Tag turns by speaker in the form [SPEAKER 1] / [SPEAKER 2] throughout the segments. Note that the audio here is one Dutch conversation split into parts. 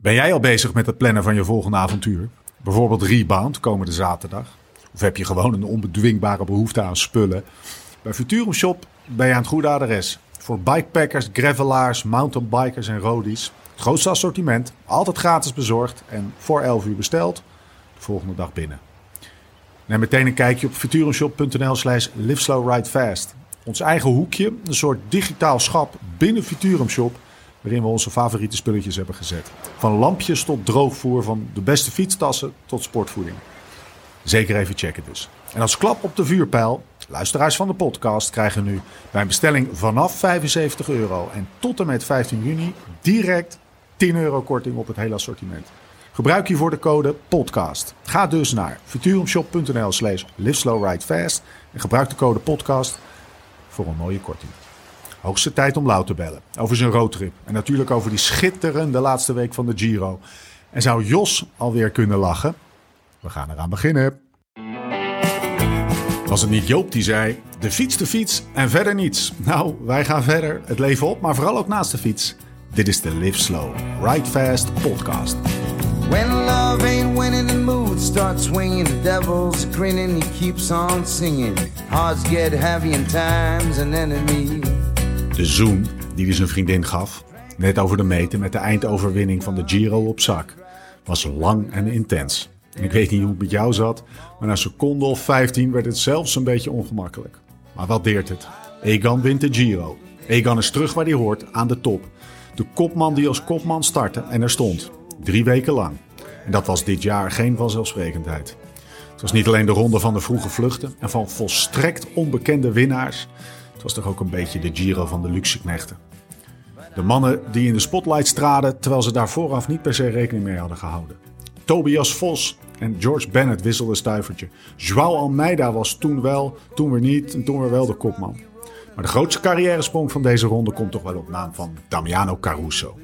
[SPEAKER 1] Ben jij al bezig met het plannen van je volgende avontuur? Bijvoorbeeld Rebound komende zaterdag? Of heb je gewoon een onbedwingbare behoefte aan spullen? Bij Futurum Shop ben je aan het goede adres. Voor bikepackers, gravelaars, mountainbikers en roadies. Het grootste assortiment, altijd gratis bezorgd en voor 11 uur besteld. De volgende dag binnen. Neem meteen een kijkje op futurumshop.nl slash liveslowridefast. Ons eigen hoekje, een soort digitaal schap binnen Futurum Shop... waarin we onze favoriete spulletjes hebben gezet. Van lampjes tot droogvoer, van de beste fietstassen tot sportvoeding. Zeker even checken dus. En als klap op de vuurpijl, luisteraars van de podcast krijgen nu bij een bestelling vanaf 75 euro en tot en met 15 juni direct 10 euro korting op het hele assortiment. Gebruik hiervoor de code podcast. Ga dus naar futurumshop.nl slash liveslowridefast en gebruik de code podcast voor een mooie korting. Hoogste tijd om Lau te bellen over zijn roadtrip en natuurlijk over die schitterende laatste week van de Giro. En zou Jos alweer kunnen lachen? We gaan eraan beginnen. Was het niet Joop die zei: de fiets, de fiets en verder niets? Nou, wij gaan verder, het leven op, maar vooral ook naast de fiets. Dit is de Live Slow, Ride Fast podcast.
[SPEAKER 2] When love ain't winning, the mood starts swinging. The devil's grinning, he keeps on singing. Hearts get heavy and time's an enemy.
[SPEAKER 1] De zoen die hij zijn vriendin gaf, net over de meten met de eindoverwinning van de Giro op zak, was lang en intens. En ik weet niet hoe het met jou zat, maar na seconde of 15 werd het zelfs een beetje ongemakkelijk. Maar wat deert het? Egan wint de Giro. Egan is terug waar hij hoort, aan de top. De kopman die als kopman startte en er stond. Drie weken lang. En dat was dit jaar geen vanzelfsprekendheid. Het was niet alleen de ronde van de vroege vluchten en van volstrekt onbekende winnaars. Het was toch ook een beetje de Giro van de luxe knechten. De mannen die in de spotlight straden terwijl ze daar vooraf niet per se rekening mee hadden gehouden. Tobias Vos en George Bennett wisselden stuivertje. Joao Almeida was toen wel, toen weer niet en toen weer wel de kopman. Maar de grootste carrièresprong van deze ronde komt toch wel op naam van Damiano Caruso.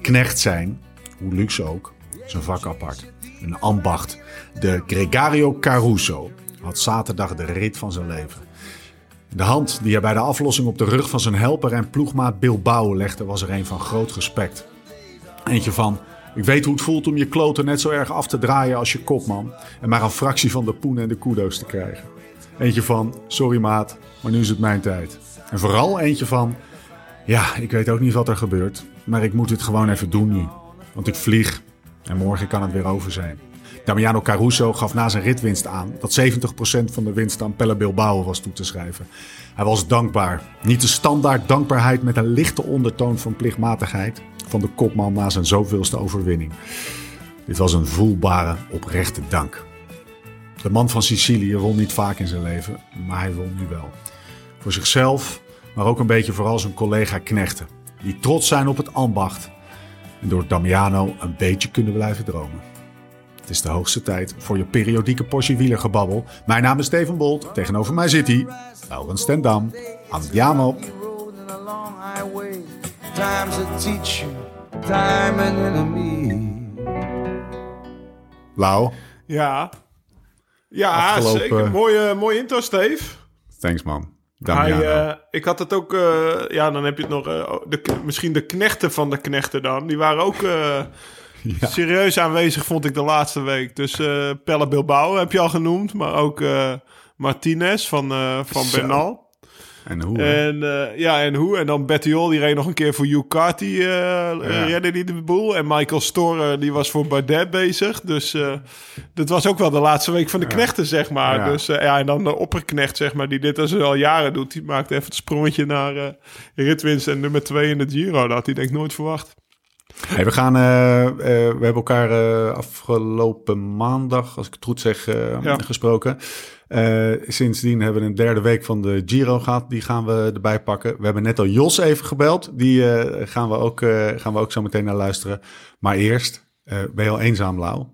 [SPEAKER 1] Knecht zijn, hoe luxe ook, is een vak apart. Een ambacht. De Gregario Caruso had zaterdag de rit van zijn leven. De hand die hij bij de aflossing op de rug van zijn helper en ploegmaat Bilbao legde, was er een van groot respect. Eentje van, ik weet hoe het voelt om je kloten net zo erg af te draaien als je kopman. En maar een fractie van de poen en de kudo's te krijgen. Eentje van, sorry maat, maar nu is het mijn tijd. En vooral eentje van, ja, ik weet ook niet wat er gebeurt. Maar ik moet dit gewoon even doen nu. Want ik vlieg en morgen kan het weer over zijn. Damiano Caruso gaf na zijn ritwinst aan dat 70% van de winst aan Pelle Bilbao was toe te schrijven. Hij was dankbaar. Niet de standaard dankbaarheid met een lichte ondertoon van plichtmatigheid van de kopman na zijn zoveelste overwinning. Dit was een voelbare, oprechte dank. De man van Sicilië won niet vaak in zijn leven, maar hij won nu wel. Voor zichzelf, maar ook een beetje vooral zijn collega knechten. Die trots zijn op het ambacht en door Damiano een beetje kunnen blijven dromen. Het is de hoogste tijd voor je periodieke portie wielergebabbel. Mijn naam is Steven Bolt. Tegenover mij zit hij, Laurens Stendam. Andiamo. Lau,
[SPEAKER 3] Ja. Ja,
[SPEAKER 1] Afgelopen-
[SPEAKER 3] zeker. Mooie, mooie intro, Steve.
[SPEAKER 1] thanks man.
[SPEAKER 3] Hij, eh, ik had het ook... eh, ja, dan heb je het nog... eh, de, misschien de knechten van de knechten dan. Die waren ook serieus aanwezig, vond ik de laatste week. Dus eh Pelle Bilbao heb je al genoemd. Maar ook eh, Martinez van, eh, van
[SPEAKER 1] Zo.
[SPEAKER 3] Bernal.
[SPEAKER 1] en hoe? hè?
[SPEAKER 3] En eh, ja, en hoe? En dan Bettiol, die reed nog een keer voor Carty, eh redde die de boel. En Michael Storer, die was voor Bardet bezig. Dus eh dit was ook wel de laatste week van de knechten, zeg maar.
[SPEAKER 1] Ja.
[SPEAKER 3] Dus ja, en dan de opperknecht, zeg maar, die dit dus al jaren doet. Die maakt even het sprongetje naar ritwinst en nummer twee in de Giro. Dat had hij denk ik nooit verwacht.
[SPEAKER 1] Hey, we gaan, eh, eh, we hebben elkaar eh, afgelopen maandag, als ik het goed zeg,
[SPEAKER 3] Ja.
[SPEAKER 1] gesproken. Sindsdien hebben we een derde week van de Giro gehad. Die gaan we erbij pakken. We hebben net al Jos even gebeld. Die gaan, we ook, gaan we ook zo meteen naar luisteren. Maar eerst, ben je al eenzaam, Lau?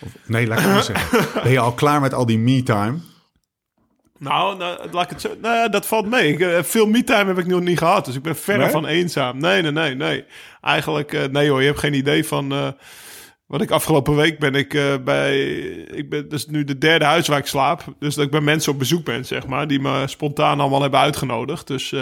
[SPEAKER 1] Of, nee, laat ik het maar zeggen. Ben je al klaar met al die me-time?
[SPEAKER 3] Nou, nou, laat ik het zo... Nou, ja, dat valt mee. Ik, eh, veel me-time heb ik nog niet gehad. Dus ik ben verre
[SPEAKER 1] Nee?
[SPEAKER 3] van eenzaam. Nee, nee, nee, nee. Eigenlijk, eh, nee hoor. Je hebt geen idee van... eh, wat ik afgelopen week ben ik bij... Ik ben dus nu de derde huis waar ik slaap. Dus dat ik bij mensen op bezoek ben, zeg maar. Die me spontaan allemaal hebben uitgenodigd. Dus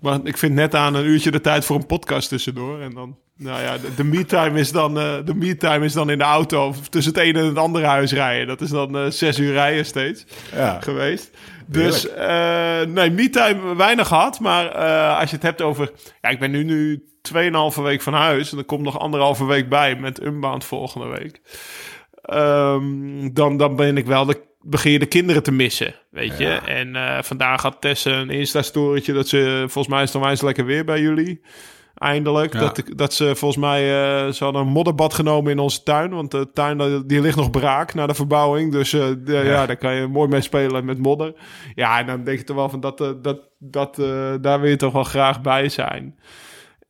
[SPEAKER 3] Maar ik vind net aan een uurtje de tijd voor een podcast tussendoor. En dan, nou ja, de, de me-time is, dan, uh, de me is dan in de auto of tussen het ene en het andere huis rijden. Dat is dan uh, zes uur rijden steeds ja. geweest. Dus uh, nee, me-time weinig gehad. Maar als je het hebt over... Ja, ik ben nu, nu 2,5 week van huis. En er komt nog anderhalve week bij met Unbound volgende week. Um, dan, dan ben ik wel de begin je de kinderen te missen, weet je. En uh, vandaag had Tess een Insta-storytje dat ze... Volgens mij is het onwijs lekker weer bij jullie. Eindelijk. Dat, dat ze volgens mij... Uh, ze hadden een modderbad genomen in onze tuin. Want de tuin die ligt nog braak na de verbouwing. Dus uh, de, ja. ja. daar kan je mooi mee spelen met modder. Ja, en dan denk je toch wel van dat... dat, dat daar wil je toch wel graag bij zijn.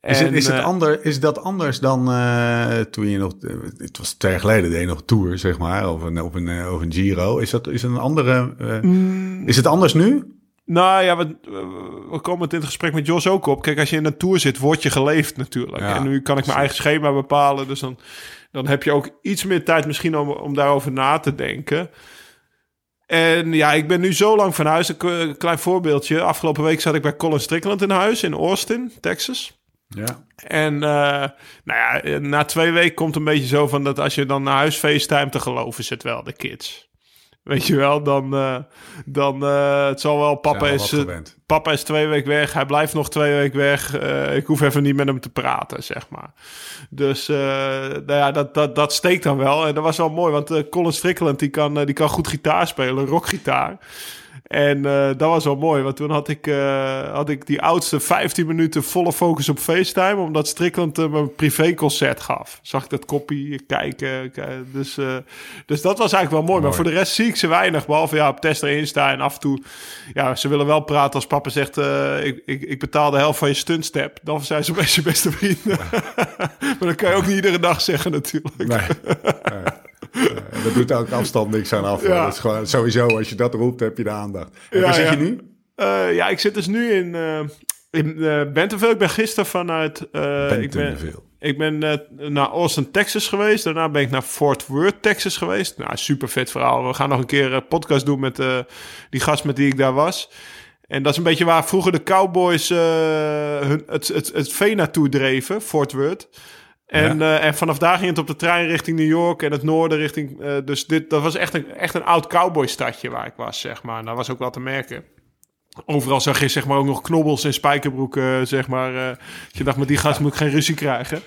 [SPEAKER 1] Is, het, is, het eh, ander, is dat anders dan uh, toen je nog, het was twee jaar geleden, deed je nog tour, zeg maar, of een, of een, eh, of een Giro. Is dat is een andere, uh, is het anders nu?
[SPEAKER 3] Nou ja, we, we komen het in het gesprek met Jos ook op. Kijk, als je in een tour zit, word je geleefd natuurlijk. en nu kan ik mijn eigen schema bepalen, dus dan, dan heb je ook iets meer tijd misschien om, om daarover na te denken. En ja, ik ben nu zo lang van huis. Een klein voorbeeldje. Afgelopen week zat ik bij Colin Strickland in huis in Austin, Texas.
[SPEAKER 1] Ja.
[SPEAKER 3] En uh, nou ja, na twee weken komt een beetje zo van dat als je dan naar huis te geloven zit wel, de kids. Weet je wel, dan, uh, dan uh, het zal wel, papa is, papa is twee weken weg, hij blijft nog twee weken weg. ik hoef even niet met hem te praten, zeg maar. Dus nou ja, dat, dat, dat steekt dan wel. En dat was wel mooi, want Colin Strickland die kan, die kan goed gitaar spelen, rockgitaar. En uh, dat was wel mooi, want toen had ik, uh, had ik die oudste 15 minuten volle focus op FaceTime, omdat Strickland uh, een privéconcert gaf. Zag ik dat kopie kijken. Dus, dus dat was eigenlijk wel mooi. Maar voor de rest zie ik ze weinig, behalve ja, op Test erin staan en af en toe. Ja, ze willen wel praten als papa zegt, ik, ik, ik betaal de helft van je stuntstep. Dan zijn ze best je beste vrienden. maar dat kan je ook niet iedere dag zeggen natuurlijk. Nee.
[SPEAKER 1] nee. Uh, dat doet ook afstand niks aan af. Ja. Dat is gewoon, sowieso, als je dat roept, heb je de aandacht. En ja, waar zit je nu?
[SPEAKER 3] Uh, ja, ik zit dus nu in, uh, in Bentonville. Ik ben gisteren vanuit... ik ben, ik ben naar Austin, Texas geweest. Daarna ben ik naar Fort Worth, Texas geweest. Nou, super vet verhaal. We gaan nog een keer een podcast doen met die gast met die ik daar was. En dat is een beetje waar vroeger de Cowboys hun, het, het, het vee naartoe dreven, Fort Worth. En, ja. uh, en vanaf daar ging het op de trein richting New York en het noorden richting... Uh, dus dit, dat was echt een, echt een oud cowboystadje waar ik was, zeg maar. En dat was ook wel te merken. Overal zag je zeg maar ook nog knobbels en spijkerbroeken, zeg maar. Uh, je dacht, met die gast moet ik geen ruzie krijgen.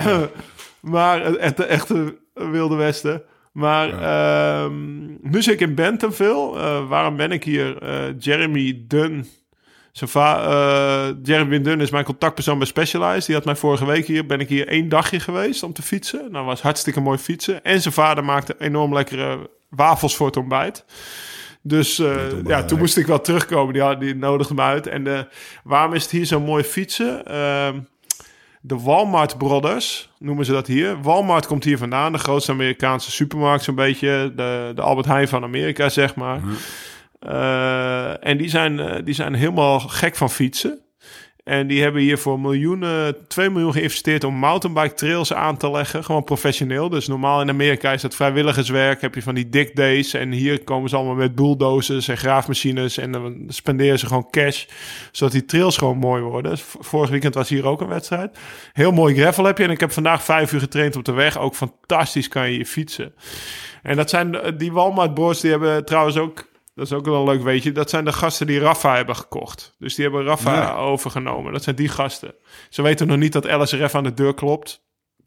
[SPEAKER 3] maar het echte Wilde Westen. Maar nu zit ik in Bentonville. waarom ben ik hier? Jeremy Dunn uh, Jeremy Dunn is mijn contactpersoon bij Specialized. Die had mij vorige week hier, ben ik hier één dagje geweest om te fietsen. Nou, was hartstikke mooi fietsen. En zijn vader maakte enorm lekkere wafels voor het ontbijt. Dus uh, ja, toen moest ik wel terugkomen. Die, had, die nodigde me uit. En uh, waarom is het hier zo mooi fietsen? Uh, de Walmart Brothers noemen ze dat hier. Walmart komt hier vandaan. De grootste Amerikaanse supermarkt zo'n beetje. De, de Albert Heijn van Amerika, zeg maar. Uh, en die zijn, uh, die zijn helemaal gek van fietsen. En die hebben hier voor miljoenen, 2 miljoen geïnvesteerd om mountainbike trails aan te leggen. Gewoon professioneel. Dus normaal in Amerika is dat vrijwilligerswerk. Heb je van die dick days. En hier komen ze allemaal met bulldozers en graafmachines. En dan spenderen ze gewoon cash. Zodat die trails gewoon mooi worden. Vorig weekend was hier ook een wedstrijd. Heel mooi gravel heb je. En ik heb vandaag vijf uur getraind op de weg. Ook fantastisch kan je hier fietsen. En dat zijn die Walmart bros. Die hebben trouwens ook dat is ook wel een leuk weetje. Dat zijn de gasten die Rafa hebben gekocht. Dus die hebben Rafa overgenomen. Dat zijn die gasten. Ze weten nog niet dat LSRF aan de deur klopt.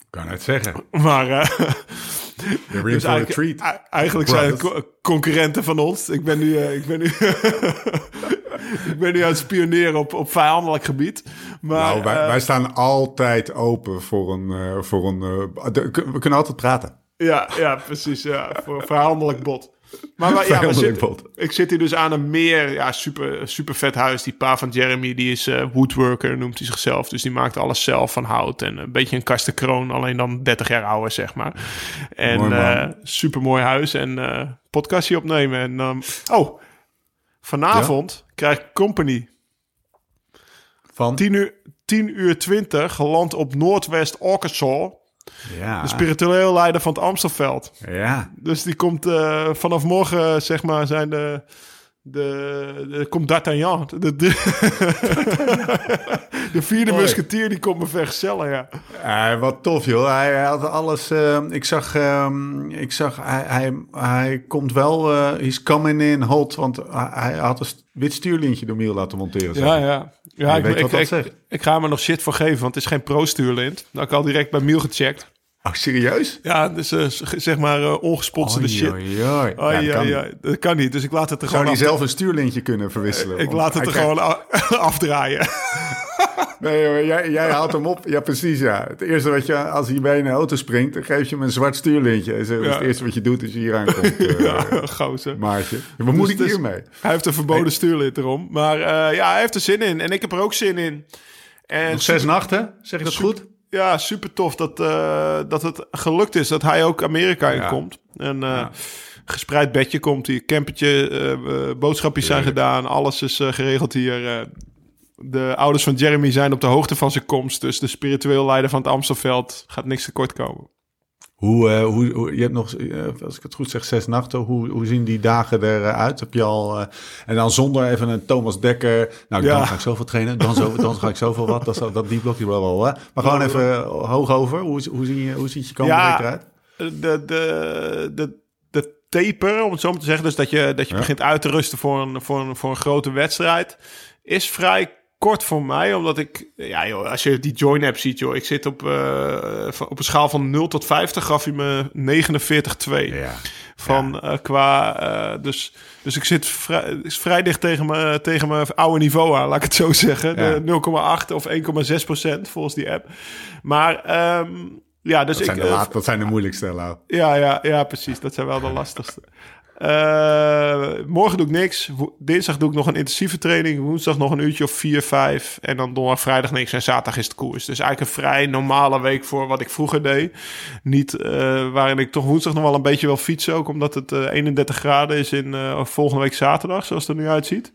[SPEAKER 1] Kan het zeggen.
[SPEAKER 3] Maar uh, dus eigenlijk, eigenlijk zijn het concurrenten van ons. Ik ben nu, uh, ik ben nu, ik ben nu aan het spioneren op, op vijandelijk gebied. Maar,
[SPEAKER 1] nou, wij, uh, wij, staan altijd open voor een... voor een we kunnen altijd praten.
[SPEAKER 3] Ja, ja precies. Ja, voor een vijandelijk bot. Maar, maar ja, ik zit hier dus aan een meer, ja, super, super vet huis. Die pa van Jeremy, die is uh, woodworker, noemt hij zichzelf. Dus die maakt alles zelf van hout. En een beetje een kastenkroon, alleen dan 30 jaar ouder, zeg maar. En uh, super mooi huis en uh, podcastje opnemen. En, um, oh, vanavond ja? krijg ik company.
[SPEAKER 1] Van?
[SPEAKER 3] 10 uur, 10 uur 20, geland op Noordwest Arkansas. Ja. De spiritueel leider van het Amstelveld.
[SPEAKER 1] Ja.
[SPEAKER 3] Dus die komt uh, vanaf morgen, zeg maar, zijn de, de, de komt D'Artagnan. De, de, de vierde musketier die komt me vergezellen, ja.
[SPEAKER 1] Wat tof, joh. Hij, hij had alles. eh, ik zag, ehm, ik zag hij, hij, hij komt wel. eh he's coming in hot. Want hij, hij had een wit stuurlintje door Miel laten monteren. zeg.
[SPEAKER 3] Ja, ja. Ja ik,
[SPEAKER 1] weet
[SPEAKER 3] ik,
[SPEAKER 1] wat dat
[SPEAKER 3] ik, ik ga me nog shit voor geven, want het is geen pro-stuurlint. Dat ik al direct bij Miel gecheckt.
[SPEAKER 1] Oh, serieus?
[SPEAKER 3] Ja, dus z- zeg maar eh, ongesponsorde shit. Oh,
[SPEAKER 1] Ja,
[SPEAKER 3] ja,
[SPEAKER 1] dat
[SPEAKER 3] ja,
[SPEAKER 1] kan.
[SPEAKER 3] dat kan niet. Dus ik laat het er
[SPEAKER 1] Zou
[SPEAKER 3] gewoon
[SPEAKER 1] hij
[SPEAKER 3] af-
[SPEAKER 1] zelf een stuurlintje kunnen verwisselen?
[SPEAKER 3] Ik laat het er
[SPEAKER 1] krijgt-
[SPEAKER 3] gewoon afdraaien.
[SPEAKER 1] Nee, hoor, jij, jij haalt hem op. Ja, precies, ja. Het eerste wat je, als hij bij een auto springt, dan geef je hem een zwart stuurlintje. Is
[SPEAKER 3] Ja.
[SPEAKER 1] het eerste wat je doet als je hier aankomt, eh
[SPEAKER 3] ja, gozer.
[SPEAKER 1] Maartje. Wat moet
[SPEAKER 3] Dus
[SPEAKER 1] ik
[SPEAKER 3] het is-
[SPEAKER 1] hiermee?
[SPEAKER 3] Hij heeft een verboden stuurlint erom. Maar eh, ja, hij heeft er zin in. En ik heb er ook zin in. En
[SPEAKER 1] Nog zes nachten, zeg je dat goed?
[SPEAKER 3] Ja, super tof dat, eh, dat het gelukt is dat hij ook Amerika in
[SPEAKER 1] Ja.
[SPEAKER 3] komt. En gespreid bedje komt hier, campertje, eh, boodschapjes zijn gedaan, alles is geregeld hier. eh. De ouders van Jeremy zijn op de hoogte van zijn komst, dus de spiritueel leider van het Amstelveld gaat niks tekort komen.
[SPEAKER 1] Hoe, eh, hoe, hoe- je hebt nog, eh, als ik het goed zeg, zes nachten. Hoe, hoe zien die dagen eruit? Heb je al, eh, en dan zonder even een Thomas Dekker. Nou,
[SPEAKER 3] Ja.
[SPEAKER 1] dan ga ik zoveel trainen. Dan, zo, dan ga ik zoveel wat. Dat, dat die blokje wel wel. Maar gewoon even hoog over. Hoe, hoe, zie je, hoe ziet je komende
[SPEAKER 3] Ja.
[SPEAKER 1] week eruit?
[SPEAKER 3] de, de, de, de taper, om het zo maar te zeggen, dus dat je, dat je
[SPEAKER 1] Ja.
[SPEAKER 3] begint uit te rusten voor een, voor, een, voor een grote wedstrijd, is vrij kort voor mij, omdat ik, ja joh, als je die join app ziet, joh, ik zit op, eh, op een schaal van 0 tot 50, gaf hij me 49,2.
[SPEAKER 1] Ja.
[SPEAKER 3] Van eh, qua, eh, dus, dus ik zit vrij, is vrij dicht tegen mijn, tegen mijn oude niveau aan, laat ik het zo zeggen.
[SPEAKER 1] Ja.
[SPEAKER 3] De 0,8 of 1,6 procent volgens die app. Maar ehm, ja, dus
[SPEAKER 1] Dat,
[SPEAKER 3] ik.
[SPEAKER 1] zijn de laat, dat zijn de moeilijkste, Lau.
[SPEAKER 3] ja, ja, ja, precies. Dat zijn wel de lastigste. Eh, morgen doe ik niks. Dinsdag doe ik nog een intensieve training. Woensdag nog een uurtje of vier, vijf. En dan donderdag, vrijdag niks. En zaterdag is het koers. Dus eigenlijk een vrij normale week voor wat ik vroeger deed. Niet eh, waarin ik toch woensdag nog wel een beetje wil fietsen. Ook omdat het eh, 31 graden is in volgende week zaterdag, zoals het er nu uitziet.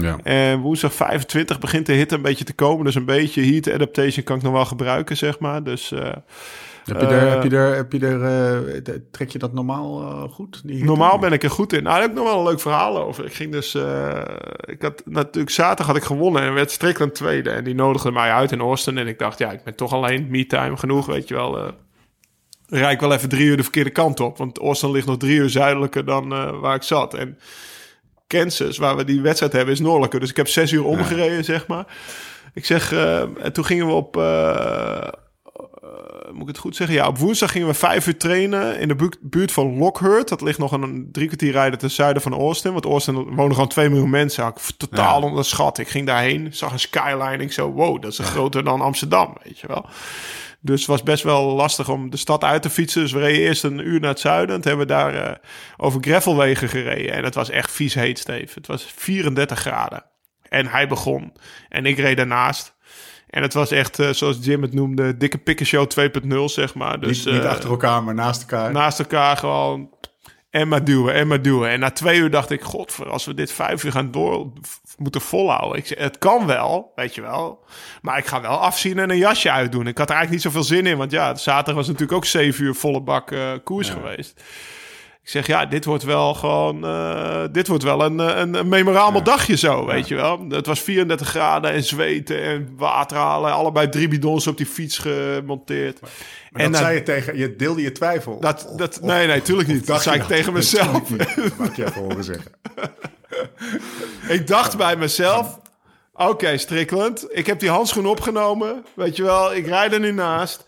[SPEAKER 1] Ja.
[SPEAKER 3] En woensdag 25 begint de hitte een beetje te komen. Dus een beetje heat adaptation kan ik nog wel gebruiken, zeg maar. Dus... eh,
[SPEAKER 1] Heb je er,
[SPEAKER 3] Eh,
[SPEAKER 1] heb je er, heb je er, eh, trek je dat normaal eh, goed?
[SPEAKER 3] Normaal ben ik er goed in. Nou, daar heb ik nog wel een leuk verhaal over. Ik ging dus... eh, ik had natuurlijk zaterdag had ik gewonnen en werd Strickland tweede. En die nodigde mij uit in Austin. En ik dacht, ja, ik ben toch alleen me-time genoeg, weet je wel. eh rijd ik wel even drie uur de verkeerde kant op. Want Austin ligt nog drie uur zuidelijker dan eh, waar ik zat. En Kansas, waar we die wedstrijd hebben, is noordelijker. Dus ik heb zes uur omgereden, zeg maar. Ik zeg, eh, en toen gingen we op... eh, moet ik het goed zeggen? Ja, op woensdag gingen we vijf uur trainen in de bu- buurt van Lockhurt. Dat ligt nog een drie kwartier rijden ten zuiden van Austin. Want Austin wonen gewoon twee miljoen mensen. Ik totaal
[SPEAKER 1] Ja.
[SPEAKER 3] onderschat. Ik ging daarheen, zag een skyline. Ik zo, wow, dat is groter dan Amsterdam, weet je wel. Dus het was best wel lastig om de stad uit te fietsen. Dus we reden eerst een uur naar het zuiden. En toen hebben we daar eh, over gravelwegen gereden. En het was echt vies heet, Steve. Het was 34 graden. En hij begon. En ik reed daarnaast. En het was echt, eh, zoals Jim het noemde, dikke pikkenshow 2.0, zeg maar. Dus,
[SPEAKER 1] niet, niet
[SPEAKER 3] eh,
[SPEAKER 1] achter elkaar, maar naast elkaar.
[SPEAKER 3] naast elkaar gewoon en maar duwen en maar duwen. En na twee uur dacht ik, god, als we dit vijf uur gaan door moeten volhouden. Ik zei, het kan wel, weet je wel. Maar ik ga wel afzien en een jasje uitdoen. Ik had er eigenlijk niet zoveel zin in, want ja, zaterdag was natuurlijk ook zeven uur volle bak eh, koers geweest. Ik zeg, ja, dit wordt wel gewoon, eh, dit wordt wel een, eh, een, een memorabel dagje zo, weet je wel. Het was 34 graden en zweten en water halen. Allebei drie bidons op die fiets gemonteerd.
[SPEAKER 1] Maar
[SPEAKER 3] en
[SPEAKER 1] dat
[SPEAKER 3] na-
[SPEAKER 1] zei je tegen, je deelde je twijfel.
[SPEAKER 3] dat,
[SPEAKER 1] Of-
[SPEAKER 3] dat,
[SPEAKER 1] of-
[SPEAKER 3] nee, nee, tuurlijk niet. Dat zei ik tegen mezelf.
[SPEAKER 1] Mag je even horen zeggen.
[SPEAKER 3] ik dacht bij mezelf... Oké, Strickland, ik heb die handschoen opgenomen. Weet je wel, ik rijd er nu naast.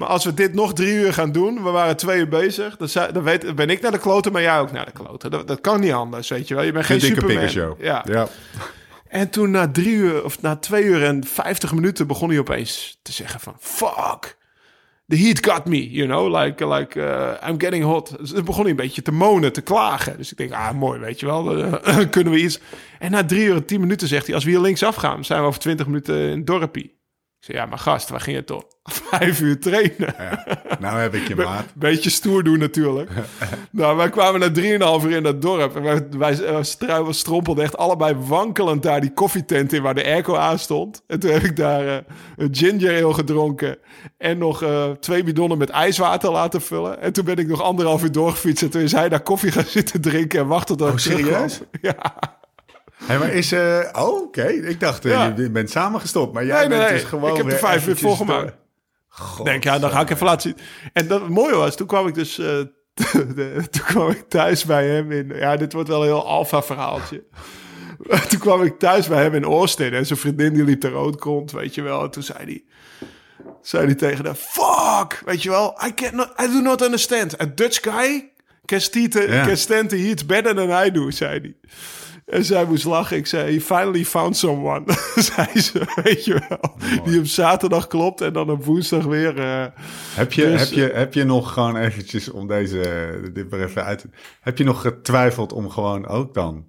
[SPEAKER 3] Maar als we dit nog drie uur gaan doen... We waren twee uur bezig. Dan, zei- dan weet, ben ik naar de kloten, maar jij ook naar de kloten. Dat, dat kan niet anders, weet je wel. Je bent
[SPEAKER 1] Geen dikke
[SPEAKER 3] Superman. Ja.
[SPEAKER 1] ja.
[SPEAKER 3] En toen na drie uur, of na twee uur en vijftig minuten... begon hij opeens te zeggen van... Fuck, the heat got me, you know, like, like uh, I'm getting hot. Dus dan begon hij een beetje te monen, te klagen. Dus ik denk, ah, mooi, weet je wel, eh, kunnen we iets. En na drie uur en tien minuten zegt hij, als we hier linksaf gaan, zijn we over twintig minuten in het dorpie. Ik zei, ja, maar gast, waar ging het toch? Vijf uur trainen.
[SPEAKER 1] Ja. Nou heb ik je maat.
[SPEAKER 3] Beetje stoer doen natuurlijk. nou, wij kwamen na drieënhalf uur in dat dorp. En wij, wij eh, stru- strompelden echt allebei wankelend daar die koffietent in waar de airco aan stond. En toen heb ik daar eh, een ginger ale gedronken. En nog eh, twee bidonnen met ijswater laten vullen. En toen ben ik nog anderhalf uur doorgefietst. En toen is hij daar koffie gaan zitten drinken en wachten tot ik
[SPEAKER 1] Oh, serieus?
[SPEAKER 3] Ja.
[SPEAKER 1] Hey, maar is... eh, oh, oké. Ik dacht, eh,
[SPEAKER 3] Ja.
[SPEAKER 1] je bent samengestopt. Maar jij
[SPEAKER 3] Nee,
[SPEAKER 1] bent
[SPEAKER 3] nee.
[SPEAKER 1] dus gewoon
[SPEAKER 3] ik heb er vijf uur volgemaakt. denk, ja, dan ga ik even laten zien. En dat het mooie was, toen kwam ik dus... eh, de- toen kwam ik thuis bij hem in... Ja, dit wordt wel een heel alfa verhaaltje. toen kwam ik thuis bij hem in Austin. En zijn vriendin die liep er ook rond, weet je wel. En toen zei hij... Zei hij tegen haar... Fuck! Weet je wel? I, can I do not understand. A Dutch guy can, can stand the heat better than I do, zei hij. En zij moest lachen. Ik zei, he finally found someone. zei ze, weet je wel. Die op zaterdag klopt en dan op woensdag weer... eh,
[SPEAKER 1] Heb je,
[SPEAKER 3] Dus-
[SPEAKER 1] heb, je, heb je nog gewoon eventjes om deze, dit maar even uit. Heb je nog getwijfeld om gewoon ook dan...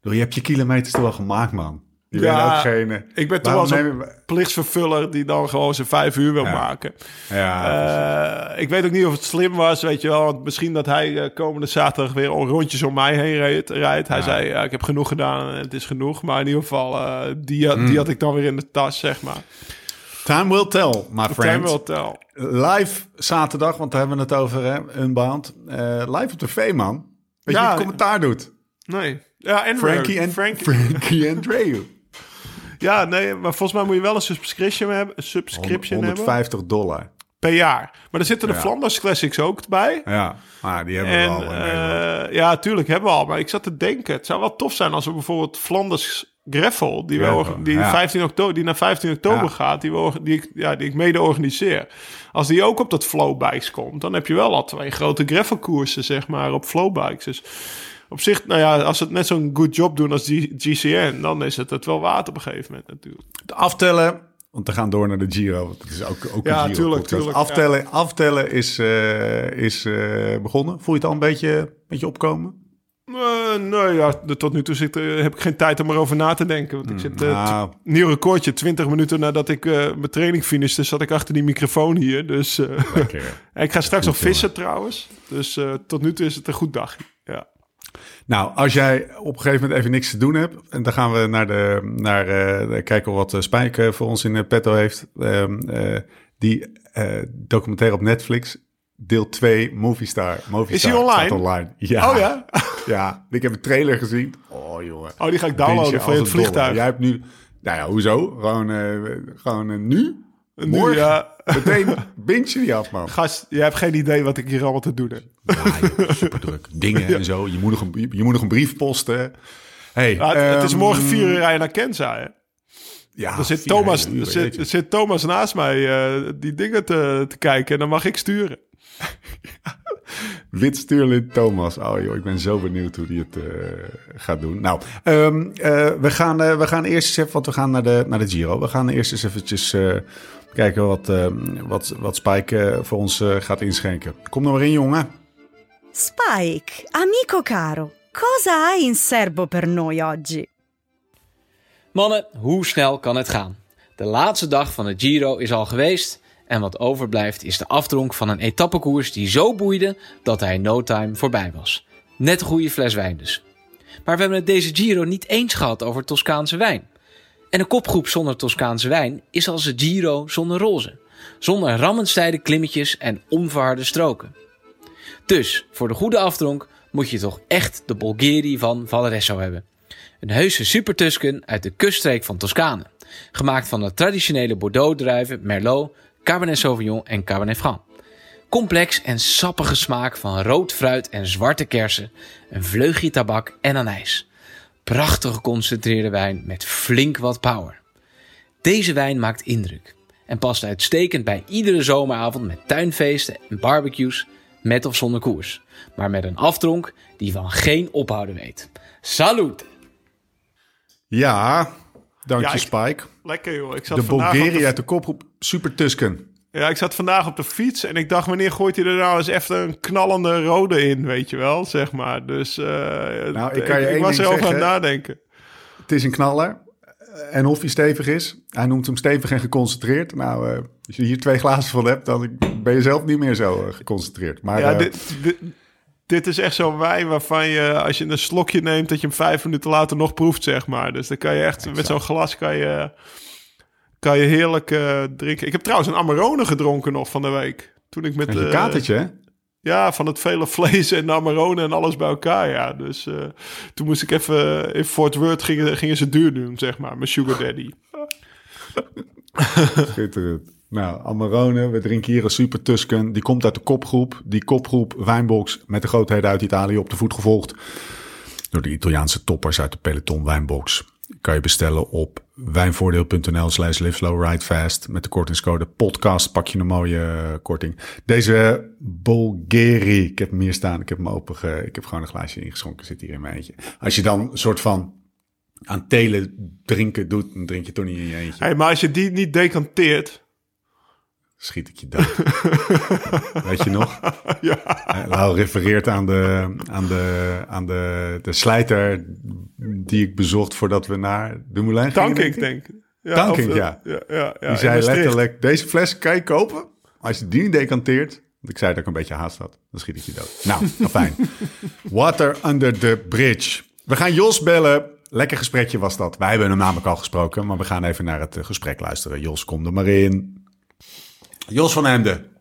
[SPEAKER 1] Je hebt je kilometers toch wel gemaakt, man. Je
[SPEAKER 3] Ja,
[SPEAKER 1] ook geen...
[SPEAKER 3] Ik ben toch wel zo'n
[SPEAKER 1] je-
[SPEAKER 3] plichtsvervuller die dan gewoon zijn vijf uur wil
[SPEAKER 1] Ja.
[SPEAKER 3] maken.
[SPEAKER 1] Ja,
[SPEAKER 3] Eh, ik weet ook niet of het slim was, weet je wel. Want misschien dat hij eh, komende zaterdag weer al rondjes om mij heen reed, rijdt. Hij
[SPEAKER 1] Ja.
[SPEAKER 3] zei, ja, ik heb genoeg gedaan en het is genoeg. Maar in ieder geval, eh, die, had- die had ik dan weer in de tas, zeg maar.
[SPEAKER 1] time will tell, my
[SPEAKER 3] Time
[SPEAKER 1] friend.
[SPEAKER 3] will tell.
[SPEAKER 1] Live zaterdag, want daar hebben we het over, hè, Unbound. Live op tv, man. Weet je wie het commentaar doet?
[SPEAKER 3] Nee. Ja, en
[SPEAKER 1] Frankie en
[SPEAKER 3] Frankie.
[SPEAKER 1] Frankie en Dreu.
[SPEAKER 3] Ja, nee, maar volgens mij moet je wel een subscription hebben, een subscription hebben
[SPEAKER 1] 150 dollar.
[SPEAKER 3] per jaar. Maar er zitten de
[SPEAKER 1] Ja.
[SPEAKER 3] Flanders Classics ook bij.
[SPEAKER 1] Ja, maar die hebben
[SPEAKER 3] En
[SPEAKER 1] we al
[SPEAKER 3] eh, ja, tuurlijk hebben we al. Maar ik zat te denken, het zou wel tof zijn als we bijvoorbeeld Flanders Greffel, die,
[SPEAKER 1] Greffel,
[SPEAKER 3] die,
[SPEAKER 1] ja.
[SPEAKER 3] 15 oktober, die naar 15 oktober
[SPEAKER 1] Ja.
[SPEAKER 3] gaat, die, we, die, ik, ja, die ik mede organiseer. Als die ook op dat flowbikes komt, dan heb je wel al twee grote greffelkoersen, zeg maar, op flowbikes. Dus op zich, nou ja, als ze het net zo'n good job doen als G- GCN, dan is het het wel waard op een gegeven moment natuurlijk.
[SPEAKER 1] De aftellen, want we gaan door naar de Giro. want Het is ook, ook
[SPEAKER 3] Ja,
[SPEAKER 1] een Giro
[SPEAKER 3] tuurlijk,
[SPEAKER 1] Aftellen, aftellen is, eh, is eh, begonnen. Voel je het al een beetje, beetje opkomen?
[SPEAKER 3] Eh, nou ja, tot nu toe zit, heb ik geen tijd om erover na te denken. Want ik zit, eh,
[SPEAKER 1] nou.
[SPEAKER 3] nieuw recordje, 20 minuten nadat ik mijn training finishte, zat ik achter die microfoon hier. Dus ik ga straks nog vissen trouwens. Dus tot nu toe is het een goed dagje. Ja.
[SPEAKER 1] Nou, als jij op een gegeven moment even niks te doen hebt... en dan gaan we naar de, naar, eh, kijken wat uh, Spijk eh, voor ons in eh, petto heeft. Ehm, eh, die eh, documentaire op Netflix, deel 2, Movistar. Movistar
[SPEAKER 3] Is die online?
[SPEAKER 1] online. Ja.
[SPEAKER 3] Oh ja?
[SPEAKER 1] Ja, ik heb een trailer gezien. Oh jongen.
[SPEAKER 3] Oh, die ga ik downloaden voor het vliegtuig.
[SPEAKER 1] Jij hebt nu... Nou ja, hoezo? Gewoon, eh, gewoon eh, nu?
[SPEAKER 3] Nu,
[SPEAKER 1] Morgen?
[SPEAKER 3] ja.
[SPEAKER 1] Meteen binge die af, man.
[SPEAKER 3] Gast, je hebt geen idee wat ik hier allemaal te doen heb.
[SPEAKER 1] Ja, super druk. Dingen en zo. Je moet nog een, je moet nog een brief posten. Hey,
[SPEAKER 3] het, het is
[SPEAKER 1] ehm,
[SPEAKER 3] morgen vier uur rijden naar Kenza, hè?
[SPEAKER 1] Ja,
[SPEAKER 3] Er zit, Thomas,
[SPEAKER 1] uur,
[SPEAKER 3] zit, zit Thomas naast mij eh, die dingen te, te kijken en dan mag ik sturen.
[SPEAKER 1] Wit Stuurlin Thomas. Oh joh, ik ben zo benieuwd hoe die het eh, gaat doen. Nou, ehm, eh, we, gaan, eh, we gaan eerst eens even, want we gaan naar de, naar de Giro. We gaan eerst eens eventjes eh, kijken wat, ehm, wat, wat Spike eh, voor ons eh, gaat inschenken. Kom er maar in, jongen.
[SPEAKER 4] Spike, amico caro, cosa hai in serbo per noi oggi?
[SPEAKER 5] Mannen, hoe snel kan het gaan? De laatste dag van de Giro is al geweest en wat overblijft is de afdronk van een etappekoers die zo boeide dat hij no time voorbij was. Net een goede fles wijn dus. Maar we hebben het deze Giro niet eens gehad over Toscaanse wijn. En een kopgroep zonder Toscaanse wijn is als een Giro zonder roze. Zonder rammenstijde klimmetjes en onverharde stroken. Dus, voor de goede afdronk moet je toch echt de Bulgari van Valeresso hebben. Een heuse supertusken uit de kuststreek van Toscane. Gemaakt van de traditionele Bordeaux-druiven Merlot, Cabernet Sauvignon en Cabernet Franc. Complex en sappige smaak van rood fruit en zwarte kersen, een vleugje tabak en anijs. Prachtig geconcentreerde wijn met flink wat power. Deze wijn maakt indruk en past uitstekend bij iedere zomeravond met tuinfeesten en barbecues, met of zonder koers. Maar met een aftronk die van geen ophouden weet. Salut!
[SPEAKER 1] Ja, dank
[SPEAKER 3] Ja,
[SPEAKER 1] je
[SPEAKER 3] ik-
[SPEAKER 1] Spike.
[SPEAKER 3] Lekker joh. Ik zat
[SPEAKER 1] De
[SPEAKER 3] vandaag op
[SPEAKER 1] Bulgari
[SPEAKER 3] de-
[SPEAKER 1] uit de kopgroep Super Tusken.
[SPEAKER 3] Ja, ik zat vandaag op de fiets en ik dacht, wanneer gooit hij er nou eens even een knallende rode in, weet je wel, zeg maar. Dus eh,
[SPEAKER 1] Nou, ik kan je één
[SPEAKER 3] was
[SPEAKER 1] ding
[SPEAKER 3] erover aan het nadenken.
[SPEAKER 1] Het is een knaller. En of hij stevig is. Hij noemt hem stevig en geconcentreerd. Nou, eh, als je hier twee glazen van hebt, dan ben je zelf niet meer zo eh, geconcentreerd. Maar
[SPEAKER 3] Ja, dit, dit, dit is echt zo'n wijn waarvan je, als je een slokje neemt, dat je hem vijf minuten later nog proeft, zeg maar. Dus dan kan je echt, met zo'n glas kan je, kan je heerlijk eh, drinken. Ik heb trouwens een Amarone gedronken nog van de week. Toen ik met... eh,
[SPEAKER 1] katertje, hè?
[SPEAKER 3] Ja, van het vele vlees en Amarone en alles bij elkaar, ja. Dus eh, toen moest ik even... In Fort Worth gingen, gingen ze duur doen, zeg maar. Mijn sugar daddy.
[SPEAKER 1] Schitterend. Nou, Amarone, we drinken hier een Super Tusken. Die komt uit de kopgroep. Die kopgroep Wijnbox met de grootheden uit Italië op de voet gevolgd. Door de Italiaanse toppers uit de peloton Wijnbox. Kan je bestellen op wijnvoordeel.nl slash. Met de kortingscode podcast pak je een mooie eh, korting. Deze Bulgari, ik heb hem hier staan. Ik heb hem open, ik heb gewoon een glaasje ingeschonken. Zit hier in mijn eentje. Als je dan een soort van aan telen drinken doet, dan drink je toch niet in je eentje.
[SPEAKER 3] Hey, maar als je die niet decanteert...
[SPEAKER 1] schiet ik je dood. Weet je nog?
[SPEAKER 3] Ja,
[SPEAKER 1] Eh, Lau refereert aan, de, aan, de, aan de, de slijter die ik bezocht voordat we naar de Moulin gingen.
[SPEAKER 3] dank ik,
[SPEAKER 1] denk.
[SPEAKER 3] Ja, eh,
[SPEAKER 1] ja.
[SPEAKER 3] ja, ja, ja,
[SPEAKER 1] Die zei letterlijk, deze fles kan je kopen. Als je die niet decanteert, want ik zei dat ik een beetje haast had, dan schiet ik je dood. Nou, fijn. Water under the bridge. We gaan Jos bellen. Lekker gesprekje was dat. Wij hebben hem namelijk al gesproken, maar we gaan even naar het eh, gesprek luisteren. Jos, kom er maar in. Jos van Emden.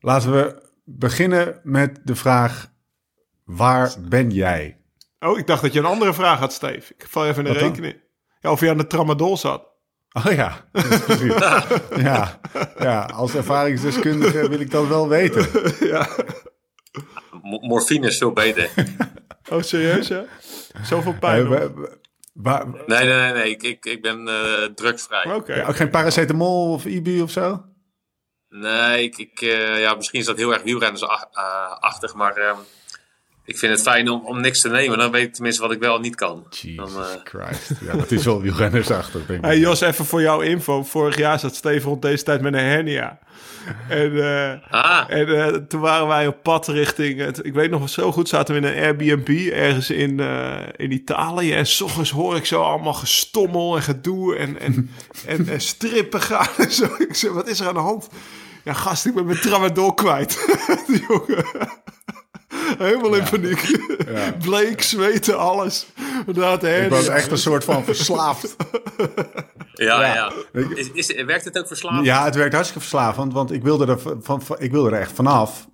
[SPEAKER 1] Laten we beginnen met de vraag, waar ben jij?
[SPEAKER 3] Oh, ik dacht dat je een andere vraag had, Steve. Ik val even in de
[SPEAKER 1] Wat
[SPEAKER 3] rekening. Ja, of je aan de tramadol zat.
[SPEAKER 1] Oh ja, precies. ja, ja, als ervaringsdeskundige wil ik dat wel weten.
[SPEAKER 6] Mo- morfine is veel beter.
[SPEAKER 3] Oh, serieus, hè? Zoveel pijn.
[SPEAKER 1] Waar-
[SPEAKER 6] Nee, nee, nee, nee. Ik, ik, ik ben eh drugsvrij.
[SPEAKER 3] Oké.
[SPEAKER 1] ja, ook geen paracetamol of Ibu of zo?
[SPEAKER 6] Nee, ik, ik, eh, ja, misschien is dat heel erg wielrennersachtig, maar ehm, ik vind het fijn om, om niks te nemen. Dan weet ik tenminste wat ik wel en niet kan. Dan,
[SPEAKER 1] Jesus
[SPEAKER 6] eh,
[SPEAKER 1] Christ. Ja, dat is wel wielrennersachtig, denk ik.
[SPEAKER 3] Hey Jos, even voor jouw info. Vorig jaar zat Steven rond deze tijd met een hernia. En, eh,
[SPEAKER 6] ah,
[SPEAKER 3] en eh, toen waren wij op pad richting... Het, ik weet nog zo goed, zaten we in een Airbnb ergens in, eh, in Italië. En s ochtends hoor ik zo allemaal gestommel en gedoe en, en, en, en strippen gaan. En zo. Ik zeg, wat is er aan de hand? Ja, gast, ik ben mijn tramadol kwijt. Die jongen... Helemaal in paniek. Bleek, zweten, alles. De
[SPEAKER 1] Ik was echt een soort van verslaafd.
[SPEAKER 6] ja,
[SPEAKER 1] ja.
[SPEAKER 6] ja. Is, is, werkt het ook verslavend?
[SPEAKER 1] Ja, het werkt hartstikke verslavend, want ik wilde er, van, van- ik wilde er echt vanaf.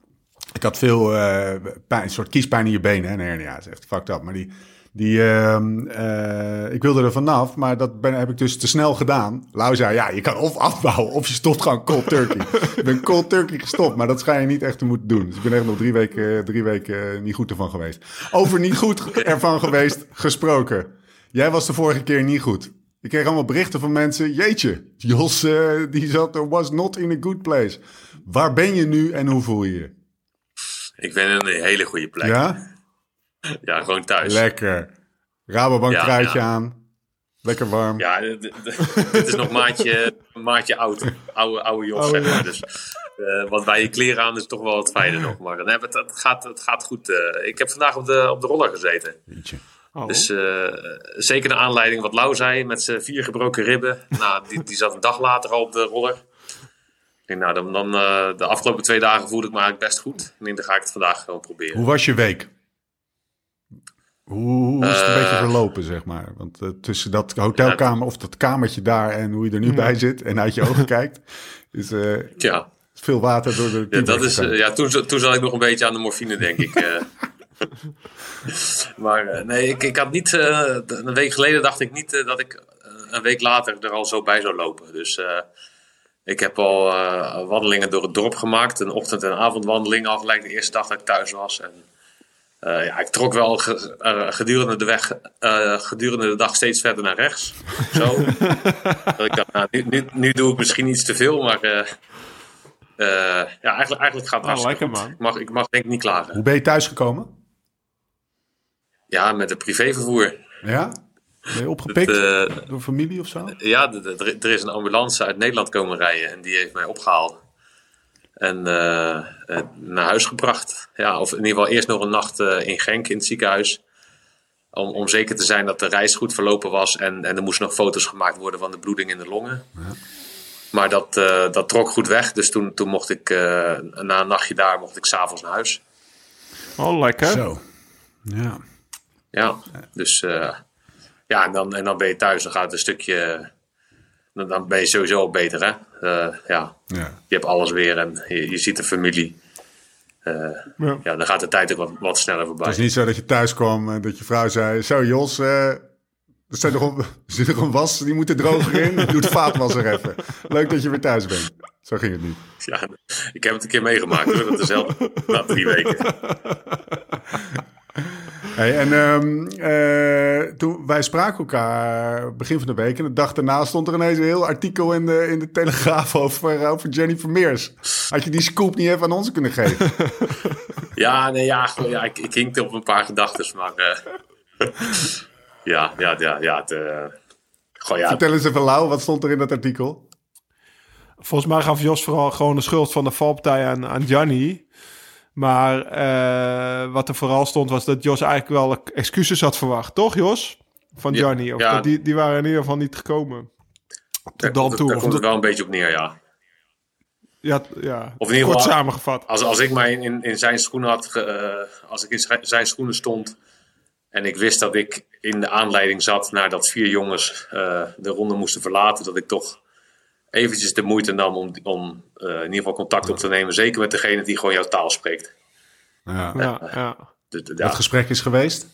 [SPEAKER 1] Ik had veel eh, pijn, een soort kiespijn in je benen. hè, Een hernia is echt fucked up. Maar die, die, ehm, eh, ik wilde er vanaf, maar dat ben, heb ik dus te snel gedaan. Lau zei, ja, je kan of afbouwen of je stopt gewoon cold turkey. ik ben cold turkey gestopt, maar dat schijn je niet echt te moeten doen. Dus ik ben echt nog drie weken, drie weken eh, niet goed ervan geweest. Over niet goed ervan geweest gesproken. Jij was de vorige keer niet goed. Ik kreeg allemaal berichten van mensen. Jeetje, Jos eh, die zat er was not in a good place. Waar ben je nu en hoe voel je je?
[SPEAKER 6] Ik ben in een hele goede plek. Ja,
[SPEAKER 1] Ja?
[SPEAKER 6] gewoon thuis.
[SPEAKER 1] Lekker. Rabobank
[SPEAKER 6] Ja,
[SPEAKER 1] truitje
[SPEAKER 6] ja.
[SPEAKER 1] aan. Lekker warm.
[SPEAKER 6] Ja, dit is nog maatje, maatje oud. Oude, oude
[SPEAKER 3] Oh,
[SPEAKER 6] zeg
[SPEAKER 3] ja.
[SPEAKER 6] maar. Dus eh, wat bij je kleren aan is toch wel wat fijner nog. Maar nee, het, het, gaat, het gaat goed. eh. ik heb vandaag op de, op de roller gezeten.
[SPEAKER 3] Oh.
[SPEAKER 6] Dus eh, zeker de aanleiding wat Lau zei met zijn vier gebroken ribben. nou, die, die zat een dag later al op de roller. Ik denk, nou, dan, dan eh, de afgelopen twee dagen voelde ik me eigenlijk best goed. Ik denk, dan ga ik het vandaag gewoon proberen.
[SPEAKER 1] Hoe was je week? Hoe, hoe is het een
[SPEAKER 6] Eh.
[SPEAKER 1] beetje verlopen, zeg maar? Want eh, tussen dat hotelkamer of dat kamertje daar en hoe je er nu bij zit en uit je ogen kijkt, is eh,
[SPEAKER 6] Ja,
[SPEAKER 1] veel water door de
[SPEAKER 6] ja, dat is, eh, ja toen, toen zat ik nog een beetje aan de morfine, denk ik. eh. maar eh, nee, ik, ik had niet. eh, een week geleden dacht ik niet eh, dat ik eh, een week later er al zo bij zou lopen. Dus eh, ik heb al eh, wandelingen door het dorp gemaakt. Een ochtend- en avondwandeling al gelijk de eerste dag dat ik thuis was. En, eh, ja, ik trok wel ge- eh, gedurende de weg, eh, gedurende de dag steeds verder naar rechts. Zo. dat ik dacht, nou, nu, nu, nu doe ik misschien iets te veel, maar eh, eh, ja, eigenlijk, eigenlijk gaat het hartstikke
[SPEAKER 3] lekker,
[SPEAKER 6] goed.
[SPEAKER 3] man.
[SPEAKER 6] Ik mag, ik mag denk ik niet klagen.
[SPEAKER 1] Hoe ben je thuisgekomen?
[SPEAKER 6] Ja, met het privévervoer.
[SPEAKER 1] Ja? Ben je opgepikt
[SPEAKER 6] Eh,
[SPEAKER 1] door familie of zo?
[SPEAKER 6] ja, er is een ambulance uit Nederland komen rijden en die heeft mij opgehaald. En eh, eh, naar huis gebracht. Ja, of in ieder geval eerst nog een nacht eh, in Genk in het ziekenhuis. Om, om zeker te zijn dat de reis goed verlopen was. En, en er moesten nog foto's gemaakt worden van de bloeding in de longen. Maar dat, eh, dat trok goed weg. Dus toen, toen mocht ik, eh, na een nachtje daar, mocht ik s'avonds naar huis.
[SPEAKER 3] Oh, lekker.
[SPEAKER 1] Zo. Ja.
[SPEAKER 6] Ja, dus eh, ja, en dan, en dan ben je thuis. Dan gaat het een stukje. Dan, dan ben je sowieso al beter, hè? Eh, ja,
[SPEAKER 1] ja.
[SPEAKER 6] je hebt alles weer en je, je ziet de familie. eh,
[SPEAKER 3] Ja.
[SPEAKER 6] ja. dan gaat de tijd ook wat, wat sneller voorbij.
[SPEAKER 1] Het is niet zo dat je thuis kwam en dat je vrouw zei... Zo Jos, eh, er, staat nog een, er zit nog een was, die moet er droger in. Doe de vaatwasser even. Leuk dat je weer thuis bent. Zo ging het niet.
[SPEAKER 6] Ja, ik heb het een keer meegemaakt hoor, dat is zelf na drie weken.
[SPEAKER 1] Hey, en ehm, eh, toen wij spraken elkaar begin van de week... en de dag daarna stond er ineens een heel artikel in de, in de Telegraaf... Over, eh, over Jennifer Meers. Had je die scoop niet even aan ons kunnen geven?
[SPEAKER 6] Ja, nee, ja, gewoon, ja ik, ik hinkte op een paar gedachten, maar eh, ja, ja, ja, ja, het, gewoon, ja,
[SPEAKER 1] Vertel eens even Lau, wat stond er in dat artikel?
[SPEAKER 3] Volgens mij gaf Jos vooral gewoon de schuld van de valpartij aan, aan Gianni. Maar eh, wat er vooral stond was dat Jos eigenlijk wel excuses had verwacht. Toch Jos? Van
[SPEAKER 6] Ja.
[SPEAKER 3] Of
[SPEAKER 6] ja.
[SPEAKER 3] dat die, die waren in ieder geval niet gekomen. Tot
[SPEAKER 6] daar
[SPEAKER 3] dan toe.
[SPEAKER 6] daar
[SPEAKER 3] Of
[SPEAKER 6] komt het wel een beetje op neer, ja.
[SPEAKER 3] ja, ja,
[SPEAKER 6] Of in ieder
[SPEAKER 3] kort
[SPEAKER 6] geval-
[SPEAKER 3] samengevat.
[SPEAKER 6] Als, als ik mij in, in zijn schoenen had, ge- eh, als ik in zijn- schoenen stond en ik wist dat ik in de aanleiding zat naar dat vier jongens eh, de ronde moesten verlaten, dat ik toch eventjes de moeite nam om, om eh, in ieder geval contact op te nemen. Zeker met degene die gewoon jouw taal spreekt.
[SPEAKER 1] Ja.
[SPEAKER 3] Ja, ja.
[SPEAKER 6] Ja,
[SPEAKER 1] Dat gesprek is geweest?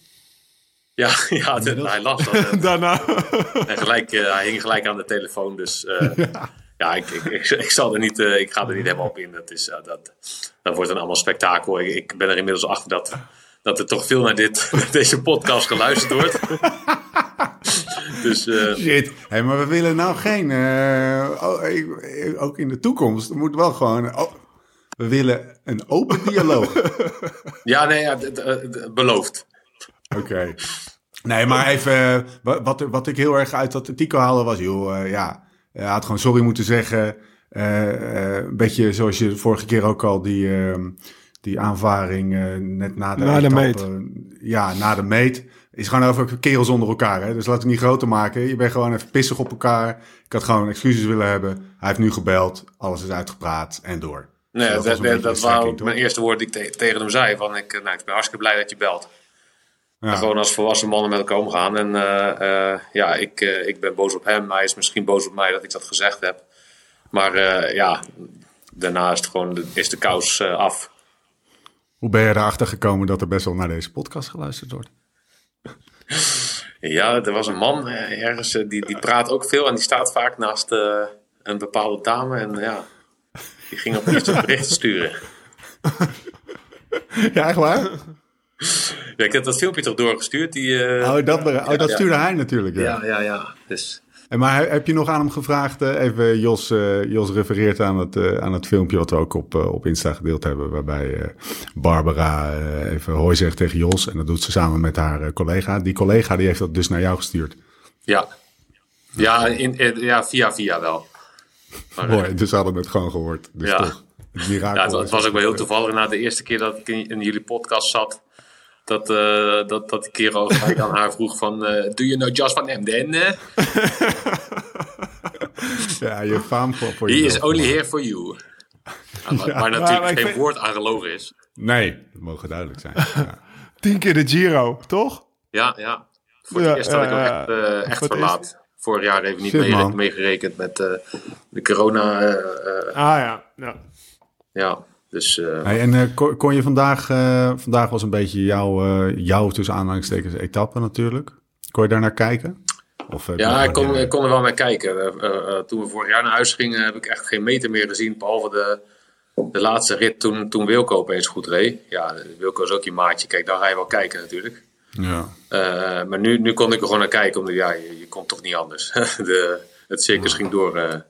[SPEAKER 6] ja, ja de- hij las dat. eh,
[SPEAKER 3] Daarna.
[SPEAKER 6] en gelijk, eh, hij hing gelijk aan de telefoon. Dus eh, ja, ik, ik, ik, ik zal er niet, eh, ik ga er niet helemaal op in. Dat, is, eh, dat, dat wordt dan allemaal spektakel. Ik, ik ben er inmiddels achter dat, dat er toch veel naar dit, deze podcast geluisterd wordt. Dus eh,
[SPEAKER 1] Shit. Hey, maar we willen nou geen... eh, oh, eh, ook in de toekomst er moet wel gewoon... oh, we willen een open dialoog.
[SPEAKER 6] ja, nee, ja, d- beloofd.
[SPEAKER 1] Oké. Nee, maar even... eh, wa- wat, wat ik heel erg uit dat artikel haalde was... joh, eh, ja, hij had gewoon sorry moeten zeggen. Eh, eh, een beetje zoals je de vorige keer ook al die, ehm, die aanvaring eh, net na de,
[SPEAKER 3] Na de
[SPEAKER 1] etappe- Ja, na de meet. Is gewoon over kerels onder elkaar. Hè? Dus laat het niet groter maken. Je bent gewoon even pissig op elkaar. Ik had gewoon excuses willen hebben. Hij heeft nu gebeld. Alles is uitgepraat en door.
[SPEAKER 6] Nee,
[SPEAKER 1] Dus
[SPEAKER 6] dat,
[SPEAKER 1] was
[SPEAKER 6] dat, dat ook mijn eerste woord die ik te- tegen hem zei. Van, ik, eh, nou, ik ben hartstikke blij dat je belt.
[SPEAKER 1] Ja.
[SPEAKER 6] Gewoon als volwassen mannen met elkaar omgaan. En eh, eh, ja, ik, ik ben boos op hem. Hij is misschien boos op mij dat ik dat gezegd heb. Maar ja, daarna is, het gewoon de, is de kous af.
[SPEAKER 1] Hoe ben je erachter gekomen dat er best wel naar deze podcast geluisterd wordt?
[SPEAKER 6] Ja, er was een man eh, ergens, eh, die, die praat ook veel. En die staat vaak naast eh, een bepaalde dame. En ja, die ging op iets berichten sturen.
[SPEAKER 1] Ja, echt waar?
[SPEAKER 6] Ja, ik heb dat filmpje toch doorgestuurd. Die, eh,
[SPEAKER 1] Oh, dat, oh, dat
[SPEAKER 6] ja.
[SPEAKER 1] stuurde hij natuurlijk. Ja.
[SPEAKER 6] ja, ja, ja. Dus
[SPEAKER 1] En maar he- heb je nog aan hem gevraagd? eh, even, Jos, eh, Jos refereert aan het, eh, aan het filmpje wat we ook op, eh, op Insta gedeeld hebben. Waarbij eh, Barbara eh, even hoi zegt tegen Jos. En dat doet ze samen met haar eh, collega. Die collega die heeft dat dus naar jou gestuurd.
[SPEAKER 6] ja. Ja, in, in- ja via via wel. Maar, eh,
[SPEAKER 1] Mooi, dus hadden het gewoon gehoord. Dus
[SPEAKER 6] Ja.
[SPEAKER 1] toch. Het
[SPEAKER 6] Ja, het,
[SPEAKER 1] is
[SPEAKER 6] het was ook wel heel
[SPEAKER 1] eh,
[SPEAKER 6] toevallig. Na de eerste keer dat ik in, in jullie podcast zat, dat, eh dat, dat die kerel gelijk aan haar vroeg van... eh Do you know van Emden?
[SPEAKER 1] Ja, je faam voor, voor
[SPEAKER 6] He is only here for you. Ja, maar, maar natuurlijk
[SPEAKER 3] maar
[SPEAKER 6] geen
[SPEAKER 3] vind-
[SPEAKER 6] woord aan gelogen is.
[SPEAKER 1] Nee, dat mogen duidelijk zijn. Ja.
[SPEAKER 3] Tien keer de Giro, toch?
[SPEAKER 6] Ja, ja. Voor het eerst had ik hem echt, eh, echt verlaat. Vorig jaar even niet mee- meegerekend met de corona.
[SPEAKER 3] Ah ja. ja.
[SPEAKER 6] Dus... eh,
[SPEAKER 1] Hey, en eh, kon, je vandaag... eh, vandaag was een beetje jouw, jouw tussen aanhalingstekens etappe natuurlijk. Kon je daar naar kijken? Of,
[SPEAKER 6] Ja, ik kon, ik kon er wel naar kijken. Toen we vorig jaar naar huis gingen, heb ik echt geen meter meer gezien. Behalve de, de laatste rit toen, toen Wilco opeens goed reed. Ja, Wilco is ook je maatje. Kijk, dan ga je wel kijken natuurlijk.
[SPEAKER 1] Ja.
[SPEAKER 6] Maar nu, nu kon ik er gewoon naar kijken, omdat ja, je, je kon toch niet anders. de, het circus ging door.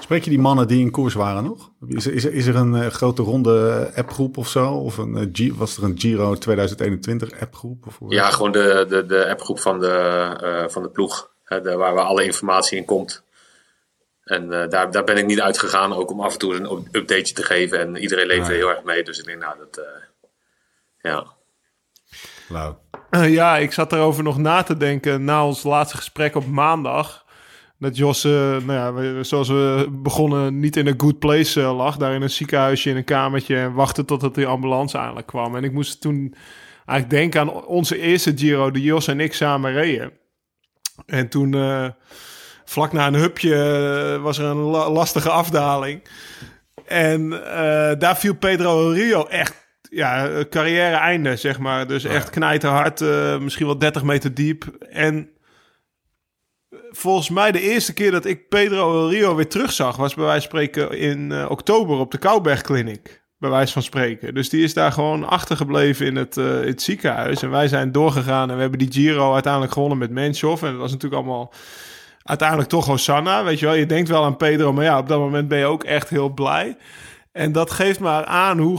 [SPEAKER 1] Spreek je die mannen die in koers waren nog? Is er, is er, is er een eh, grote ronde eh, appgroep of zo? Of een, eh, G- was er een Giro 2021 appgroep? Of hoe-
[SPEAKER 6] ja, gewoon de, de, de appgroep van de, eh, van de ploeg. Hè, de- waar, waar alle informatie in komt. En eh, daar, daar ben ik niet uitgegaan, ook om af en toe een up- updateje te geven. En iedereen leeft er heel erg mee. Dus ik denk, nou, dat... eh, ja.
[SPEAKER 1] Lau.
[SPEAKER 3] Eh, ja, ik zat erover nog na te denken na ons laatste gesprek op maandag. Dat Jos, eh, nou ja, zoals we begonnen, niet in een good place eh, lag. Daar in een ziekenhuisje in een kamertje en wachtte totdat die ambulance eindelijk kwam. En ik moest toen eigenlijk denken aan onze eerste Giro, die Jos en ik samen reden. En toen, eh, vlak na een hupje, was er een la- lastige afdaling. En daar viel Pedro Rio echt ja, carrière einde, zeg maar. Dus echt knijterhard, misschien wel 30 meter diep. En volgens mij de eerste keer dat ik Pedro Rio weer terugzag... was bij wijze van spreken in uh, oktober op de Kouberg Clinic. Bij wijze van spreken. Dus die is daar gewoon achtergebleven in het, uh, het ziekenhuis. En wij zijn doorgegaan en we hebben die Giro uiteindelijk gewonnen met Menshoff. En dat was natuurlijk allemaal uiteindelijk toch Hosanna. Weet je wel, je denkt wel aan Pedro, maar ja, op dat moment ben je ook echt heel blij. En dat geeft maar aan hoe,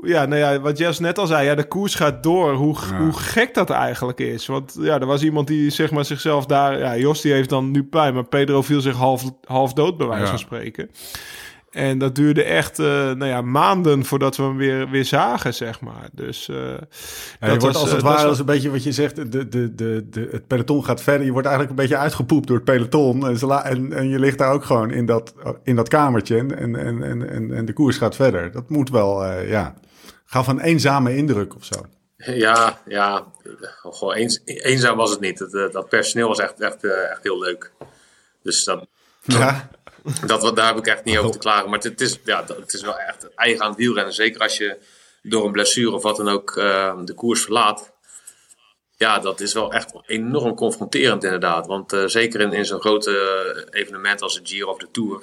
[SPEAKER 3] ja, nou ja, wat Jess net al zei, ja, de koers gaat door. Hoe, hoe gek dat eigenlijk is. Want ja, er was iemand die zeg maar zichzelf daar, ja, Jos die heeft dan nu pijn, maar Pedro viel zich half, half dood bij wijze van spreken. En dat duurde echt uh, nou ja, maanden voordat we hem weer, weer zagen, zeg maar. Dus uh,
[SPEAKER 1] ja, dat wordt was, als het ware, als een beetje wat je zegt, de, de, de, de, het peloton gaat verder. Je wordt eigenlijk een beetje uitgepoept door het peloton. En, en, en je ligt daar ook gewoon in dat, in dat kamertje en, en, en, en, en de koers gaat verder. Dat moet wel, uh, ja, gaf een eenzame indruk of zo.
[SPEAKER 6] Ja, ja, gewoon eens, eenzaam was het niet. Dat, dat personeel was echt, echt, echt heel leuk. Dus dat...
[SPEAKER 1] Ja.
[SPEAKER 6] Dat, daar heb ik echt niet over te klagen. Maar het, is, ja, het is wel echt eigen aan het wielrennen. Zeker als je door een blessure of wat dan ook uh, de koers verlaat. Ja, dat is wel echt enorm confronterend inderdaad. Want uh, zeker in, in zo'n grote evenement als de Giro of de Tour.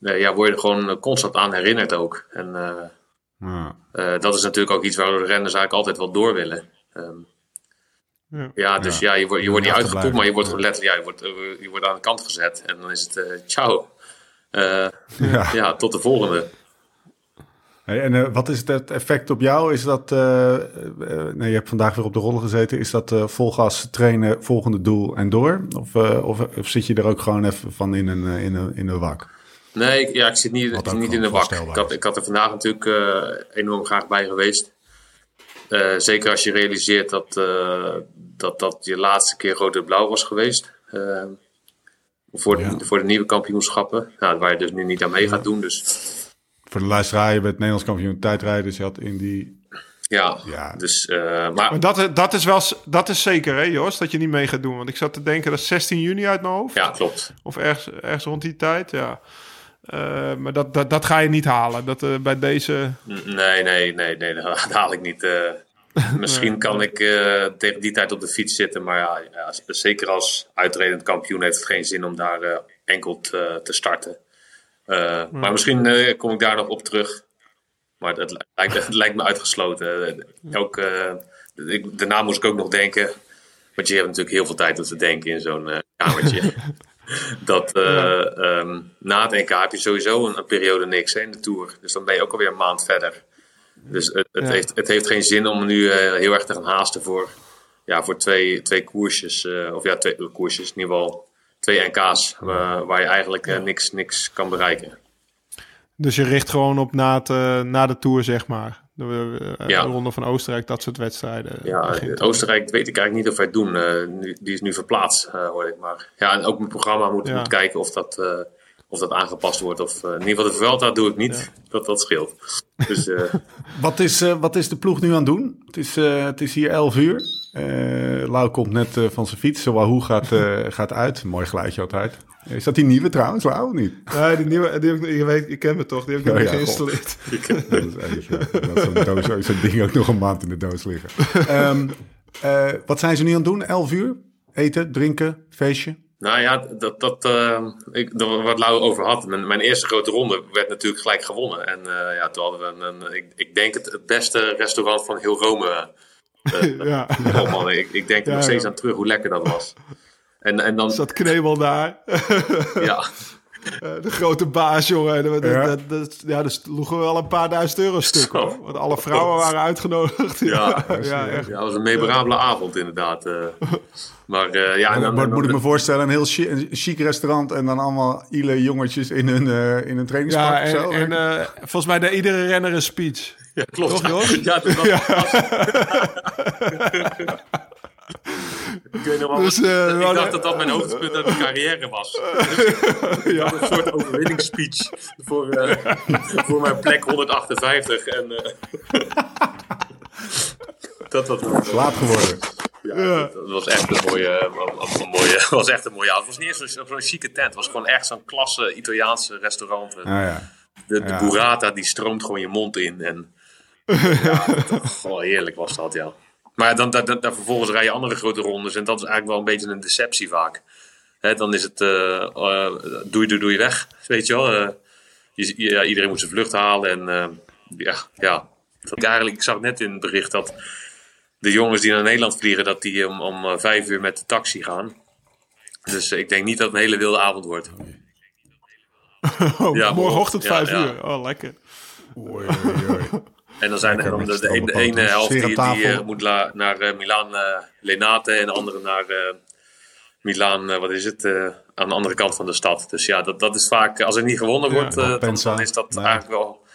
[SPEAKER 6] Uh, ja, word je er gewoon constant aan herinnerd ook. En ja. dat is natuurlijk ook iets waar de renners eigenlijk altijd wel door willen. Um, ja, ja dus ja, je, wordt, je wordt niet uitgepopt, maar je wordt gewoon letterlijk, ja, je wordt, je wordt aan de kant gezet. En dan is het uh, ciao. Uh, ja. ja. tot de volgende.
[SPEAKER 1] Hey, en uh, wat is het effect op jou? Is dat, nee, je hebt vandaag weer op de rollen gezeten. Is dat volgas trainen, volgende doel en door? Of, of, of, zit je er ook gewoon even van in een, in een, in een wak?
[SPEAKER 6] Nee, ik, ja, ik zit niet, niet in de wak. Ik had, ik had er vandaag natuurlijk enorm graag bij geweest. Uh, zeker als je realiseert dat, uh, dat dat je laatste keer rode blauw was geweest. Uh, voor, de, voor de nieuwe kampioenschappen. Nou, waar je dus nu niet aan mee gaat doen. Dus.
[SPEAKER 1] Voor de luisteraar, je bent Nederlands kampioen tijdrijden. Dus je had in die...
[SPEAKER 6] Ja, ja. dus... maar,
[SPEAKER 3] maar dat, dat, is wel, dat is zeker hè Jos, dat je niet mee gaat doen. Want ik zat te denken, dat is 16 juni uit mijn hoofd.
[SPEAKER 6] Ja, klopt.
[SPEAKER 3] Of ergens, ergens rond die tijd, ja. Uh, maar dat, dat, dat ga je niet halen. Dat, uh, bij deze.
[SPEAKER 6] Nee, nee, nee, nee, dat haal ik niet. Uh, misschien kan ik tegen die tijd op de fiets zitten. Maar ja, ja, zeker als uitredend kampioen heeft het geen zin om daar enkel te, te starten. Maar misschien kom ik daar nog op terug. Maar dat lijkt, het lijkt me uitgesloten. ook, ik, daarna moest ik ook nog denken. Want je hebt natuurlijk heel veel tijd om te denken in zo'n kamertje. dat uh, um, na het NK heb je sowieso een, een, periode niks hè, in de Tour. Dus dan ben je ook alweer een maand verder. Dus het, het, heeft, het heeft geen zin om nu uh, heel erg te gaan haasten voor, ja, voor twee, twee koersjes. Uh, of ja, twee koersjes, in ieder geval twee NK's. waar je eigenlijk niks, niks kan bereiken.
[SPEAKER 3] Dus je richt gewoon op na, het, na de Tour, zeg maar. De, uh, ja. Ronde van Oostenrijk, dat soort wedstrijden.
[SPEAKER 6] Ja, Oostenrijk weet ik eigenlijk niet of wij het doen. Uh, die is nu verplaatst, hoor ik maar. Ja, en ook mijn programma moet, ja. moet kijken of dat, of dat aangepast wordt. Of, in ieder geval de Vuelta doe ik niet. Ja. Dat, dat scheelt. Dus,
[SPEAKER 1] wat, is, wat is de ploeg nu aan het doen? Het is, het is hier 11 uur. Lau komt net van zijn fiets. Wahoo gaat, gaat uit. Mooi geluidje altijd. Is dat die nieuwe trouwens, Lau, of niet?
[SPEAKER 3] Nee, die nieuwe, die heb ik, je weet, ik ken me toch, die heb ik oh, niet ja, geïnstalleerd.
[SPEAKER 1] dat is eigenlijk, zo'n zo ding ook nog een maand in de doos liggen. um, uh, wat zijn ze nu aan het doen? 11 uur? Eten, drinken, feestje?
[SPEAKER 6] Nou ja, dat, dat, uh, ik, wat Lau over had. Mijn, mijn, eerste grote ronde werd natuurlijk gelijk gewonnen. En uh, ja, toen hadden we een, een ik, ik, denk het, het beste restaurant van heel Rome. ja. Oh man, ik, ik denk er ja, nog steeds aan terug hoe lekker dat was. En, en dan...
[SPEAKER 3] Zat Knebel daar.
[SPEAKER 6] ja.
[SPEAKER 3] De grote baas, jongen. Dat, ja. Dat, dat, ja, dus sloegen wel een paar duizend euro stuk. Hoor. Want alle vrouwen waren uitgenodigd.
[SPEAKER 6] Ja, ja, echt. ja, dat was een memorabele avond inderdaad. Maar uh, ja...
[SPEAKER 1] Dan, maar, moet ik me voorstellen, een heel chic, een chic, restaurant... en dan allemaal ile jongetjes in hun, uh, in een trainingspak
[SPEAKER 3] ja, en, zo. en volgens mij deed iedere renner een speech.
[SPEAKER 6] Ja, klopt.
[SPEAKER 3] Toch?
[SPEAKER 6] Ja, dat was... Ik, weet nog wel, dus, uh, ik dacht dat dat mijn hoogtepunt uit mijn carrière was. Dus ja. Een soort overwinningsspeech voor, uh, voor mijn plek 158. En, uh, dat was
[SPEAKER 1] laat geworden.
[SPEAKER 6] Ja. Dat, was echt een mooie, een, mooie, was echt een mooie avond. Het was niet eens zo'n zo chique tent. Het was gewoon echt zo'n klasse Italiaanse restaurant.
[SPEAKER 1] Ah, ja.
[SPEAKER 6] De, de burrata die stroomt gewoon je mond in. En Ja, dat- goh, heerlijk was dat, ja. Maar dan, dan, dan, dan vervolgens rij je andere grote rondes. En dat is eigenlijk wel een beetje een deceptie vaak. Hè, dan is het eh eh, doei, doei, doei weg. Weet je wel. eh, je, ja, iedereen moet zijn vlucht halen. En eh, ja, ja. Dat, eigenlijk, ik zag net in het bericht dat de jongens die naar Nederland vliegen... dat die om, om eh, vijf uur met de taxi gaan. Dus eh, ik denk niet dat het een hele wilde avond wordt.
[SPEAKER 3] Oh,
[SPEAKER 6] Ja,
[SPEAKER 3] morgenochtend
[SPEAKER 6] ja,
[SPEAKER 3] vijf
[SPEAKER 6] ja.
[SPEAKER 3] uur. Oh, lekker.
[SPEAKER 1] Oei, oei, oei.
[SPEAKER 6] En dan zijn er de, de, ene- de
[SPEAKER 1] stoomboot.
[SPEAKER 6] ene helft die, eh, moet la- naar eh, Milaan eh, Lenate en de andere naar eh Milaan, eh, wat is het, eh, aan de andere kant van de stad. Dus ja, dat, dat is vaak, als er niet gewonnen
[SPEAKER 3] Ja,
[SPEAKER 6] wordt, eh, dan, is dat
[SPEAKER 1] Ja.
[SPEAKER 6] eigenlijk wel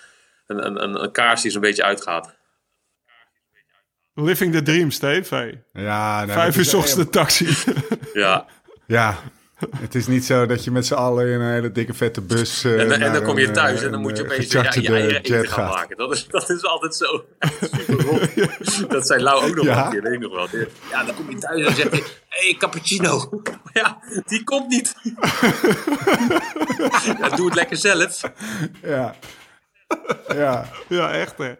[SPEAKER 6] een, een, een, een kaars die zo'n beetje uitgaat.
[SPEAKER 3] Living the dream, Steve. Hey.
[SPEAKER 1] Ja, nou,
[SPEAKER 3] Vijf uur
[SPEAKER 1] is-
[SPEAKER 3] ochtends de taxi.
[SPEAKER 6] Ja,
[SPEAKER 1] Ja, het is niet zo dat je met z'n allen in een hele dikke vette bus. eh,
[SPEAKER 6] en, dan- en dan kom je
[SPEAKER 1] een,
[SPEAKER 6] thuis
[SPEAKER 1] eh,
[SPEAKER 6] en dan moet je
[SPEAKER 1] een,
[SPEAKER 6] opeens
[SPEAKER 1] eh,
[SPEAKER 6] weer je, je eigen eten gaan
[SPEAKER 1] gaat.
[SPEAKER 6] maken. Dat is, dat is altijd zo super. Dat zei Lau ook nog
[SPEAKER 1] Ja.
[SPEAKER 6] wel een keer, weet ik nog wel. Ja, dan kom je thuis en zegt hij, hé, hey, cappuccino. Ja, die komt niet. ja, doe het lekker zelf.
[SPEAKER 1] Ja. Ja.
[SPEAKER 3] Ja, echt hè.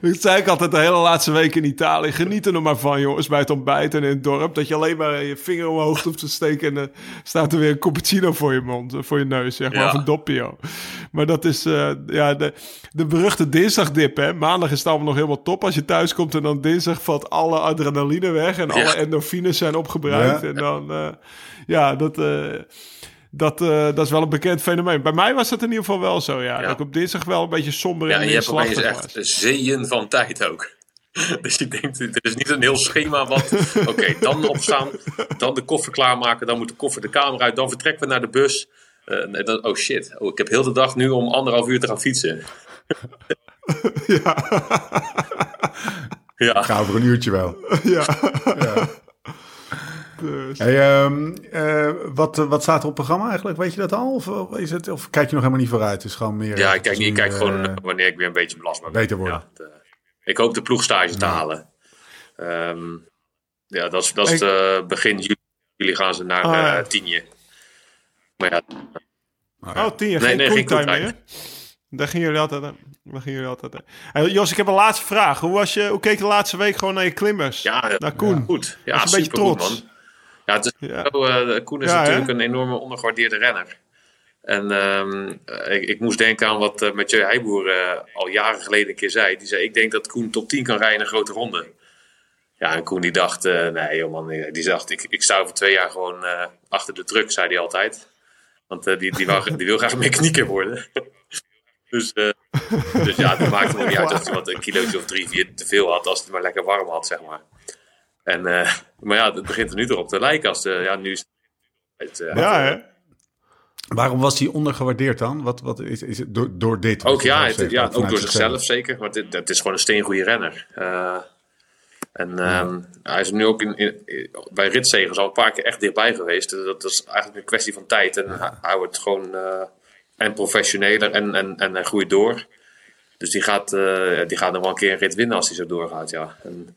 [SPEAKER 3] Dat zei ik altijd de hele laatste week in Italië. Geniet er nog maar van, jongens, bij het ontbijt en in het dorp. Dat je alleen maar je vinger omhoog hoeft te steken... en dan staat er weer een cappuccino voor je mond, eh, voor je neus, zeg maar.
[SPEAKER 6] Ja.
[SPEAKER 3] Of een doppio. Maar dat is eh, ja, de, de beruchte dinsdagdip, hè. Maandag is het allemaal nog helemaal top als je thuis komt... en dan dinsdag valt alle adrenaline weg... en
[SPEAKER 6] Ja.
[SPEAKER 3] alle endorfines zijn opgebruikt.
[SPEAKER 1] Ja.
[SPEAKER 3] En dan, eh, ja, dat... dat, eh, dat is wel een bekend fenomeen. Bij mij was dat in ieder geval wel zo, ja.
[SPEAKER 6] Ja.
[SPEAKER 3] Dat ik op dinsdag wel een beetje somber
[SPEAKER 6] Ja,
[SPEAKER 3] en
[SPEAKER 6] en je hebt opeens echt zeeën van tijd ook. Dus je denkt, er is niet een heel schema wat... Oké, dan opstaan, dan de koffer klaarmaken, dan moet de koffer de kamer uit, dan vertrekken we naar de bus. Eh, en dan, oh shit, oh, ik heb heel de dag nu om anderhalf uur te gaan fietsen.
[SPEAKER 3] Ja.
[SPEAKER 6] Ja,
[SPEAKER 1] Ga over een uurtje wel.
[SPEAKER 3] ja. Dus.
[SPEAKER 1] Hey, ehm, eh, wat, wat staat er op het programma eigenlijk? Weet je dat al? Of, of is het, of kijk je nog helemaal niet vooruit? Is gewoon meer...
[SPEAKER 6] ja ik kijk,
[SPEAKER 1] is
[SPEAKER 6] ik kijk
[SPEAKER 1] eh,
[SPEAKER 6] gewoon eh, wanneer ik weer een beetje belastbaar ben.
[SPEAKER 1] beter worden.
[SPEAKER 6] Ja, het, eh, ik hoop de ploegstage te halen. Ehm, ja, dat is, dat is
[SPEAKER 3] Ik-
[SPEAKER 6] eh, begin juli. Jullie gaan ze naar
[SPEAKER 3] Ah, ja.
[SPEAKER 6] eh Tienje. Maar ja,
[SPEAKER 3] Oh, tien jaar
[SPEAKER 6] Nee,
[SPEAKER 3] geen
[SPEAKER 6] nee, geen
[SPEAKER 3] meer. Daar gingen jullie altijd aan. Daar gingen jullie altijd aan. Hey, Jos, ik heb een laatste vraag. Hoe, was je, hoe keek je de laatste week gewoon naar je klimmers?
[SPEAKER 6] Ja,
[SPEAKER 3] naar Koen.
[SPEAKER 6] Goed, ja,
[SPEAKER 3] Was een beetje trots.
[SPEAKER 6] man. Ja, het is
[SPEAKER 3] Ja.
[SPEAKER 6] zo, eh, Koen is
[SPEAKER 3] Ja,
[SPEAKER 6] natuurlijk
[SPEAKER 3] hè?
[SPEAKER 6] een enorme ondergewaardeerde renner. En ehm, eh, ik, ik moest denken aan wat uh, Mathieu Heijboer eh, al jaren geleden een keer zei. Die zei, ik denk dat Koen top 10 kan rijden in een grote ronde. Ja, en Koen die dacht, nee joh man, die dacht, ik, ik sta over twee jaar gewoon achter de truck, zei hij altijd. Want eh, die, die, wou, die wil graag mechanieker worden. dus, eh, dus ja, het maakte me niet uit of hij wat een kilootje of drie, vier te veel had, als het maar lekker warm had, zeg maar. En, eh, maar ja, het begint er nu erop te lijken als de, ja, nu is het... eh,
[SPEAKER 3] Ja, hè?
[SPEAKER 1] Waarom was hij ondergewaardeerd dan? Wat, wat is, is het door, door dit?
[SPEAKER 6] Ook ja,
[SPEAKER 1] zelf
[SPEAKER 6] het-
[SPEAKER 1] zegt,
[SPEAKER 6] ja ook door zichzelf zeker. Want het, het is gewoon een steengoede renner. Eh, en ehm, hij is nu ook in, in, bij ritzegers al een paar keer echt dichtbij geweest. Dus Dat is eigenlijk een kwestie van tijd. En hij, hij wordt gewoon eh, en professioneler en, en, en hij groeit door. Dus die gaat, eh, die gaat nog wel een keer een rit winnen als hij zo doorgaat. Ja. En,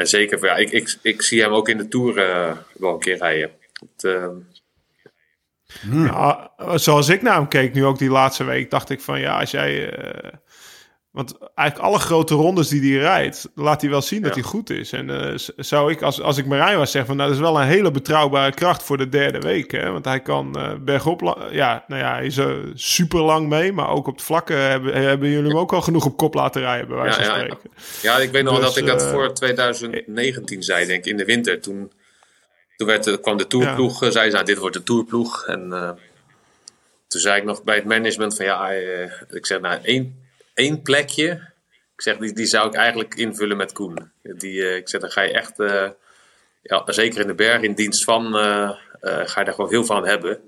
[SPEAKER 6] en zeker, ja, ik, ik, ik zie hem ook in de Tour eh, wel een keer rijden. Het, ehm,
[SPEAKER 3] Ja, zoals ik naar hem keek, nu ook die laatste week, dacht ik van ja, als jij. Eh, want eigenlijk alle grote rondes die hij rijdt, laat hij wel zien dat
[SPEAKER 6] Ja.
[SPEAKER 3] hij goed is. En eh, zou ik, als, als ik Marijn was, zeggen van nou, dat is wel een hele betrouwbare kracht voor de derde week. Hè? Want hij kan eh, bergop, ja, nou ja, hij is er super lang mee, maar ook op het vlakke hebben, hebben jullie hem ook al genoeg op kop laten rijden, bij wijze
[SPEAKER 6] Ja,
[SPEAKER 3] van
[SPEAKER 6] ja,
[SPEAKER 3] spreken.
[SPEAKER 6] Ja, ik weet nog wel
[SPEAKER 3] Dus,
[SPEAKER 6] dat ik dat
[SPEAKER 3] eh,
[SPEAKER 6] voor 2019 zei, denk ik, in de winter. Toen, toen werd, er- kwam de tourploeg, eh, zei ze, nou, dit wordt de tourploeg. En eh, toen zei ik nog bij het management van, ja, eh, ik zeg, nou, één, één plekje. Ik zeg, die, die zou ik eigenlijk invullen met Koen. Die, eh, ik zeg, dan ga je echt, eh, ja, zeker in de berg, in dienst van, eh, eh, ga je daar gewoon heel veel aan hebben.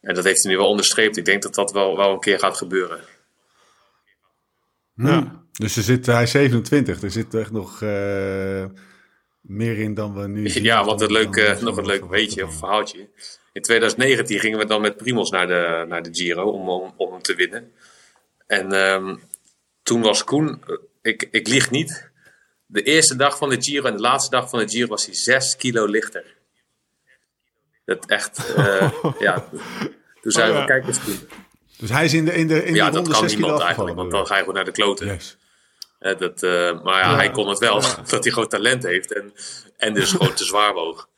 [SPEAKER 6] En dat heeft hij nu wel onderstreept. Ik denk dat dat wel, wel een keer gaat gebeuren.
[SPEAKER 3] Ja.
[SPEAKER 1] Dus er zit, hij is 27. Er zit echt nog eh, meer in dan we nu zien.
[SPEAKER 6] Ja, want een leuk,
[SPEAKER 1] Dan-
[SPEAKER 6] eh,
[SPEAKER 1] dan-
[SPEAKER 6] nog een leuk weetje of verhaaltje. In 2019 gingen we dan met Primos naar de, naar de Giro om, om, om hem te winnen. En ehm, toen was Koen, eh, ik, ik lieg niet, de eerste dag van de Giro en de laatste dag van de Giro was hij 6 kilo lichter. Dat echt, eh, ja. Toen zeiden
[SPEAKER 3] Oh,
[SPEAKER 6] we,
[SPEAKER 3] ja.
[SPEAKER 6] kijk eens Koen.
[SPEAKER 1] Dus hij is in de, in de, in
[SPEAKER 6] Ja, dat kan
[SPEAKER 1] 6 kilo
[SPEAKER 6] niemand eigenlijk, want dan ga je gewoon naar de kloten.
[SPEAKER 1] Yes.
[SPEAKER 6] Hè, dat, eh, maar ja, hij kon het wel, dat hij gewoon talent heeft en, en dus gewoon te zwaar woog.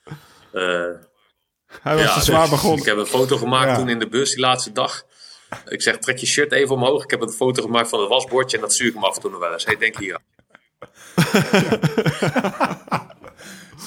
[SPEAKER 6] Eh,
[SPEAKER 3] Hij was te zwaar
[SPEAKER 6] dus
[SPEAKER 3] begonnen.
[SPEAKER 6] Ik heb een foto gemaakt toen in de bus die laatste dag. Ik zeg, trek je shirt even omhoog. Ik heb een foto gemaakt van het wasbordje en dat stuur ik hem af en toe nog wel eens. Hey, denk hier.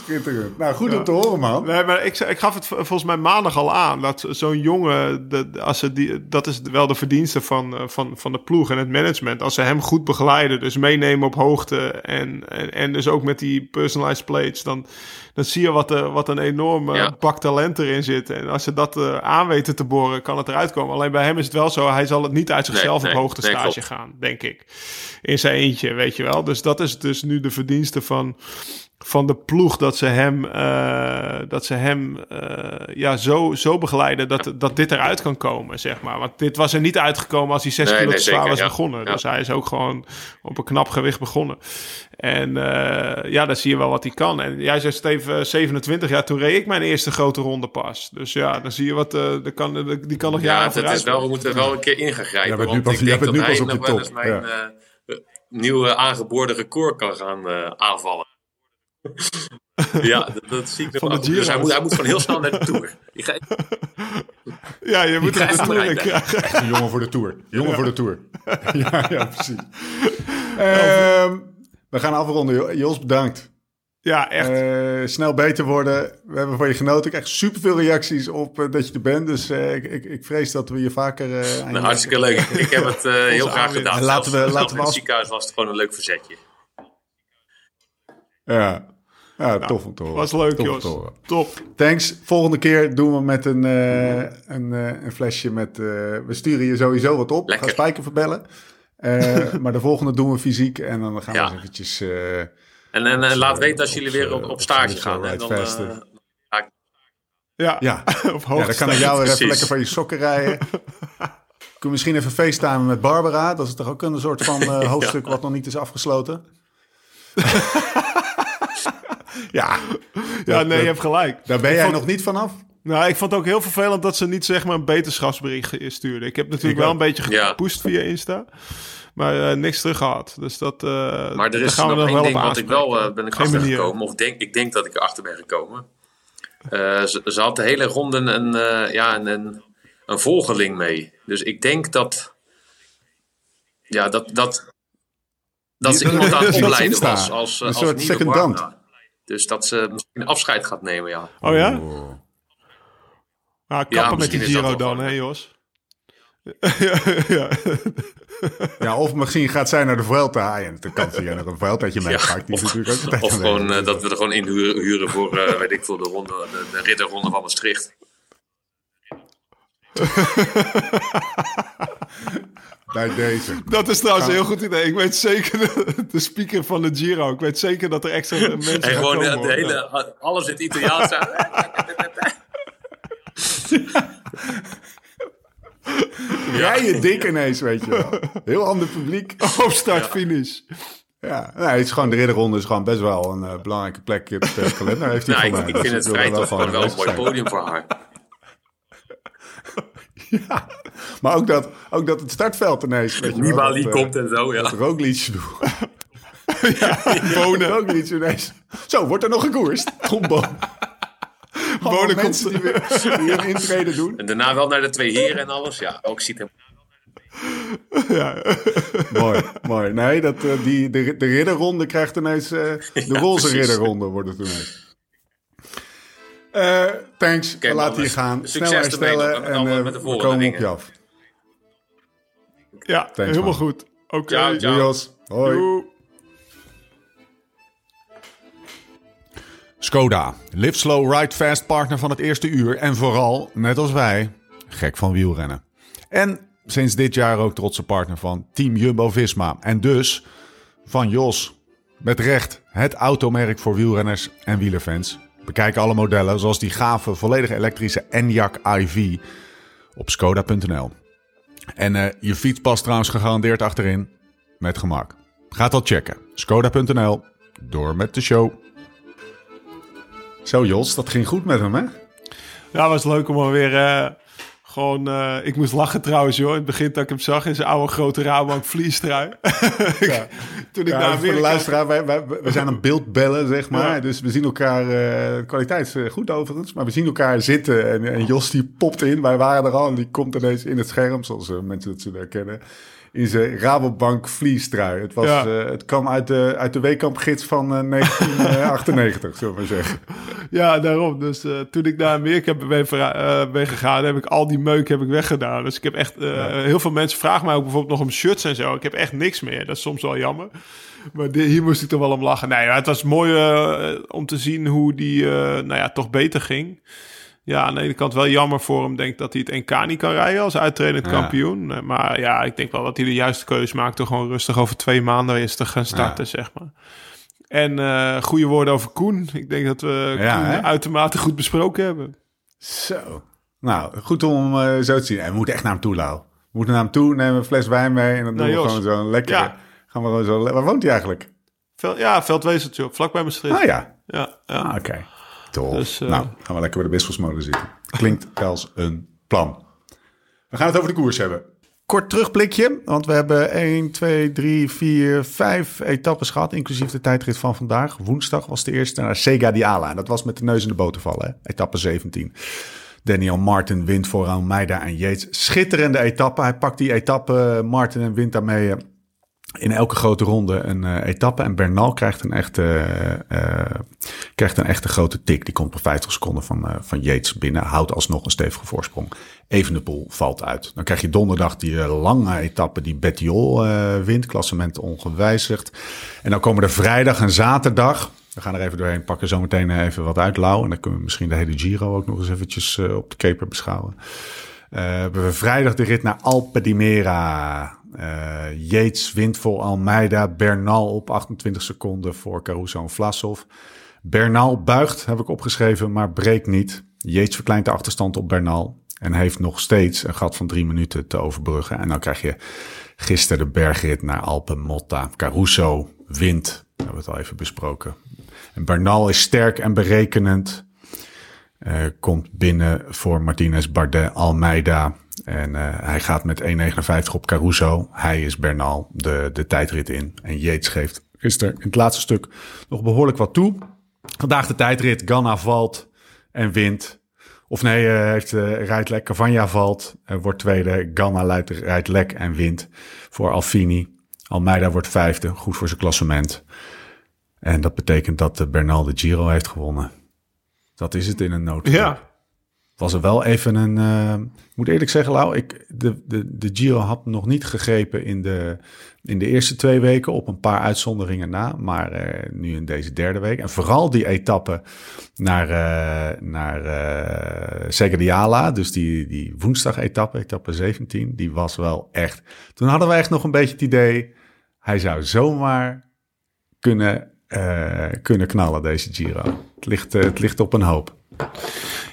[SPEAKER 1] Schitterend. Nou, goed om te horen, man.
[SPEAKER 3] Nee, maar ik, ik gaf het volgens mij maandag al aan. Dat zo'n jongen, de- als ze die, dat is wel de verdienste van, eh, van, van de ploeg en het management. Als ze hem goed begeleiden, dus meenemen op hoogte. En, en, en dus ook met die personalized plates. Dan, dan zie je wat, eh, wat een enorme
[SPEAKER 6] Ja.
[SPEAKER 3] bak talent erin zit. En als ze dat eh, aan weten te boren, kan het eruit komen. Alleen bij hem is het wel zo, hij zal het niet uit zichzelf
[SPEAKER 6] nee,
[SPEAKER 3] op hoogte
[SPEAKER 6] nee,
[SPEAKER 3] stage
[SPEAKER 6] klopt.
[SPEAKER 3] gaan, denk ik. In zijn eentje, weet je wel. Dus dat is dus nu de verdienste van van de ploeg dat ze hem, eh, dat ze hem eh, ja, zo, zo begeleiden dat, dat dit eruit kan komen, zeg maar. Want dit was er niet uitgekomen als hij 6
[SPEAKER 6] Nee,
[SPEAKER 3] kilo
[SPEAKER 6] nee,
[SPEAKER 3] te zwaar was
[SPEAKER 6] ja.
[SPEAKER 3] begonnen.
[SPEAKER 6] Ja.
[SPEAKER 3] Dus hij is ook gewoon op een knap gewicht begonnen. En eh, ja, dan zie je wel wat hij kan. En jij zei Steve, 27 jaar, toen reed ik mijn eerste grote ronde pas. Dus ja, dan zie je wat, eh die, kan, die kan nog
[SPEAKER 6] Ja,
[SPEAKER 3] jaren
[SPEAKER 6] het, het
[SPEAKER 3] vooruit.
[SPEAKER 6] is wel, we moeten er wel een keer in gaan grijpen.
[SPEAKER 1] Jij bent nu
[SPEAKER 6] want
[SPEAKER 1] pas-
[SPEAKER 6] ik denk
[SPEAKER 1] bent
[SPEAKER 6] dat
[SPEAKER 1] nu
[SPEAKER 6] hij
[SPEAKER 1] pas op
[SPEAKER 6] nog
[SPEAKER 1] je
[SPEAKER 6] wel
[SPEAKER 1] top,
[SPEAKER 6] eens mijn eh, nieuwe aangeboren record kan gaan eh, aanvallen. ja, dat, dat zie ik nog
[SPEAKER 3] Van de
[SPEAKER 6] wel. Dus hij moet, hij moet gewoon heel snel naar de Tour. Ga-
[SPEAKER 3] Ja, je moet.
[SPEAKER 1] Echt een jongen voor de Tour. Jongen voor de Tour. ja, ja, precies. Ehm, we gaan afronden. Jo- Jos, bedankt.
[SPEAKER 3] Ja, echt.
[SPEAKER 1] Eh, snel beter worden. We hebben van je genoten. Ik krijg superveel reacties op eh, dat je er bent. Dus eh, ik, ik, ik vrees dat we je vaker... eh,
[SPEAKER 6] Nou, hartstikke leuk. Ik heb het eh, heel graag gedaan.
[SPEAKER 1] En laten we- laten we
[SPEAKER 6] in het ziekenhuis was het gewoon een leuk verzetje.
[SPEAKER 1] Ja, ja tof om te horen.
[SPEAKER 3] Was leuk, Jos. Top.
[SPEAKER 1] Thanks. Volgende keer doen we met een, eh, een, eh, een flesje met... eh, we sturen je sowieso wat op. We
[SPEAKER 6] Lekker.
[SPEAKER 1] gaan Spijker verbellen. Maar de volgende doen we fysiek. En dan gaan we
[SPEAKER 6] Ja.
[SPEAKER 1] eens eventjes...
[SPEAKER 6] En, en, en laat weten als jullie weer op, op stage gaan. hè.
[SPEAKER 1] Ride
[SPEAKER 6] Dan, ga
[SPEAKER 3] Ja,
[SPEAKER 1] ja,
[SPEAKER 3] op
[SPEAKER 1] Ja, dan kan ik jou weer even lekker van je sokken rijden. Kun je misschien even facetimen met Barbara. Dat is toch ook een soort van hoofdstuk wat nog niet is afgesloten? Ja,
[SPEAKER 3] Ja, nee, je hebt gelijk.
[SPEAKER 1] daar ben jij
[SPEAKER 3] vond-
[SPEAKER 1] nog niet vanaf.
[SPEAKER 3] Nou, ik vond het ook heel vervelend dat ze niet zeg maar een beterschapsbericht stuurden. Ik heb natuurlijk
[SPEAKER 1] Ik
[SPEAKER 3] wel
[SPEAKER 1] ook.
[SPEAKER 3] een beetje
[SPEAKER 6] Ja.
[SPEAKER 3] gepusht via Insta. Maar eh, niks terug gehad. Dus dat. eh
[SPEAKER 6] Maar er is
[SPEAKER 3] gaan we
[SPEAKER 6] nog één
[SPEAKER 3] wel
[SPEAKER 6] ding wat ik wel eh, ben ik
[SPEAKER 3] Geen manier.
[SPEAKER 6] achtergekomen. Of denk, ik denk dat ik erachter ben gekomen. Eh, ze, ze had de hele ronde een, eh, ja, een, een, een volgeling mee. Dus ik denk dat... Ja, dat... dat dat ze iemand aan het opleiden was als,
[SPEAKER 1] Een
[SPEAKER 6] als
[SPEAKER 1] soort
[SPEAKER 6] nieuwe
[SPEAKER 1] secondant.
[SPEAKER 6] Dus dat ze misschien afscheid gaat nemen, ja.
[SPEAKER 3] Oh ja?
[SPEAKER 1] Oh.
[SPEAKER 3] Nou, kappen met die Giro dan, hè, Jos? ja,
[SPEAKER 1] Ja, of misschien gaat zij naar de Vuelta. En dan kan ze jij nog een Vueltaatje
[SPEAKER 6] Ja.
[SPEAKER 1] Die is
[SPEAKER 6] of-
[SPEAKER 1] natuurlijk ook
[SPEAKER 6] Of gewoon eh, dat we er gewoon in huren, voor, eh, weet ik veel, de, ronde, de, de ridderronde van Maastricht.
[SPEAKER 1] Bij deze.
[SPEAKER 3] dat is trouwens een heel goed idee. Ik weet zeker, de, de speaker van de Giro, ik weet zeker dat er extra mensen
[SPEAKER 6] En
[SPEAKER 3] gaan
[SPEAKER 6] gewoon
[SPEAKER 3] komen,
[SPEAKER 6] de, hele, alles in het Italiaans.
[SPEAKER 1] Rijden dik ineens, weet je wel. Heel ander publiek.
[SPEAKER 3] Op start-finish.
[SPEAKER 1] Ja, nee, het is gewoon, de ridderronde is gewoon best wel een eh, belangrijke plek in de kalender. Heeft hij
[SPEAKER 6] Nou,
[SPEAKER 1] voor
[SPEAKER 6] ik, ik
[SPEAKER 1] Dus
[SPEAKER 6] vind het vrij toch gewoon wel een mooi podium voor haar.
[SPEAKER 1] Ja, maar ook dat, ook dat het startveld ineens... weet je wel,
[SPEAKER 6] Nibali
[SPEAKER 1] dat, eh,
[SPEAKER 6] komt en zo, ja.
[SPEAKER 1] Dat Roglic doet. Bonen. Roglic ineens. Zo, wordt er nog gekoerst? Allemaal
[SPEAKER 3] Bonen
[SPEAKER 1] mensen
[SPEAKER 3] komt-
[SPEAKER 1] die, weer, die een intrede doen.
[SPEAKER 6] En daarna wel naar de twee heren en alles. Ja, ook ziet hem.
[SPEAKER 1] Mooi, mooi. Nee, dat, eh, die, de, de ridderronde krijgt ineens... eh, de
[SPEAKER 6] Ja,
[SPEAKER 1] roze
[SPEAKER 6] precies.
[SPEAKER 1] ridderronde wordt het ineens. Eh, thanks, laten
[SPEAKER 6] mannen.
[SPEAKER 1] je gaan.
[SPEAKER 6] Succes
[SPEAKER 1] Snel herstellen en
[SPEAKER 6] met de
[SPEAKER 1] we komen op je af.
[SPEAKER 3] Ja, helemaal
[SPEAKER 1] man.
[SPEAKER 3] goed. Oké.
[SPEAKER 6] Ciao, ciao.
[SPEAKER 1] Doei, Jos. Hoi.
[SPEAKER 3] Doei.
[SPEAKER 1] Skoda, live slow, ride fast partner van het eerste uur. En vooral, net als wij, gek van wielrennen. En sinds dit jaar ook trotse partner van Team Jumbo-Visma. En dus van Jos. Met recht het automerk voor wielrenners en wielerfans. Bekijk alle modellen, zoals die gave, volledig elektrische Enyaq iV op skoda.nl. En eh, je fiets past trouwens gegarandeerd achterin, met gemak. Ga dat checken. Skoda.nl. Door met de show. Zo Jos, dat ging goed met hem hè?
[SPEAKER 3] Ja, was leuk om er weer eh, Gewoon, eh, ik moest lachen trouwens, joh. In het begin dat ik hem zag in zijn oude grote Rabobank vliestrui.
[SPEAKER 1] Ja.
[SPEAKER 3] Toen ik
[SPEAKER 1] Ja,
[SPEAKER 3] naar
[SPEAKER 1] voor de luisteraar, wij, wij, wij zijn aan beeldbellen, zeg maar. Dus we zien elkaar, de kwaliteit is eh, goed overigens, maar we zien elkaar zitten. En, en Jos die popt in, wij waren er al en die komt ineens in het scherm, zoals mensen het zullen herkennen. In zijn Rabobank vliestrui. Het, was,
[SPEAKER 3] Ja.
[SPEAKER 1] eh, het kwam uit de, uit de weekkampgids van eh, 1998, zullen we maar zeggen.
[SPEAKER 3] Ja, daarom. Dus eh, toen ik naar Amerika ben, eh, ben gegaan, heb ik al die meuk heb ik weggedaan. Dus ik heb echt... eh, Heel veel mensen vragen mij ook bijvoorbeeld nog om shirts en zo. Ik heb echt niks meer. Dat is soms wel jammer. Maar di- hier moest ik toch wel om lachen. Nee, ja, het was mooi eh, om te zien hoe die eh, nou ja, toch beter ging. Ja, aan de ene kant wel jammer voor hem. Denk dat hij het NK niet kan rijden als uitredend
[SPEAKER 1] Ja.
[SPEAKER 3] kampioen. Eh, Maar ja, ik denk wel dat hij de juiste keuze maakt... door gewoon rustig over twee maanden eens te gaan starten, zeg maar. En eh, goede woorden over Koen. Ik denk dat we
[SPEAKER 1] Ja,
[SPEAKER 3] Koen
[SPEAKER 1] hè?
[SPEAKER 3] uitermate goed besproken hebben.
[SPEAKER 1] Zo. Nou, goed om eh, zo te zien. En we moeten echt naar hem toe, Lau. We moeten naar hem toe, nemen een fles wijn mee en dan doen
[SPEAKER 3] Nou,
[SPEAKER 1] we
[SPEAKER 3] Jos.
[SPEAKER 1] gewoon zo'n lekker. Gaan we gewoon zo. Waar woont hij eigenlijk?
[SPEAKER 3] Vel, ja, Veldwezeltje, op, vlak bij Maastricht.
[SPEAKER 1] Ah ja.
[SPEAKER 3] Ja, ja.
[SPEAKER 1] Ah, oké.
[SPEAKER 3] Dus, eh,
[SPEAKER 1] Nou, gaan we lekker bij de bisschopsmolen zitten. Klinkt als een plan. We gaan het over de koers hebben. Kort terugblikje, want we hebben 1, 2, 3, 4, 5 etappes gehad, inclusief de tijdrit van vandaag. Woensdag was de eerste naar Sega di Ala. En dat was met de neus in de boter vallen, hè? etappe 17. Daniel Martin wint voor Almeida en Yates. Schitterende etappe. Hij pakt die etappe, Martin, en wint daarmee eh, in elke grote ronde een eh, etappe. En Bernal krijgt een echte, eh, eh, krijgt een echte grote tik. Die komt op 50 seconden van, eh, van Yates binnen. Houdt alsnog een stevige voorsprong. Evenepoel valt uit. Dan krijg je donderdag die lange etappe die Bettiol wint. Klassement ongewijzigd. En dan komen er vrijdag en zaterdag. We gaan er even doorheen, pakken zo meteen even wat uit, Lau. En dan kunnen we misschien de hele Giro ook nog eens eventjes op de keper beschouwen. Eh, hebben we vrijdag de rit naar Alpe di Mera. Eh Yates wint voor Almeida. Bernal op 28 seconden voor Caruso en Vlasov. Bernal buigt, heb ik opgeschreven, maar breekt niet. Yates verkleint de achterstand op Bernal. En heeft nog steeds een gat van drie minuten te overbruggen. En dan krijg je gisteren de bergrit naar Alpe Motta. Caruso wint. Dat hebben we het al even besproken. En Bernal is sterk en berekenend. Eh, komt binnen voor Martinez, Bardet, Almeida. En eh, hij gaat met 1,59 op Caruso. Hij is Bernal de, de tijdrit in. En Yates geeft gisteren in het laatste stuk nog behoorlijk wat toe. Vandaag de tijdrit. Ganna valt en wint. Of nee, eh, heeft, eh, rijdt lek. Cavagna valt, eh, wordt tweede. Ganna leidt, rijdt lek en wint voor Alfini. Almeida wordt vijfde. Goed voor zijn klassement. En dat betekent dat Bernal de Giro heeft gewonnen. Dat is het in een notendop.
[SPEAKER 3] Ja,
[SPEAKER 1] Was er wel even een... eh, ik moet eerlijk zeggen, Lau, ik, de, de, de Giro had nog niet gegrepen in de, in de eerste twee weken. Op een paar uitzonderingen na. Maar eh, nu in deze derde week. En vooral die etappe naar, eh naar eh Segediala. Dus die, die woensdag-etappe, etappe 17. Die was wel echt... Toen hadden we echt nog een beetje het idee... Hij zou zomaar kunnen, kunnen knallen, deze Giro. Het ligt, het ligt op een hoop.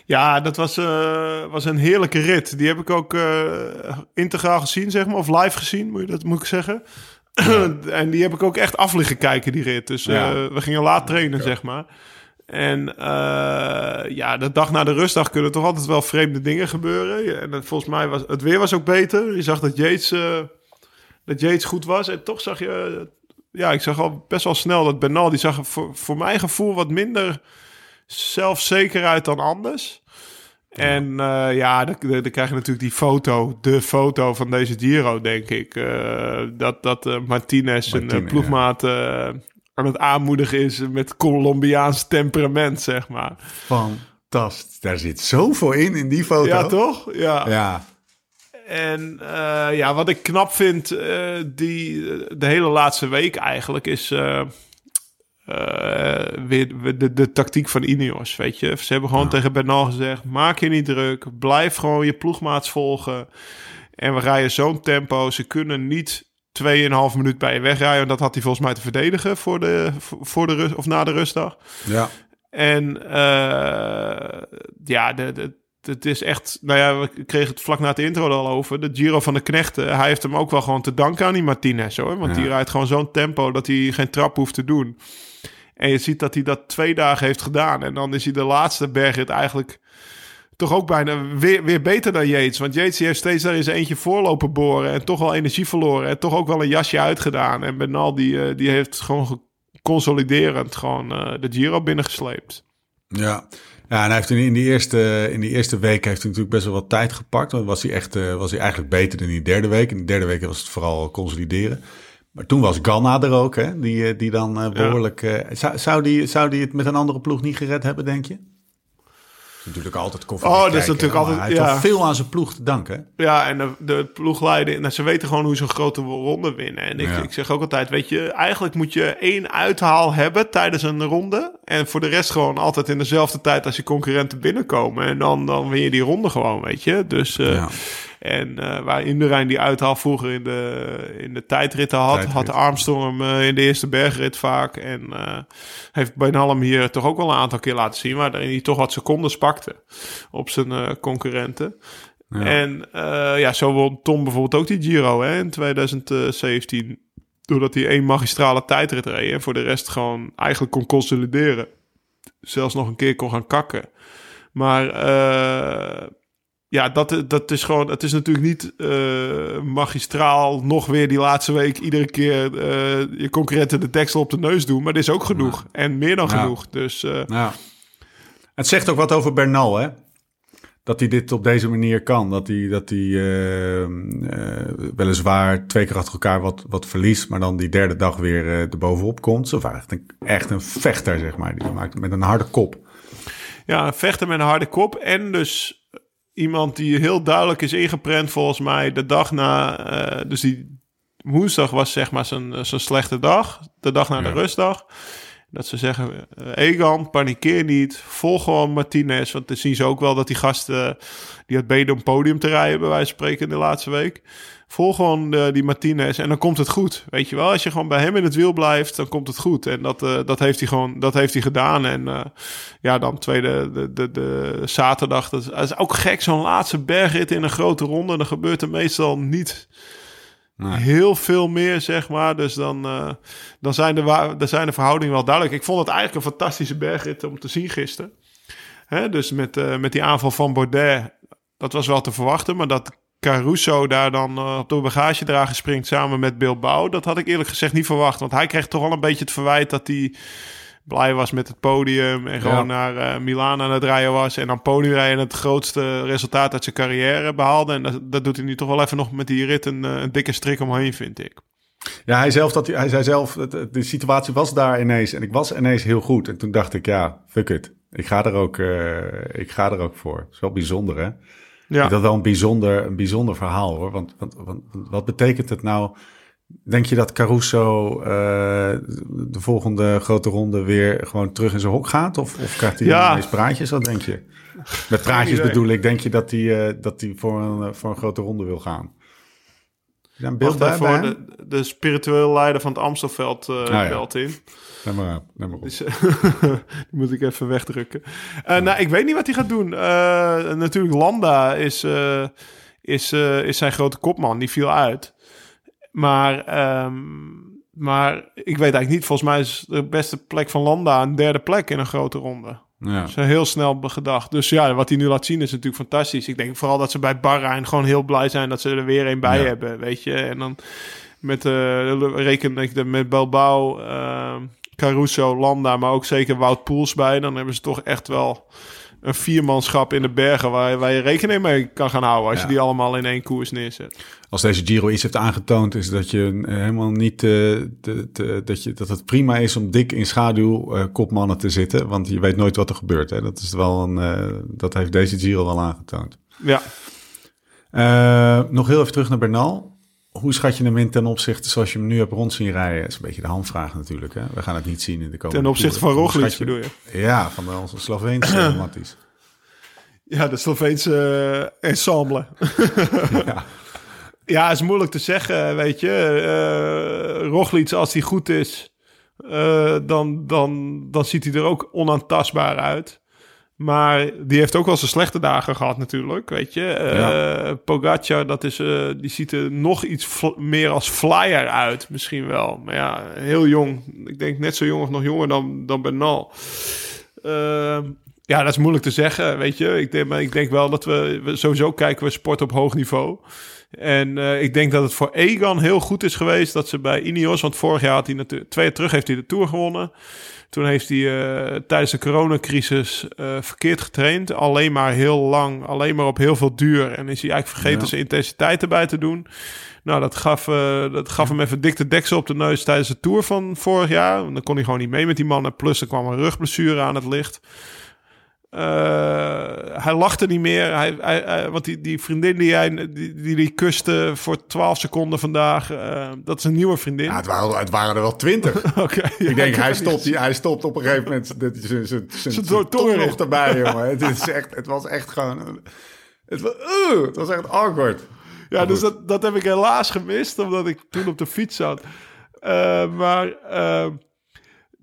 [SPEAKER 3] Ja dat was, eh, was een heerlijke rit. Die heb ik ook eh, integraal gezien, zeg maar. Of live gezien, moet, je dat, moet ik zeggen. en die heb ik ook echt af liggen kijken, die rit. Dus eh,
[SPEAKER 1] Ja.
[SPEAKER 3] we gingen laat trainen, zeg maar. En ja, de dag na de rustdag kunnen toch altijd wel vreemde dingen gebeuren. En volgens mij was het weer was ook beter. Je zag dat Yates, dat Yates goed was. En toch zag je, ja, ik zag al best wel snel dat Bernal, die zag voor, voor mijn gevoel wat minder zelfzeker uit dan anders. En eh, ja, dan, dan krijg je natuurlijk die foto, de foto van deze Giro, denk ik. Eh, dat dat eh, Martinez, een ploegmaat, aan het aanmoedigen is met Colombiaans temperament, zeg maar.
[SPEAKER 1] Fantastisch. Daar zit zoveel in, in die foto.
[SPEAKER 3] Ja, toch? Ja.
[SPEAKER 1] Ja.
[SPEAKER 3] En ja, wat ik knap vind, die, de hele laatste week eigenlijk, is eh, weer weer de, de tactiek van Ineos, weet je. Ze hebben gewoon tegen Bernal gezegd, maak je niet druk, blijf gewoon je ploegmaats volgen. En we rijden zo'n tempo, ze kunnen niet 2,5 minuut bij je wegrijden. Want dat had hij volgens mij te verdedigen voor de, voor de rust, of na de rustdag.
[SPEAKER 1] Ja.
[SPEAKER 3] En eh, ja, de, de, het is echt... Nou ja, we kregen het vlak na het intro al over. De Giro van de Knechten. Hij heeft hem ook wel gewoon te danken aan die Martinez, hoor. Want
[SPEAKER 1] Ja.
[SPEAKER 3] die rijdt gewoon zo'n tempo dat hij geen trap hoeft te doen. En je ziet dat hij dat twee dagen heeft gedaan. En dan is hij de laatste bergrit eigenlijk toch ook bijna weer, weer beter dan Yates. Want Yates heeft steeds daar eens eentje voorlopen boren en toch wel energie verloren. En toch ook wel een jasje uitgedaan. En Bernal die, eh, die heeft gewoon consoliderend gewoon eh, de Giro binnengesleept.
[SPEAKER 1] Ja. Ja, en hij heeft in, die eerste, in die eerste week heeft hij natuurlijk best wel wat tijd gepakt. Want was hij, echt, uh, was hij eigenlijk beter dan in die derde week. In de derde week was het vooral consolideren. Maar toen was Ganna er ook, hè? Die, die dan uh, behoorlijk... Uh, zou, zou, die, zou die het met een andere ploeg niet gered hebben, denk je? natuurlijk altijd koffie.
[SPEAKER 3] Oh, dat is natuurlijk altijd.
[SPEAKER 1] Hij heeft ja. veel aan zijn ploeg te danken.
[SPEAKER 3] Ja, en de, de ploegleider, nou, ze weten gewoon hoe ze een grote ronde winnen. En ik, ik zeg ook altijd, weet je, eigenlijk moet je één uithaal hebben tijdens een ronde. En voor de rest gewoon altijd in dezelfde tijd als je concurrenten binnenkomen. En dan, dan win je die ronde gewoon, weet je. Dus. Uh, ja. En uh, waar Inderijn die uithaal vroeger in de, in de tijdritten had, Tijdrit. had Armstrong hem uh, in de eerste bergrit vaak. En uh, heeft Benhalem hier toch ook wel een aantal keer laten zien, waarin hij toch wat secondes pakte op zijn concurrenten. Ja. En ja, zo won Tom bijvoorbeeld ook die Giro hè, in 2017. Doordat hij één magistrale tijdrit reed en voor de rest gewoon eigenlijk kon consolideren. Zelfs nog een keer kon gaan kakken. Maar ja, dat, dat is gewoon. Het is natuurlijk niet uh, magistraal nog weer die laatste week iedere keer uh, je concurrenten de deksel op de neus doen. Maar dit is ook genoeg. Ja. En meer dan ja. genoeg. Dus. Uh,
[SPEAKER 1] ja. Het zegt ook wat over Bernal, hè? Dat hij dit op deze manier kan. Dat hij, dat hij weliswaar twee keer achter elkaar wat, wat verliest. Maar dan die derde dag weer er bovenop komt. Zo echt een, echt een vechter, zeg maar. Die maakt met een harde kop.
[SPEAKER 3] Ja, een vechter met een harde kop. En dus iemand die heel duidelijk is ingeprent volgens mij de dag na... Uh, dus die woensdag was zeg maar zijn, zijn slechte dag. De dag na ja. de rustdag. Dat ze zeggen, uh, Egan, panikeer niet. Volg gewoon Martinez. Want dan zien ze ook wel dat die gasten... die had beden om podium te rijden, bij wijze van spreken, in de laatste week. Volg gewoon uh, die Martinez en dan komt het goed. Weet je wel, als je gewoon bij hem in het wiel blijft, dan komt het goed. En dat, uh, dat heeft hij gewoon dat heeft hij gedaan. En uh, ja, dan tweede, de, de, de zaterdag. Dat is, dat is ook gek, zo'n laatste bergrit in een grote ronde. Dan gebeurt er meestal niet nee. heel veel meer, zeg maar. Dus dan, dan, zijn de, dan zijn de verhoudingen wel duidelijk. Ik vond het eigenlijk een fantastische bergrit om te zien gisteren. Hè, dus met, met die aanval van Baudet, dat was wel te verwachten. Maar dat Caruso daar dan uh, op de bagagedrager springt samen met Bilbao. Dat had ik eerlijk gezegd niet verwacht. Want hij kreeg toch wel een beetje het verwijt dat hij blij was met het podium. En gewoon naar uh, Milaan aan het rijden was. En dan podiumrijden het grootste resultaat uit zijn carrière behaalde. En dat, dat doet hij nu toch wel even nog met die rit een, een dikke strik omheen, vind ik.
[SPEAKER 1] Ja, hij, zelf dat, hij zei zelf, de situatie was daar ineens. En ik was ineens heel goed. En toen dacht ik, ja, fuck it. Ik ga er ook, uh, ik ga er ook voor. Dat is wel bijzonder, hè? Ja. Dat is wel een bijzonder, een bijzonder verhaal hoor. Want, want, want, wat betekent het nou? Denk je dat Caruso uh, de volgende grote ronde weer gewoon terug in zijn hok gaat? Of, of krijgt hij ja. ineens praatjes? Wat denk je? Met praatjes bedoel ik, denk je dat hij, uh, dat hij voor, een, voor een grote ronde wil gaan?
[SPEAKER 3] Ja, een beeld bij, voor de, de spiritueel leider van het Amstelveld uh, ah, ja. belt in.
[SPEAKER 1] Neem maar, neem maar op.
[SPEAKER 3] Dus, die moet ik even wegdrukken. Uh, ja. Nou, ik weet niet wat hij gaat doen. Uh, natuurlijk, Landa is, uh, is, is zijn grote kopman. Die viel uit. Maar, um, maar ik weet eigenlijk niet. Volgens mij is de beste plek van Landa een derde plek in een grote ronde. Ja. Ze heel snel gedacht. Dus ja, wat hij nu laat zien is natuurlijk fantastisch. Ik denk vooral dat ze bij Bahrein gewoon heel blij zijn dat ze er weer een bij ja. hebben, weet je. En dan met, uh, reken ik met Bilbao, uh, Caruso, Landa, maar ook zeker Wout Poels bij. Dan hebben ze toch echt wel een viermanschap in de bergen waar, waar je rekening mee kan gaan houden als ja. je die allemaal in één koers neerzet.
[SPEAKER 1] Als deze Giro iets heeft aangetoond, is dat je helemaal niet uh, de, dat, je, dat het prima is om dik in schaduw uh, kopmannen te zitten, want je weet nooit wat er gebeurt. Hè? Dat is wel een, uh, dat heeft deze Giro wel aangetoond.
[SPEAKER 3] Ja.
[SPEAKER 1] nog heel even terug naar Bernal hoe schat je hem in ten opzichte zoals je hem nu hebt rond zien rijden? Dat is een beetje de handvraag natuurlijk. Hè? We gaan het niet zien in de komende
[SPEAKER 3] Ten opzichte van Roglic bedoel je?
[SPEAKER 1] Ja, van onze Sloveense Matties.
[SPEAKER 3] Ja, de Sloveense uh, ensemble. ja. ja, is moeilijk te zeggen, weet je. Uh, Roglic, als hij goed is, uh, dan, dan, dan ziet hij er ook onaantastbaar uit. Maar die heeft ook wel zijn slechte dagen gehad natuurlijk, weet je. Ja. Uh, Pogacar, dat is, uh, die ziet er nog iets meer als flyer uit misschien wel. Maar ja, heel jong. Ik denk net zo jong of nog jonger dan, dan Bernal. Uh, Ja, dat is moeilijk te zeggen, weet je. Ik denk, maar ik denk wel dat we, we sowieso kijken we sport op hoog niveau. En eh, ik denk dat het voor Egan heel goed is geweest dat ze bij Ineos, want vorig jaar had hij natuurlijk, twee jaar terug heeft hij de Tour gewonnen. Toen heeft hij eh, tijdens de coronacrisis eh, verkeerd getraind. Alleen maar heel lang, alleen maar op heel veel duur. En is hij eigenlijk vergeten
[SPEAKER 1] Ja.
[SPEAKER 3] zijn intensiteit erbij te doen. Nou, dat gaf, dat gaf hem even dik de deksel op de neus tijdens de Tour van vorig jaar. Dan kon hij gewoon niet mee met die mannen. Plus er kwam een rugblessure aan het licht. Eh, hij lachte niet meer. Hij, hij, hij- want die, die vriendin die hij die, die, die kuste voor 12 seconden vandaag, eh, dat is een nieuwe vriendin.
[SPEAKER 1] Ja, het, waren, het waren er wel twintig.
[SPEAKER 3] Oké, ja,
[SPEAKER 1] ik denk, hij stopt, hij stopt op een gegeven moment zijn-
[SPEAKER 3] tong
[SPEAKER 1] nog erbij, jongen. Het, is echt, het was echt gewoon... Het was, uh, het was echt awkward.
[SPEAKER 3] Ja, dus dat, dat heb ik helaas gemist, omdat ik toen op de fiets zat. Eh, maar eh,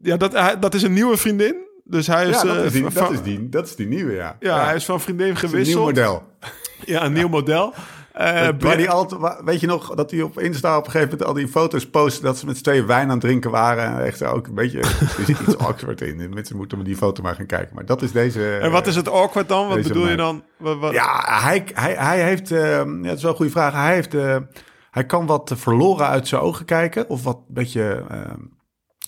[SPEAKER 3] ja, dat, dat is een nieuwe vriendin. Dus hij is,
[SPEAKER 1] Ja, dat
[SPEAKER 3] eh,
[SPEAKER 1] is die,
[SPEAKER 3] van,
[SPEAKER 1] dat is die, dat is die nieuwe, ja.
[SPEAKER 3] ja, hij is van vriendin
[SPEAKER 1] is een nieuw
[SPEAKER 3] gewisseld.
[SPEAKER 1] model.
[SPEAKER 3] Ja, een nieuw model.
[SPEAKER 1] Waar
[SPEAKER 3] Bre-
[SPEAKER 1] die altijd, weet je nog dat hij op Insta op een gegeven moment al die foto's postte dat ze met z'n tweeën wijn aan het drinken waren. En echt ook een beetje, er zit iets awkward in. Mensen moeten met die foto maar gaan kijken. Maar dat is deze.
[SPEAKER 3] en wat is het awkward dan? Wat bedoel je dan? Wat, wat-
[SPEAKER 1] Ja, hij, hij, hij heeft, eh, ja, dat is wel een goede vraag. Hij heeft, hij kan wat verloren uit zijn ogen kijken. Of wat een beetje,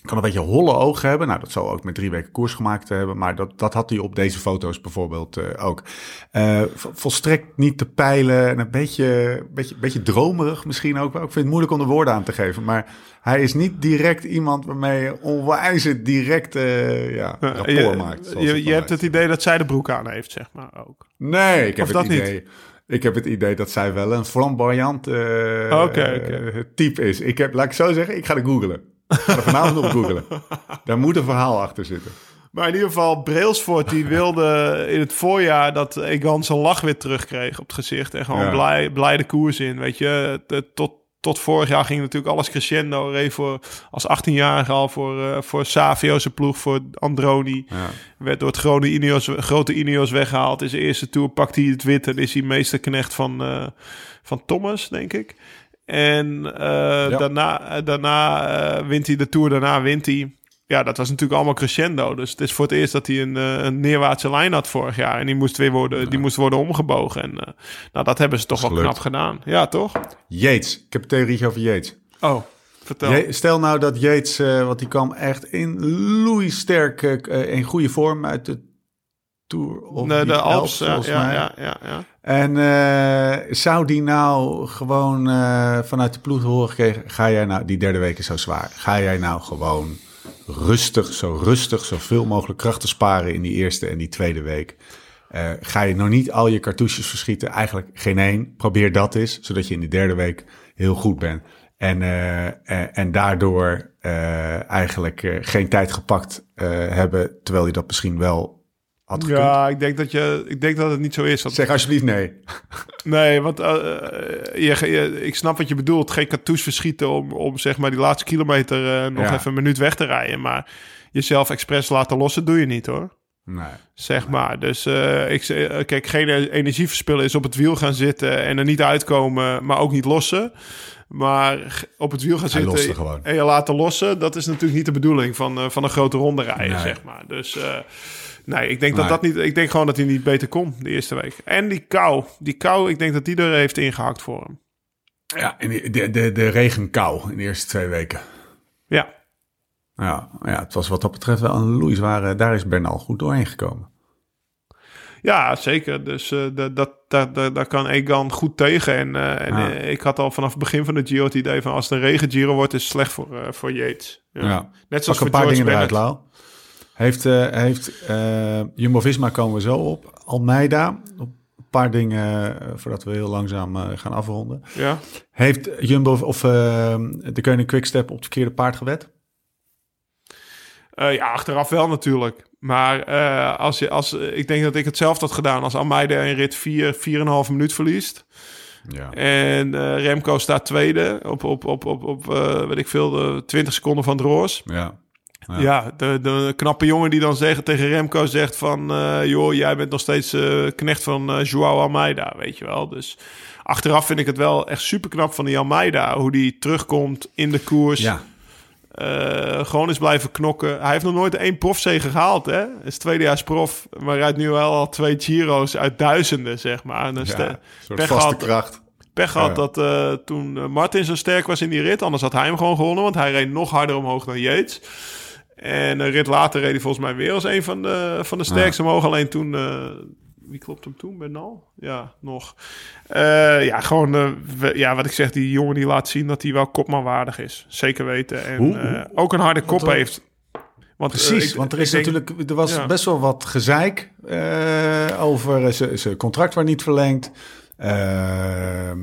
[SPEAKER 1] kan een beetje holle ogen hebben. Nou, dat zal ook met drie weken koers gemaakt hebben. Maar dat, dat had hij op deze foto's bijvoorbeeld eh, ook. Eh, vo- volstrekt niet te peilen. En een beetje, beetje, beetje dromerig misschien ook wel. Ik vind het moeilijk om de woorden aan te geven. Maar hij is niet direct iemand waarmee je onwijs het direct eh, ja, rapport
[SPEAKER 3] je,
[SPEAKER 1] maakt.
[SPEAKER 3] je,
[SPEAKER 1] het
[SPEAKER 3] je hebt het idee dat zij de broek aan heeft, zeg maar ook.
[SPEAKER 1] Nee, ik heb
[SPEAKER 3] Of
[SPEAKER 1] het
[SPEAKER 3] niet?
[SPEAKER 1] idee. Ik heb het idee dat zij wel een flamboyant type is. Ik heb, laat ik zo zeggen, ik ga er googelen. Ga er vanavond op googelen. Daar moet een verhaal achter zitten.
[SPEAKER 3] Maar in ieder geval, Brailsford die wilde in het voorjaar dat Egan zijn lach weer terugkreeg op het gezicht. En gewoon
[SPEAKER 1] Ja.
[SPEAKER 3] blij, blij de koers in, weet je. Tot, tot vorig jaar ging natuurlijk alles crescendo. Reed voor, als 18-jarige al voor, eh voor Savio zijn ploeg, voor Androni.
[SPEAKER 1] Ja.
[SPEAKER 3] Werd door het grote Ineos, grote Ineos weggehaald. In zijn eerste tour pakt hij het wit en is hij meesterknecht van, eh, van Thomas, denk ik. En eh, daarna, daarna eh, wint hij de Tour, daarna wint hij. Ja, dat was natuurlijk allemaal crescendo. Dus het is voor het eerst dat hij een, eh, een neerwaartse lijn had vorig jaar. En die moest weer worden, die moest worden omgebogen. En eh, nou, dat hebben ze toch wel knap gedaan. Ja, toch?
[SPEAKER 1] Yates. Ik heb een theorie over Yates.
[SPEAKER 3] Oh, vertel.
[SPEAKER 1] Je- stel nou dat Yates, eh, want die kwam echt in sterk eh, in goede vorm uit de Tour of
[SPEAKER 3] Nee,
[SPEAKER 1] die
[SPEAKER 3] de Alps, ja,
[SPEAKER 1] volgens
[SPEAKER 3] ja,
[SPEAKER 1] mij.
[SPEAKER 3] ja, ja, ja.
[SPEAKER 1] En eh, zou die nou gewoon eh, vanuit de ploeg horen gekregen... ga jij nou, die derde week is zo zwaar... ga jij nou gewoon rustig, zo rustig, zoveel mogelijk krachten sparen... in die eerste en die tweede week... Eh, ga je nog niet al je cartouches verschieten? Eigenlijk geen één. Probeer dat eens, zodat je in de derde week heel goed bent. En, en, en daardoor eigenlijk geen tijd gepakt hebben... terwijl je dat misschien wel had gekund.
[SPEAKER 3] Ja, ik denk, dat je, ik denk dat het niet zo is.
[SPEAKER 1] Zeg alsjeblieft nee.
[SPEAKER 3] Nee, want eh, je, je- ik snap wat je bedoelt. Geen cartouche verschieten om, om zeg maar die laatste kilometer eh, nog
[SPEAKER 1] Ja.
[SPEAKER 3] even een minuut weg te rijden. Maar jezelf expres laten lossen doe je niet hoor.
[SPEAKER 1] Nee.
[SPEAKER 3] Zeg maar. Dus eh, ik, kijk, geen energie verspillen is op het wiel gaan zitten en er niet uitkomen, maar ook niet lossen. Maar op het wiel gaan
[SPEAKER 1] Hij
[SPEAKER 3] zitten en je laten lossen, dat is natuurlijk niet de bedoeling van, van een grote ronde rijden,
[SPEAKER 1] Nee.
[SPEAKER 3] zeg maar. Dus nee, ik denk dat
[SPEAKER 1] Nee.
[SPEAKER 3] dat niet. Ik denk gewoon dat hij niet beter kon de eerste week. En die kou, die kou, ik denk dat die er heeft ingehakt voor hem.
[SPEAKER 1] Ja, en de, de, de, regenkou in de eerste twee weken.
[SPEAKER 3] Ja,
[SPEAKER 1] Ja, ja, het was wat dat betreft wel een loeizware... Daar is Bernal goed doorheen gekomen.
[SPEAKER 3] ja zeker. Dus eh, dat, dat, dat, dat- daar kan Egan goed tegen. En, eh, en
[SPEAKER 1] Ja.
[SPEAKER 3] eh, ik had al vanaf het begin van de Giro het idee van als het een regen Giro wordt, is het slecht voor, eh, voor Yates. Ja.
[SPEAKER 1] Ja.
[SPEAKER 3] Net zoals
[SPEAKER 1] Pak
[SPEAKER 3] voor
[SPEAKER 1] een paar
[SPEAKER 3] George
[SPEAKER 1] dingen eruit. Lau. Heeft, eh, heeft eh, Jumbo-Visma komen we zo op. Almeida, een paar dingen eh, voordat we heel langzaam gaan afronden.
[SPEAKER 3] Ja.
[SPEAKER 1] Heeft Jumbo of de Koning Quickstep op het verkeerde paard gewet?
[SPEAKER 3] Ja, achteraf wel natuurlijk. Maar als je, als, ik denk dat ik hetzelfde had gedaan. Als Almeida in rit 4, 4,5 minuut verliest.
[SPEAKER 1] Ja.
[SPEAKER 3] En Remco staat tweede op, op, op, op, op weet ik veel, de 20 seconden van het roos.
[SPEAKER 1] Ja.
[SPEAKER 3] Ja, de, de knappe jongen die dan zegt, tegen Remco zegt van... eh, joh, jij bent nog steeds eh, knecht van eh Joao Almeida, weet je wel. Dus achteraf vind ik het wel echt super knap van die Almeida. Hoe die terugkomt in de koers.
[SPEAKER 1] ja.
[SPEAKER 3] Gewoon is blijven knokken. Hij heeft nog nooit één profzege gehaald, hè? Hij is tweedejaars prof, maar rijdt nu wel al twee Giro's uit duizenden, zeg maar. En
[SPEAKER 1] Ja, soort
[SPEAKER 3] pech
[SPEAKER 1] vaste
[SPEAKER 3] gehad-
[SPEAKER 1] kracht.
[SPEAKER 3] Pech
[SPEAKER 1] Ja.
[SPEAKER 3] dat toen Martin zo sterk was in die rit. Anders had hij hem gewoon gewonnen, want hij reed nog harder omhoog dan Yates. En een rit later reed hij volgens mij weer als een van de, van de sterkste omhoog. Alleen toen... eh, wie klopt hem toen? Bernal? Ja, nog. Eh, ja, gewoon... eh, we- ja, wat ik zeg, die jongen die laat zien dat hij wel kopmanwaardig is. Zeker weten. En
[SPEAKER 1] Hoe-
[SPEAKER 3] eh, ook een harde kop heeft. Want,
[SPEAKER 1] Precies,
[SPEAKER 3] ik-
[SPEAKER 1] want er is
[SPEAKER 3] denk-
[SPEAKER 1] natuurlijk er was
[SPEAKER 3] ja.
[SPEAKER 1] best wel wat gezeik eh, over zijn- zijn contract werd niet verlengd. Eh, eh,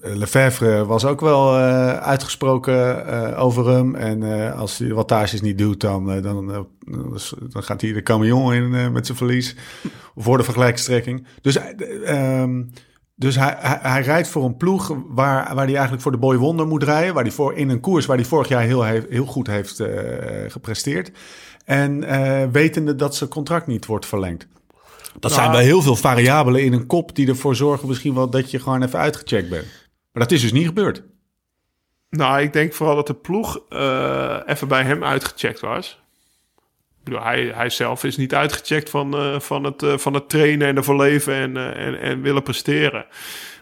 [SPEAKER 1] Lefebvre was ook wel eh, uitgesproken eh, over hem. En als hij wattages niet doet, dan, dan, eh, dan gaat hij de camion in met zijn verlies. Voor de vergelijkstrekking. Dus, eh, ehm, dus hij, hij, rijdt voor een ploeg waar, waar hij eigenlijk voor de Boy Wonder moet rijden. Waar hij voor, in een koers waar hij vorig jaar heel, he- heel goed heeft gepresteerd. En wetende dat zijn contract niet wordt verlengd. Dat zijn wel heel veel variabelen in een kop die ervoor zorgen misschien wel dat je gewoon even uitgecheckt bent. Maar dat is dus niet gebeurd.
[SPEAKER 3] Nou, ik denk vooral dat de ploeg eh, even bij hem uitgecheckt was. Ik bedoel, hij, hij zelf is niet uitgecheckt van, eh, van, het, eh, van het trainen en ervoor leven en, en, en willen presteren.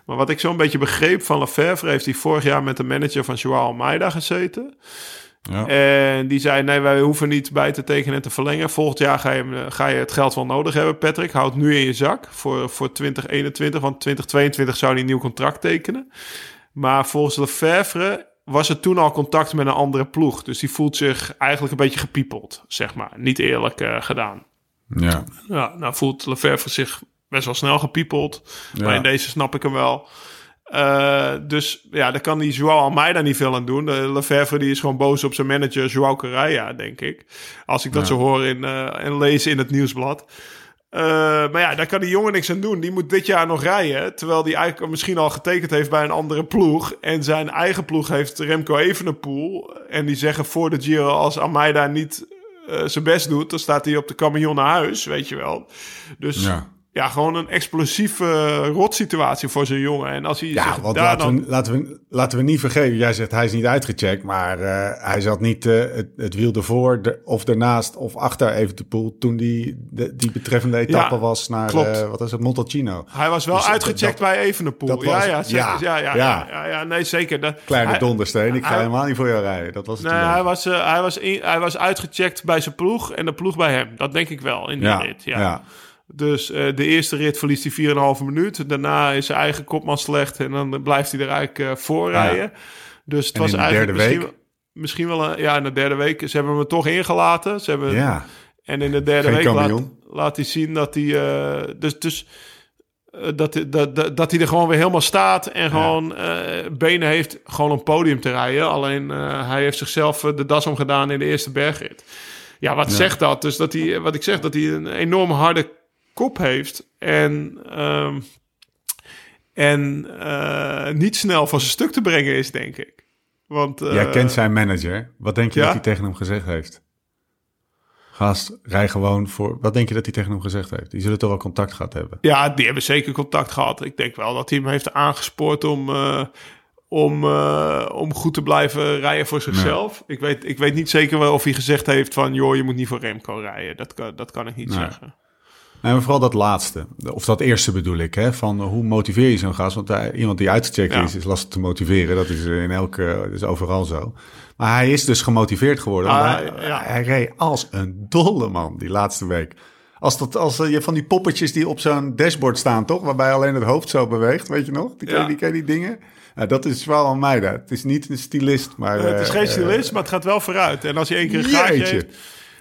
[SPEAKER 3] Maar wat ik zo'n beetje begreep van Lefebvre... heeft hij vorig jaar met de manager van Joao Almeida gezeten.
[SPEAKER 1] Ja.
[SPEAKER 3] En die zei, nee, wij hoeven niet bij te tekenen en te verlengen. Volgend jaar ga je, ga je het geld wel nodig hebben, Patrick. Houd het nu in je zak voor, voor 2021. Want 2022 zou hij een nieuw contract tekenen. Maar volgens Lefebvre was er toen al contact met een andere ploeg. Dus die voelt zich eigenlijk een beetje gepiepeld, zeg maar. Niet eerlijk eh, gedaan.
[SPEAKER 1] Ja.
[SPEAKER 3] Ja, nou voelt Lefebvre zich best wel snel gepiepeld.
[SPEAKER 1] Ja.
[SPEAKER 3] Maar in deze snap ik hem wel. Eh, dus ja, daar kan die Joao Almeida niet veel aan doen. De Lefebvre die is gewoon boos op zijn manager Joao Correia, denk ik. Als ik dat
[SPEAKER 1] Ja.
[SPEAKER 3] zo hoor in, eh, en lees in het nieuwsblad. Eh, maar ja, daar kan die jongen niks aan doen. Die moet dit jaar nog rijden. Terwijl die eigenlijk misschien al getekend heeft bij een andere ploeg. En zijn eigen ploeg heeft Remco Evenepoel. En die zeggen voor de Giro als Almeida niet zijn best doet... dan staat hij op de camion naar huis, weet je wel. Dus ja,
[SPEAKER 1] Ja.
[SPEAKER 3] gewoon een explosieve rotsituatie voor zo'n jongen. En als hij
[SPEAKER 1] Ja,
[SPEAKER 3] zich
[SPEAKER 1] want
[SPEAKER 3] daar
[SPEAKER 1] laten,
[SPEAKER 3] dan...
[SPEAKER 1] we, laten, we, laten we niet vergeten, jij zegt hij is niet uitgecheckt, maar eh, hij zat niet eh, het, het wiel ervoor de, of ernaast of achter even de poel toen die, de, die betreffende etappe
[SPEAKER 3] Ja,
[SPEAKER 1] was naar, eh, wat is het, Montalcino.
[SPEAKER 3] Hij was wel
[SPEAKER 1] Dus
[SPEAKER 3] uitgecheckt
[SPEAKER 1] dat-
[SPEAKER 3] bij Evenepoel.
[SPEAKER 1] dat
[SPEAKER 3] ja,
[SPEAKER 1] was-
[SPEAKER 3] ja,
[SPEAKER 1] ja,
[SPEAKER 3] ja, ja, ja,
[SPEAKER 1] ja.
[SPEAKER 3] ja, ja, nee, zeker. Dat,
[SPEAKER 1] Kleine
[SPEAKER 3] hij-
[SPEAKER 1] dondersteen, ik ga
[SPEAKER 3] hij-
[SPEAKER 1] helemaal niet voor jou rijden. Dat was het
[SPEAKER 3] Nee, hij was, eh, hij, was in- hij was uitgecheckt bij zijn ploeg en de ploeg bij hem. Dat denk ik wel in die
[SPEAKER 1] ja,
[SPEAKER 3] rit. Ja.
[SPEAKER 1] Ja.
[SPEAKER 3] Dus eh, de eerste rit verliest hij 4,5 minuut. Daarna is zijn eigen kopman slecht en dan blijft hij er eigenlijk eh, voor
[SPEAKER 1] Ja.
[SPEAKER 3] rijden. Dus het
[SPEAKER 1] En
[SPEAKER 3] was
[SPEAKER 1] de
[SPEAKER 3] eigenlijk misschien,
[SPEAKER 1] week?
[SPEAKER 3] misschien wel een, ja, in de derde week. Ze hebben hem toch ingelaten. Ze hebben,
[SPEAKER 1] ja.
[SPEAKER 3] En in de derde
[SPEAKER 1] Geen
[SPEAKER 3] week laat, hij zien dat hij. eh, dus dus dat, dat, dat, dat hij er gewoon weer helemaal staat en gewoon eh, benen heeft gewoon een podium te rijden. Alleen hij heeft zichzelf de das omgedaan in de eerste bergrit. Ja, wat
[SPEAKER 1] Ja.
[SPEAKER 3] zegt dat? Dus dat hij, wat ik zeg, dat hij een enorm harde kop heeft en, ehm, en eh, niet snel van zijn stuk te brengen is, denk ik. Want, eh,
[SPEAKER 1] Jij kent zijn manager. Wat denk je
[SPEAKER 3] ja?
[SPEAKER 1] dat hij tegen hem gezegd heeft? Gast, rij gewoon voor... Wat denk je dat hij tegen hem gezegd heeft? Die zullen toch wel contact gehad hebben?
[SPEAKER 3] Ja, die hebben zeker contact gehad. Ik denk wel dat hij hem heeft aangespoord om, eh, om, eh, om goed te blijven rijden voor zichzelf. Ik, weet, ik weet niet zeker wel of hij gezegd heeft van... joh, je moet niet voor Remco rijden. Dat kan, dat kan ik niet
[SPEAKER 1] Nee.
[SPEAKER 3] zeggen.
[SPEAKER 1] Nee, maar vooral dat laatste. Of dat eerste bedoel ik. Hè? Van hoe motiveer je zo'n gast? Want hij- iemand die uitgecheckt
[SPEAKER 3] Ja.
[SPEAKER 1] is, is lastig te motiveren. Dat is in elke, is overal zo. Maar hij is dus gemotiveerd geworden.
[SPEAKER 3] Ah,
[SPEAKER 1] hij,
[SPEAKER 3] ja.
[SPEAKER 1] hij reed als een dolle man die laatste week. Als, dat, als eh, je van die poppetjes die op zo'n dashboard staan, toch? Waarbij alleen het hoofd zo beweegt, weet je nog? Die, ken, je-
[SPEAKER 3] Ja.
[SPEAKER 1] die, je die dingen? Dat is wel een meiden. Het is niet een stylist, maar...
[SPEAKER 3] het is
[SPEAKER 1] eh,
[SPEAKER 3] geen
[SPEAKER 1] eh,
[SPEAKER 3] stylist, maar het gaat wel vooruit. En als hij één keer een gaatje heeft...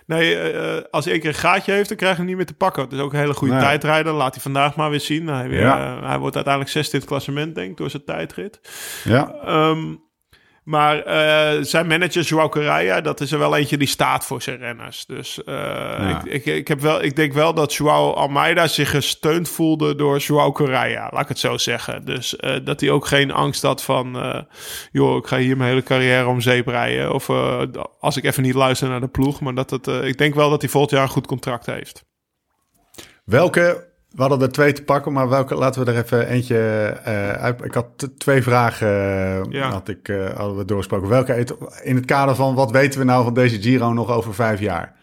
[SPEAKER 3] Nee, eh, eh, als hij één keer een gaatje heeft, dan krijg je hem niet meer te pakken. Is ook een hele goede
[SPEAKER 1] Nee.
[SPEAKER 3] tijdrijder. Laat hij vandaag maar weer zien. Hij, weer,
[SPEAKER 1] Ja.
[SPEAKER 3] eh, hij wordt uiteindelijk zesde in het klassement, denk ik, door zijn tijdrit.
[SPEAKER 1] Ja,
[SPEAKER 3] Ehm, maar eh, zijn manager, Joao Correia, dat is er wel eentje die staat voor zijn renners. Dus eh, ik, ik, ik, heb wel, ik denk wel dat Joao Almeida zich gesteund voelde door Joao Correia. Laat ik het zo zeggen. Dus eh, dat hij ook geen angst had van... joh, ik ga hier mijn hele carrière om zeep rijden. Of als ik even niet luister naar de ploeg. Maar dat het, ik denk wel dat hij volgend jaar een goed contract heeft.
[SPEAKER 1] Welke we hadden er twee te pakken, maar welke, laten we er even eentje eh, uit. Ik had twee vragen, eh,
[SPEAKER 3] Ja.
[SPEAKER 1] had ik, eh, hadden we doorgesproken. Welke, in het kader van wat weten we nou van deze Giro nog over vijf jaar?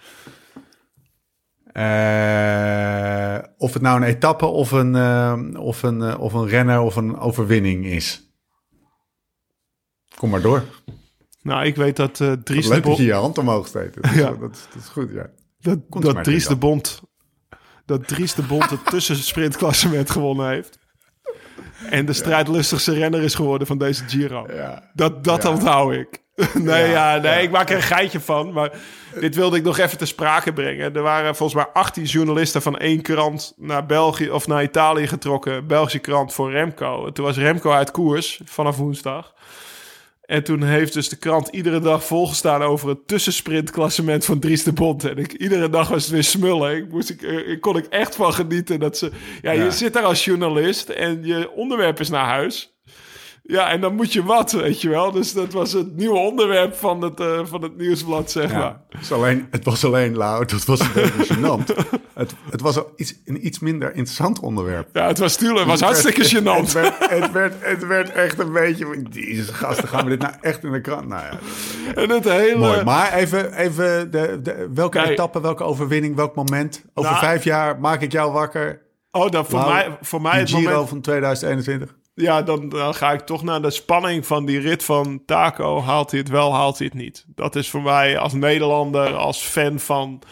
[SPEAKER 1] Of het nou een etappe of een, of, een, of een renner of een overwinning is. Kom maar door.
[SPEAKER 3] Nou, ik weet dat Dries
[SPEAKER 1] Leuk dat je je hand omhoog steekt. Dat is,
[SPEAKER 3] Ja.
[SPEAKER 1] dat is, dat is goed, ja.
[SPEAKER 3] Dat, dat Dries de. Bond... Dat Dries de Bond het tussensprintklassement gewonnen heeft. En de strijdlustigste renner is geworden van deze Giro.
[SPEAKER 1] Ja.
[SPEAKER 3] Dat, dat onthoud ik. nee, ja, nee, ik maak er een geitje van. Maar dit wilde ik nog even te sprake brengen. Er waren volgens mij 18 journalisten van één krant naar België of naar Italië getrokken. Belgische krant voor Remco. En toen was Remco uit koers vanaf woensdag. En toen heeft dus de krant iedere dag volgestaan over het tussensprintklassement van Dries de Bond. En ik, iedere dag was het weer smullen. Ik, moest, ik, eh, ik kon ik echt van genieten. Dat ze, ja,
[SPEAKER 1] Ja.
[SPEAKER 3] je zit daar als journalist en je onderwerp is naar huis. Ja, en dan moet je wat, weet je wel. Dus dat was het nieuwe onderwerp van het, eh, van het nieuwsblad, zeg maar.
[SPEAKER 1] Het, is alleen, het was alleen Lau, dat was gênant. Het, het was iets, een iets minder interessant onderwerp.
[SPEAKER 3] Ja, het was tuurlijk, het was hartstikke
[SPEAKER 1] Het
[SPEAKER 3] gênant.
[SPEAKER 1] werd, het, werd, het werd echt een beetje van, deze gasten, gaan we dit nou echt in de krant? Nou ja,
[SPEAKER 3] En het hele...
[SPEAKER 1] mooi. Maar even, even de, de, welke etappe, welke overwinning, welk moment? Over
[SPEAKER 3] Nou,
[SPEAKER 1] vijf jaar maak ik jou wakker.
[SPEAKER 3] Oh, dan voor
[SPEAKER 1] Lau,
[SPEAKER 3] mij, voor mij het
[SPEAKER 1] Giro
[SPEAKER 3] moment...
[SPEAKER 1] van 2021.
[SPEAKER 3] Ja, dan, dan ga ik toch naar de spanning van die rit van Taco. Haalt hij het wel, haalt hij het niet? Dat is voor mij als Nederlander, als fan van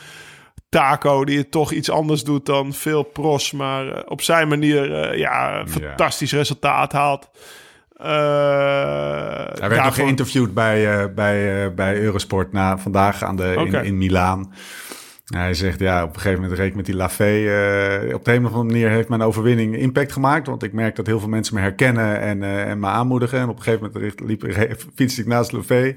[SPEAKER 3] Taco... die het toch iets anders doet dan veel pros... maar eh, op zijn manier eh, ja, een fantastisch resultaat haalt. Eh,
[SPEAKER 1] Hij werd nog
[SPEAKER 3] daarvoor-
[SPEAKER 1] geïnterviewd bij, bij, bij Eurosport na, vandaag aan de, in, in Milaan. Hij zegt, ja, op een gegeven moment reed ik met die Lafay. eh, op de een of andere manier heeft mijn overwinning impact gemaakt. Want ik merk dat heel veel mensen me herkennen en, eh, en me aanmoedigen. En op een gegeven moment liep, liep, fietste ik naast Lafay.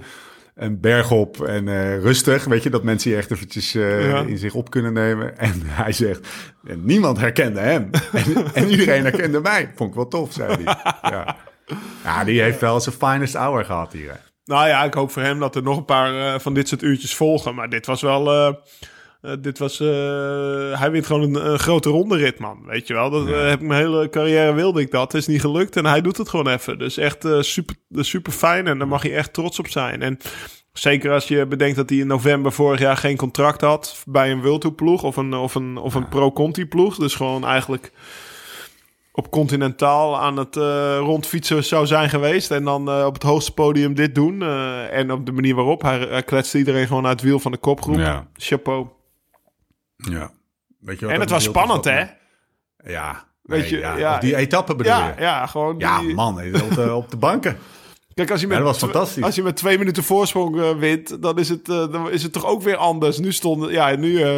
[SPEAKER 1] Een berg op en eh, rustig. Weet je, dat mensen je echt eventjes
[SPEAKER 3] Ja.
[SPEAKER 1] in zich op kunnen nemen. En hij zegt, niemand herkende hem. en, en iedereen herkende mij. Vond ik wel tof, zei hij. Ja. Ja, die heeft wel zijn finest hour gehad hier. hè.
[SPEAKER 3] Nou ja, ik hoop voor hem dat er nog een paar van dit soort uurtjes volgen. Maar dit was wel... eh, dit was, eh, hij wint gewoon een, een grote ronde rit, man. Weet je wel, dat eh, heb ik mijn hele carrière wilde ik dat. Het is niet gelukt en hij doet het gewoon even. Dus echt super, super fijn en daar mag je echt trots op zijn. En zeker als je bedenkt dat hij in november vorig jaar geen contract had bij een World Tour ploeg of een, of een, of een Pro Conti ploeg. Dus gewoon eigenlijk op continentaal aan het rondfietsen zou zijn geweest. En dan op het hoogste podium dit doen. en op de manier waarop. Hij, hij kletste iedereen gewoon uit het wiel van de kopgroep.
[SPEAKER 1] Ja.
[SPEAKER 3] Chapeau.
[SPEAKER 1] Ja. Weet je wat
[SPEAKER 3] En het was spannend, hè?
[SPEAKER 1] Ja.
[SPEAKER 3] Weet
[SPEAKER 1] Nee,
[SPEAKER 3] je,
[SPEAKER 1] ja.
[SPEAKER 3] ja.
[SPEAKER 1] Die etappe bedoel
[SPEAKER 3] Ja,
[SPEAKER 1] je?
[SPEAKER 3] ja, gewoon
[SPEAKER 1] Ja,
[SPEAKER 3] die-
[SPEAKER 1] man, op de, op de banken.
[SPEAKER 3] Kijk, als je met,
[SPEAKER 1] Ja, dat was fantastisch.
[SPEAKER 3] Als je met twee minuten voorsprong eh, wint, dan is, het, eh, dan is het toch ook weer anders. Nu stond, ja, nu, eh,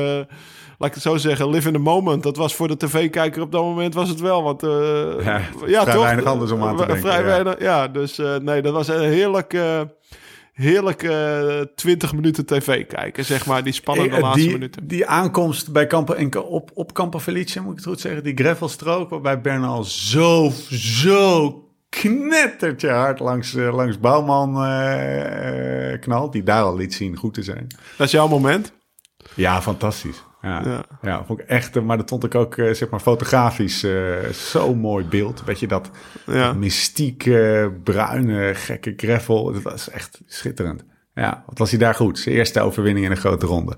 [SPEAKER 3] laat ik het zo zeggen, live in the moment. Dat was voor de tv-kijker op dat moment was het wel. Want, eh,
[SPEAKER 1] Ja, vrij weinig anders om aan te denken,
[SPEAKER 3] Vrij
[SPEAKER 1] ja.
[SPEAKER 3] weinig, ja. Dus nee, dat was een heerlijk, eh, heerlijk eh 20 minuten tv kijken, zeg maar. Die spannende
[SPEAKER 1] Eh,
[SPEAKER 3] laatste
[SPEAKER 1] die,
[SPEAKER 3] minuten.
[SPEAKER 1] die aankomst bij Campo, en op, op Campo Felice, moet ik het goed zeggen, die gravelstrook waarbij Bernal zo, zo knettertje hard langs, eh, langs Bouwman eh, eh, knalt, die daar al liet zien goed te zijn.
[SPEAKER 3] Dat is jouw moment.
[SPEAKER 1] Ja, fantastisch. Ja,
[SPEAKER 3] Ja.
[SPEAKER 1] ja. vond ik echt, maar dat vond ik ook, eh, zeg maar, fotografisch eh, zo'n mooi beeld. Weet je, dat
[SPEAKER 3] Ja.
[SPEAKER 1] mystieke, bruine, gekke gravel. Dat was echt schitterend. Ja, wat was hij daar goed? Zijn eerste overwinning in een grote ronde.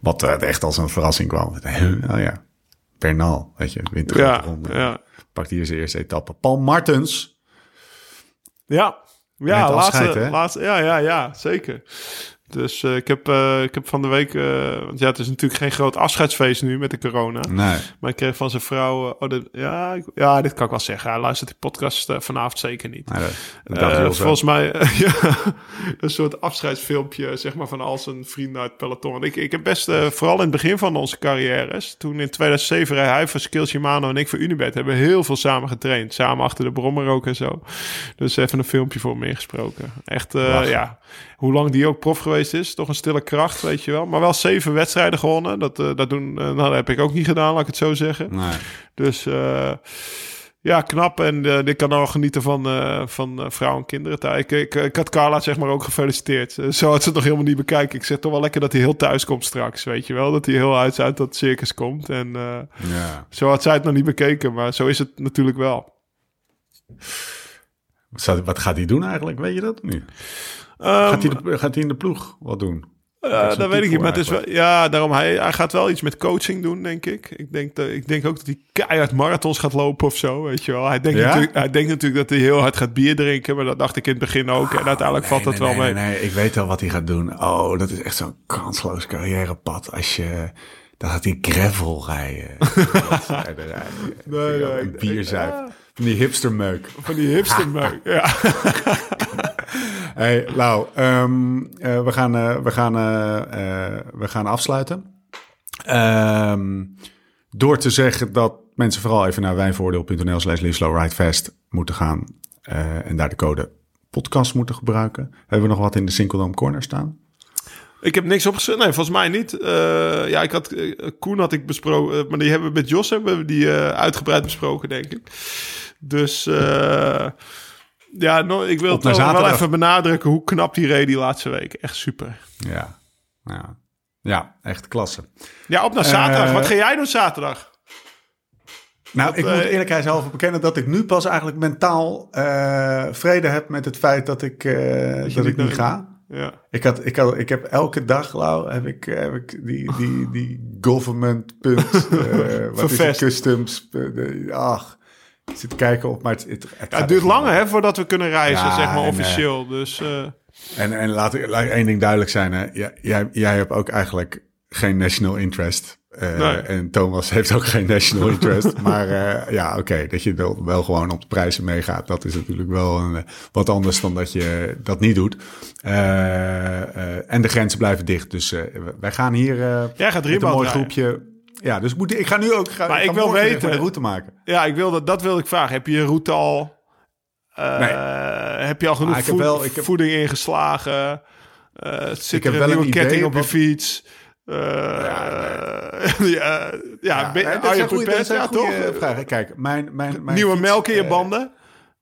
[SPEAKER 1] Wat eh, echt als een verrassing kwam. Oh ja, Bernal, weet je, wint de
[SPEAKER 3] Ja,
[SPEAKER 1] ronde.
[SPEAKER 3] ja.
[SPEAKER 1] Pakt hier zijn eerste etappe. Paul Martens.
[SPEAKER 3] Ja, ja, laatste, laatste, ja, ja, ja, zeker. Dus eh, ik, heb, eh, ik heb van de week, eh, want ja, het is natuurlijk geen groot afscheidsfeest nu met de corona.
[SPEAKER 1] Nee.
[SPEAKER 3] Maar ik kreeg van zijn vrouw, oh, dit, ja, ik- ja, dit kan ik wel zeggen. Hij luistert die podcast vanavond zeker niet.
[SPEAKER 1] nee dat,
[SPEAKER 3] volgens mij ja, een soort afscheidsfilmpje, zeg maar, van al zijn vrienden uit het peloton. Ik, ik heb best, vooral in het begin van onze carrières, toen in 2007 reed hij voor Skills Shimano en ik voor Unibet, hebben we heel veel samen getraind. Samen achter de brommer ook en zo. Dus even een filmpje voor me ingesproken. Echt, ja, hoe lang die ook prof geweest is, toch een stille kracht, weet je wel. Maar wel zeven wedstrijden gewonnen. Dat, eh, dat, doen, eh, nou, dat heb ik ook niet gedaan, laat ik het zo zeggen.
[SPEAKER 1] Nee.
[SPEAKER 3] Dus eh, Ja, knap. En uh, ik kan al genieten van, uh, van uh, vrouw en kinderen. Ik, ik, ik, had Carla zeg maar ook gefeliciteerd. zo had ze het nog helemaal niet bekijken. Ik zeg toch wel lekker dat hij heel thuis komt straks, weet je wel. Dat hij heel uit, uit dat circus komt. En ja. zo had zij het nog niet bekeken, maar zo is het natuurlijk wel.
[SPEAKER 1] Wat gaat hij doen eigenlijk? Weet je dat nu? Um, gaat, hij de, gaat hij in de ploeg wat doen?
[SPEAKER 3] Dat weet ik niet. Maar het is wel, ja, daarom hij, hij gaat wel iets met coaching doen, denk ik. Ik denk, dat, ik denk ook dat hij keihard marathons gaat lopen of zo, weet je wel. Hij denkt, natuurlijk, hij denkt natuurlijk dat hij heel hard gaat bier drinken, maar dat dacht ik in het begin ook. En uiteindelijk valt dat wel mee.
[SPEAKER 1] Nee, nee, ik weet wel wat hij gaat doen. Oh, dat is echt zo'n kansloos carrièrepad als je... Dan gaat hij gravel rijden. nee, nee, bier zuipen. Van die hipstermeuk.
[SPEAKER 3] Van die hipstermeuk, ja.
[SPEAKER 1] hey, Lau, um, uh, we, gaan, uh, we, gaan, uh, we gaan afsluiten. Um, door te zeggen dat mensen vooral even naar wijnvoordeel.nl slash ridefast moeten gaan. en daar de code podcast moeten gebruiken. Hebben we nog wat in de Sinkeldome Corner staan?
[SPEAKER 3] Ik heb niks opgezet. Nee, volgens mij niet. Ja, ik had, Koen had ik besproken, maar die hebben we met Jos hebben we die uitgebreid besproken, denk ik. Dus ja, no, ik wil wel even benadrukken hoe knap die reed die laatste week. Echt super.
[SPEAKER 1] Ja, ja. ja echt klasse.
[SPEAKER 3] Ja, op naar zaterdag. Wat ga jij doen zaterdag?
[SPEAKER 1] Nou, ik moet eerlijkheid zelf bekennen dat ik nu pas eigenlijk mentaal vrede heb met het feit dat ik, dat, dat ik niet ga. Ja. Ik, had, ik, had, ik heb elke dag, Lau, heb ik, heb ik die, die, die government punt, uh, wat is het, customs, uh, ach, zit kijken op, maar het, het,
[SPEAKER 3] het, ja, het duurt langer hè, voordat we kunnen reizen, zeg maar, officieel. Uh, dus,
[SPEAKER 1] En, en laat, laat één ding duidelijk zijn, hè. Jij, jij hebt ook eigenlijk geen national interest. Uh, En Thomas heeft ook geen national interest. maar uh, ja, oké, dat je wel, wel, gewoon op de prijzen meegaat. Dat is natuurlijk wel een, wat anders dan dat je dat niet doet. Uh, en de grenzen blijven dicht. Dus wij gaan hier
[SPEAKER 3] Jij gaat met een
[SPEAKER 1] mooi groepje. Ja, dus moet, ik ga nu ook ga,
[SPEAKER 3] maar
[SPEAKER 1] ik,
[SPEAKER 3] wil weten
[SPEAKER 1] de route maken.
[SPEAKER 3] Ja, ik wil dat, dat wil ik vragen. Heb je je route al? nee. Heb je al genoeg voed, wel, ik heb... voeding ingeslagen? zit ik er heb een nieuwe ketting op je fiets? Uh, ja, ja, ja,
[SPEAKER 1] dat zijn goede, ja, toch? Vragen. Kijk, mijn, mijn, mijn
[SPEAKER 3] Nieuwe melk in je banden?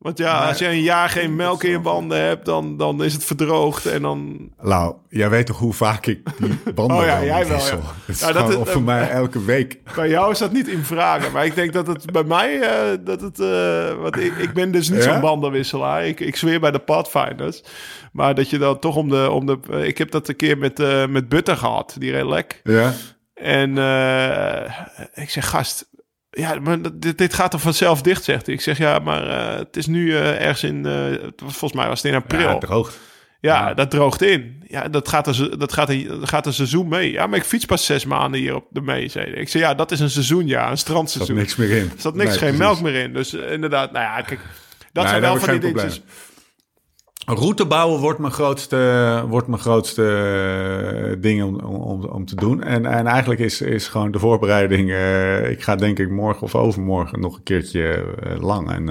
[SPEAKER 3] Want ja, als je een jaar geen melk in je banden hebt, dan, dan is het verdroogd en dan...
[SPEAKER 1] Lau, jij weet toch hoe vaak ik die banden oh, ja, jij wel, ja. Het is ja, dat het, voor mij elke week.
[SPEAKER 3] Bij jou is dat niet in vragen, maar ik denk dat het bij mij, uh, dat het, uh, want ik, ik ben dus niet zo'n bandenwisselaar. Ik, ik zweer bij de Pathfinders. Maar dat je dan toch om de... Om de ik heb dat een keer met, met Butter gehad, die relek.
[SPEAKER 1] Ja.
[SPEAKER 3] En uh, ik zeg, gast, ja, maar dit, dit, gaat er vanzelf dicht, zegt hij. Ik zeg, ja, maar uh, het is nu uh, ergens in... volgens mij was het in april.
[SPEAKER 1] Ja, droogt.
[SPEAKER 3] Ja, ja, dat droogt in. Ja, dat gaat, er, dat, gaat er, dat gaat een seizoen mee. Ja, maar ik fiets pas zes maanden hier op de mee, zei Ik zei, ja, dat is een seizoen, ja, een strandseizoen.
[SPEAKER 1] Er zat niks meer in.
[SPEAKER 3] Er zat niks, geen melk meer in. Dus inderdaad, nou ja, kijk, dat zijn wel van die dingetjes.
[SPEAKER 1] Route bouwen wordt mijn grootste, wordt mijn grootste eh, ding om, om, om te doen. En, en eigenlijk is, is gewoon de voorbereiding. Uh, ik ga denk ik morgen of overmorgen nog een keertje uh, lang. En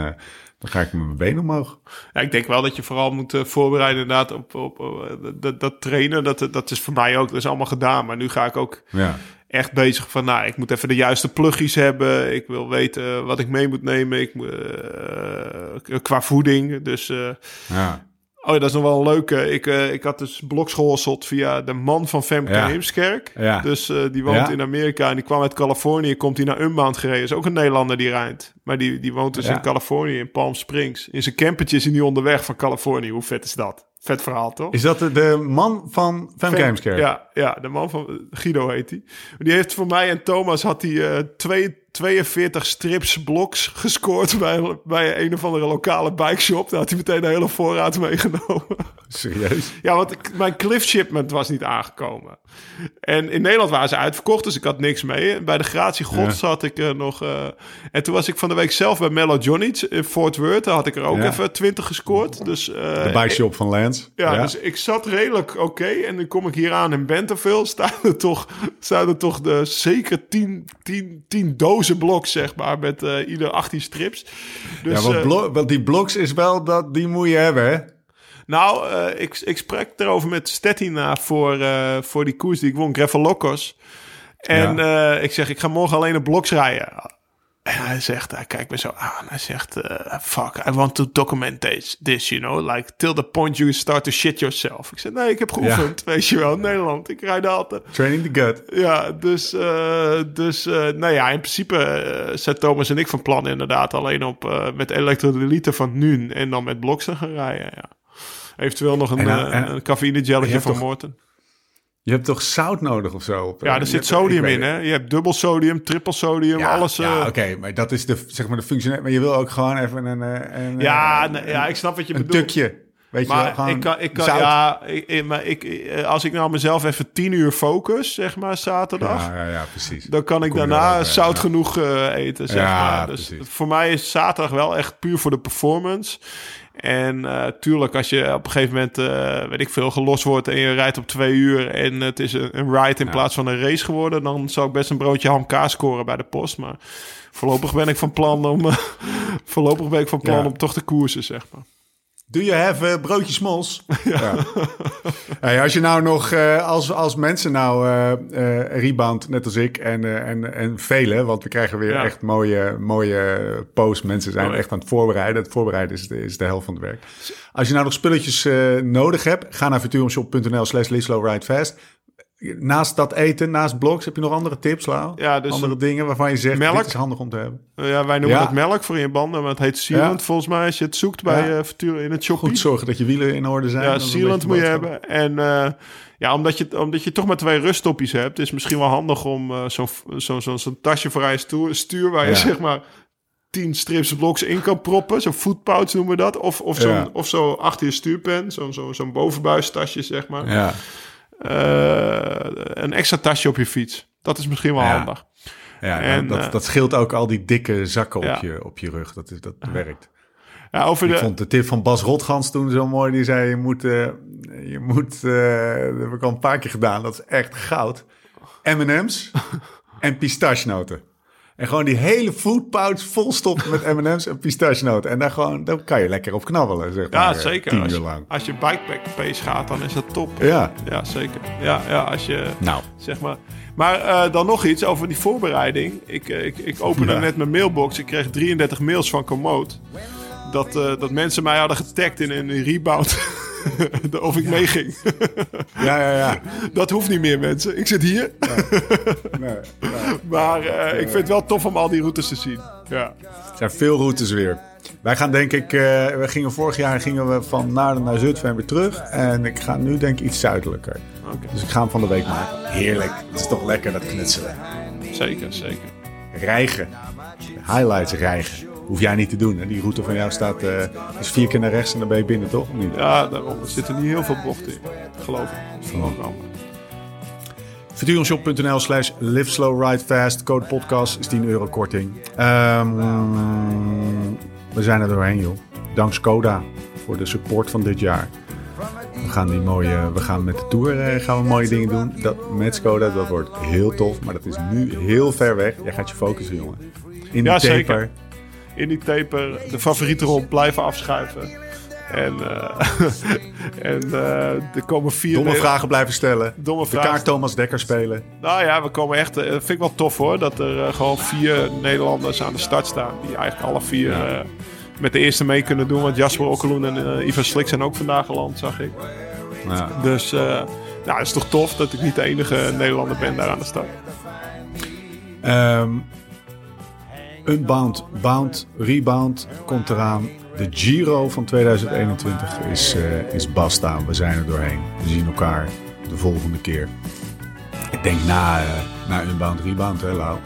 [SPEAKER 1] dan ga ik met mijn benen omhoog.
[SPEAKER 3] Ja, ik denk wel dat je vooral moet voorbereiden inderdaad op, op, op dat, dat, trainen. Dat, dat is voor mij ook, dat is allemaal gedaan. Maar nu ga ik ook ja. echt bezig van, nou, ik moet even de juiste plugjes hebben. Ik wil weten wat ik mee moet nemen. Ik, qua voeding. Dus
[SPEAKER 1] ja.
[SPEAKER 3] Oh ja, dat is nog wel een leuke. Ik, uh, ik had dus blogs gehosseld via de man van Femke ja. Heemskerk.
[SPEAKER 1] Ja.
[SPEAKER 3] Dus uh, die woont in Amerika en die kwam uit Californië. Komt hij naar Unbound gereden. Is ook een Nederlander die rijdt. Maar die, die woont dus in Californië, in Palm Springs. In zijn campertje is hij nu onderweg van Californië. Hoe vet is dat? Vet verhaal, toch?
[SPEAKER 1] Is dat de, de man van Femke Heemskerk?
[SPEAKER 3] Ja, ja, de man van... Guido heet hij. Die heeft voor mij en Thomas had hij uh, twee 42 strips bloks gescoord bij, bij een of andere lokale bike shop. Daar had hij meteen de hele voorraad meegenomen.
[SPEAKER 1] Serieus?
[SPEAKER 3] Ja, want mijn cliff shipment was niet aangekomen. En in Nederland waren ze uitverkocht, dus ik had niks mee. Bij de Gratie Gods had ik uh, nog... Uh, en toen was ik van de week zelf bij Mellow Johnny in Fort Worth. Daar had ik er ook even 20 gescoord. Dus, uh,
[SPEAKER 1] de bike shop van Lance.
[SPEAKER 3] Ja, dus ik zat redelijk oké. En dan kom ik hier aan in Bentonville. Staan er toch, staan er toch de, zeker 10, 10, 10 dozen blok zeg maar, met uh, ieder 18 strips.
[SPEAKER 1] Dus, ja, want, uh, want, die bloks is wel, dat, die moet je hebben, hè?
[SPEAKER 3] Nou, uh, ik, ik spreek erover met Stettina voor, voor die koers die ik won, Locos. En ja. ik zeg, ik ga morgen alleen op bloks rijden. En hij zegt, hij kijkt me zo aan. Hij zegt, eh, fuck, I want to document this, this, you know. Like, till the point you start to shit yourself. Ik zeg, nee, ik heb geoefend, weet je wel. Nederland, ik rijd altijd.
[SPEAKER 1] Training the gut.
[SPEAKER 3] Ja, dus, uh, dus uh, nou ja, in principe zijn Thomas en ik van plan inderdaad alleen op met elektrolyten van nu en dan met bloksen gaan rijden. Ja. Eventueel nog een, en, een van Morten.
[SPEAKER 1] Je hebt toch zout nodig of zo?
[SPEAKER 3] Ja, er zit sodium in, hè? Je hebt dubbel sodium, triple sodium,
[SPEAKER 1] ja,
[SPEAKER 3] alles.
[SPEAKER 1] Ja, uh... oké, maar dat is de, zeg maar de functie. Maar je wil ook gewoon even een... een
[SPEAKER 3] ja, ja, ik snap wat je
[SPEAKER 1] een
[SPEAKER 3] bedoelt.
[SPEAKER 1] Een tukje. Weet
[SPEAKER 3] maar
[SPEAKER 1] je wel,
[SPEAKER 3] ik kan, ik kan, ja, ik, maar ik, als ik nou mezelf even tien uur focus, zeg maar, zaterdag.
[SPEAKER 1] Ja, ja, ja precies.
[SPEAKER 3] Dan kan ik
[SPEAKER 1] Kom
[SPEAKER 3] daarna zout
[SPEAKER 1] ja.
[SPEAKER 3] genoeg uh, eten, zeg
[SPEAKER 1] Ja,
[SPEAKER 3] maar. Dus
[SPEAKER 1] precies.
[SPEAKER 3] voor mij is zaterdag wel echt puur voor de performance. En uh, tuurlijk, als je op een gegeven moment, uh, weet ik veel, gelost wordt en je rijdt op twee uur en het is een, een ride in
[SPEAKER 1] Ja.
[SPEAKER 3] plaats van een race geworden, dan zou ik best een broodje ham kaas scoren bij de post. Maar voorlopig ben ik van plan om, voorlopig ben ik van plan
[SPEAKER 1] Ja.
[SPEAKER 3] om toch te koersen, zeg maar.
[SPEAKER 1] Do you have uh, broodjes smols? Ja. Hey, als je nou nog, eh, als, als mensen nou eh, eh, rebound, net als ik en, eh, en, en velen, want we krijgen weer
[SPEAKER 3] Ja.
[SPEAKER 1] echt mooie, mooie posts. Mensen zijn
[SPEAKER 3] Oh,
[SPEAKER 1] echt aan het voorbereiden. Het voorbereiden is de, is de helft van het werk. Als je nou nog spulletjes eh, nodig hebt, ga naar futurumshop.nl slash Fast. Naast dat eten, naast blogs, heb je nog andere tips, Lau?
[SPEAKER 3] Ja, dus
[SPEAKER 1] andere dingen waarvan je zegt,
[SPEAKER 3] melk.
[SPEAKER 1] dit is handig om te hebben.
[SPEAKER 3] Uh, ja, wij noemen
[SPEAKER 1] Ja.
[SPEAKER 3] het melk voor in je banden, maar het heet sealant
[SPEAKER 1] Ja.
[SPEAKER 3] volgens mij als je het zoekt bij
[SPEAKER 1] Ja.
[SPEAKER 3] uh, in het shoppie.
[SPEAKER 1] Goed zorgen dat je wielen in orde zijn.
[SPEAKER 3] Ja, sealant moet je hebben. En uh, ja, omdat je, omdat je toch maar twee ruststopjes hebt, is misschien wel handig om uh, zo'n zo, zo, zo'n tasje voor je stuur, stuur waar je zeg maar tien strips bloks in kan proppen. Zo'n footpouch noemen we dat. Of, of zo'n
[SPEAKER 1] Ja.
[SPEAKER 3] of zo achter je stuurpen. Zo'n zo, zo'n bovenbuistasje, zeg maar.
[SPEAKER 1] Ja.
[SPEAKER 3] Uh, een extra tasje op je fiets. Dat is misschien wel
[SPEAKER 1] Ja.
[SPEAKER 3] handig.
[SPEAKER 1] Ja,
[SPEAKER 3] En,
[SPEAKER 1] dat,
[SPEAKER 3] eh,
[SPEAKER 1] dat scheelt ook al die dikke zakken
[SPEAKER 3] Ja.
[SPEAKER 1] op, je, op je rug. Dat, is, dat werkt.
[SPEAKER 3] Ja, over
[SPEAKER 1] Ik
[SPEAKER 3] de,
[SPEAKER 1] vond de tip van Bas Rotgans toen zo mooi. Die zei, je moet... eh, je moet eh, dat heb ik al een paar keer gedaan. Dat is echt goud. M&M's en pistachenoten. En gewoon die hele foodpouch vol stoppen met M&M's en pistachenoten. En daar gewoon, daar kan je lekker op knabbelen, zeg
[SPEAKER 3] ja,
[SPEAKER 1] maar. eh,
[SPEAKER 3] zeker.
[SPEAKER 1] Tien
[SPEAKER 3] Als
[SPEAKER 1] uur
[SPEAKER 3] je,
[SPEAKER 1] lang.
[SPEAKER 3] als je bikepack pace gaat, dan is dat top.
[SPEAKER 1] Ja,
[SPEAKER 3] Ja, zeker. Ja, ja als je...
[SPEAKER 1] nou.
[SPEAKER 3] Zeg maar. Maar eh, dan nog iets over die voorbereiding. Ik, eh, ik, ik opende
[SPEAKER 1] Ja.
[SPEAKER 3] net mijn mailbox. Ik kreeg 33 mails van Komoot. Dat, dat mensen mij hadden getagd in een rebound. of ik meeging.
[SPEAKER 1] Ja, ja, ja.
[SPEAKER 3] dat hoeft niet meer, mensen. Ik zit hier.
[SPEAKER 1] Nee, nee.
[SPEAKER 3] Maar eh, ik vind het wel tof om al die routes te zien. Ja.
[SPEAKER 1] Er zijn veel routes weer. Wij gaan denk ik, eh, we gingen vorig jaar gingen we van Naarden naar Zutphen en weer terug. En ik ga nu denk ik iets zuidelijker.
[SPEAKER 3] Oké.
[SPEAKER 1] Dus ik ga hem van de week maken. Heerlijk. Het is toch lekker dat knutselen.
[SPEAKER 3] Zeker, zeker.
[SPEAKER 1] Rijgen. Highlights rijgen. Hoef jij niet te doen. Hè? Die route van jou staat eh, is vier keer naar rechts en dan ben je binnen, toch? Niet?
[SPEAKER 3] Ja, daarom. Er zitten niet heel veel bochten in. Geloof ik. Jammer.
[SPEAKER 1] Futuronshop.nl slash live slow ride fast. Code podcast is 10 euro korting. Ehm, we zijn er doorheen joh. Dank Skoda voor de support van dit jaar. We gaan, die mooie, we gaan met de Tour eh, gaan we mooie dingen doen. Dat, met Skoda, dat wordt heel tof. Maar dat is nu heel ver weg. Jij gaat je focussen jongen. In
[SPEAKER 3] Ja,
[SPEAKER 1] de taper.
[SPEAKER 3] zeker. In die taper de favoriete rol blijven afschuiven. En, eh, en eh, er komen vier...
[SPEAKER 1] Domme vragen blijven stellen.
[SPEAKER 3] Domme
[SPEAKER 1] de
[SPEAKER 3] vragen.
[SPEAKER 1] kaart Thomas Dekker spelen.
[SPEAKER 3] Nou ja, we komen echt... eh, vind ik wel tof hoor. Dat er gewoon vier Nederlanders aan de start staan. Die eigenlijk alle vier met de eerste mee kunnen doen. Want Jasper Okkeloen en Ivan Slik zijn ook vandaag geland, zag ik.
[SPEAKER 1] Ja.
[SPEAKER 3] Dus eh, nou, het is toch tof dat ik niet de enige Nederlander ben daar aan de start.
[SPEAKER 1] Ehm, Unbound, Bound, Rebound komt eraan. De Giro van 2021 is, eh, is basta. We zijn er doorheen. We zien elkaar de volgende keer. Ik denk na, eh, na Unbound, Rebound, hè Lau?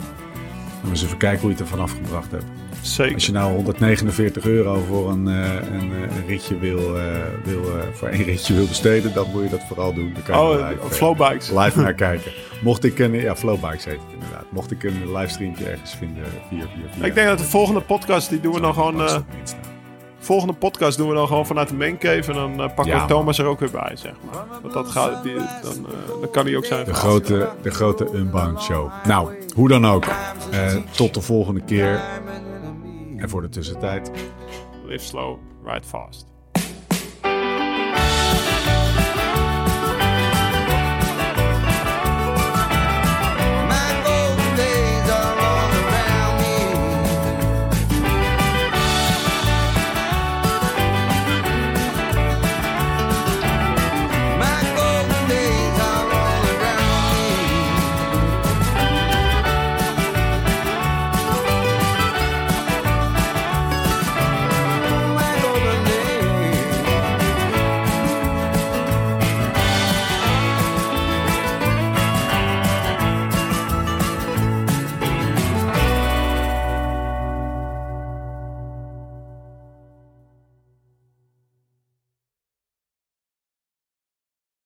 [SPEAKER 1] En eens even kijken hoe je het er vanaf gebracht hebt.
[SPEAKER 3] Zeker.
[SPEAKER 1] Als je nou 149 euro voor een, eh, een, eh, een ritje wil, eh, wil voor één ritje wil besteden, dan moet je dat vooral doen. Dan kan je
[SPEAKER 3] Oh,
[SPEAKER 1] live,
[SPEAKER 3] flowbikes.
[SPEAKER 1] live naar kijken. Mocht ik een, ja, Flowbikes heet het inderdaad. Mocht ik een livestreamje ergens vinden via, via, via.
[SPEAKER 3] Ik denk dat de volgende podcast, die doen we dan gewoon... volgende podcast doen we dan gewoon vanuit de maincave. En dan eh, pakken
[SPEAKER 1] Ja,
[SPEAKER 3] we Thomas er ook weer bij, zeg maar. Want dat gaat, die, dan, dan kan hij ook zijn
[SPEAKER 1] De grote, de grote Unbound Show. Nou, hoe dan ook. Tot de volgende keer. En voor de tussentijd.
[SPEAKER 3] Live slow, ride fast.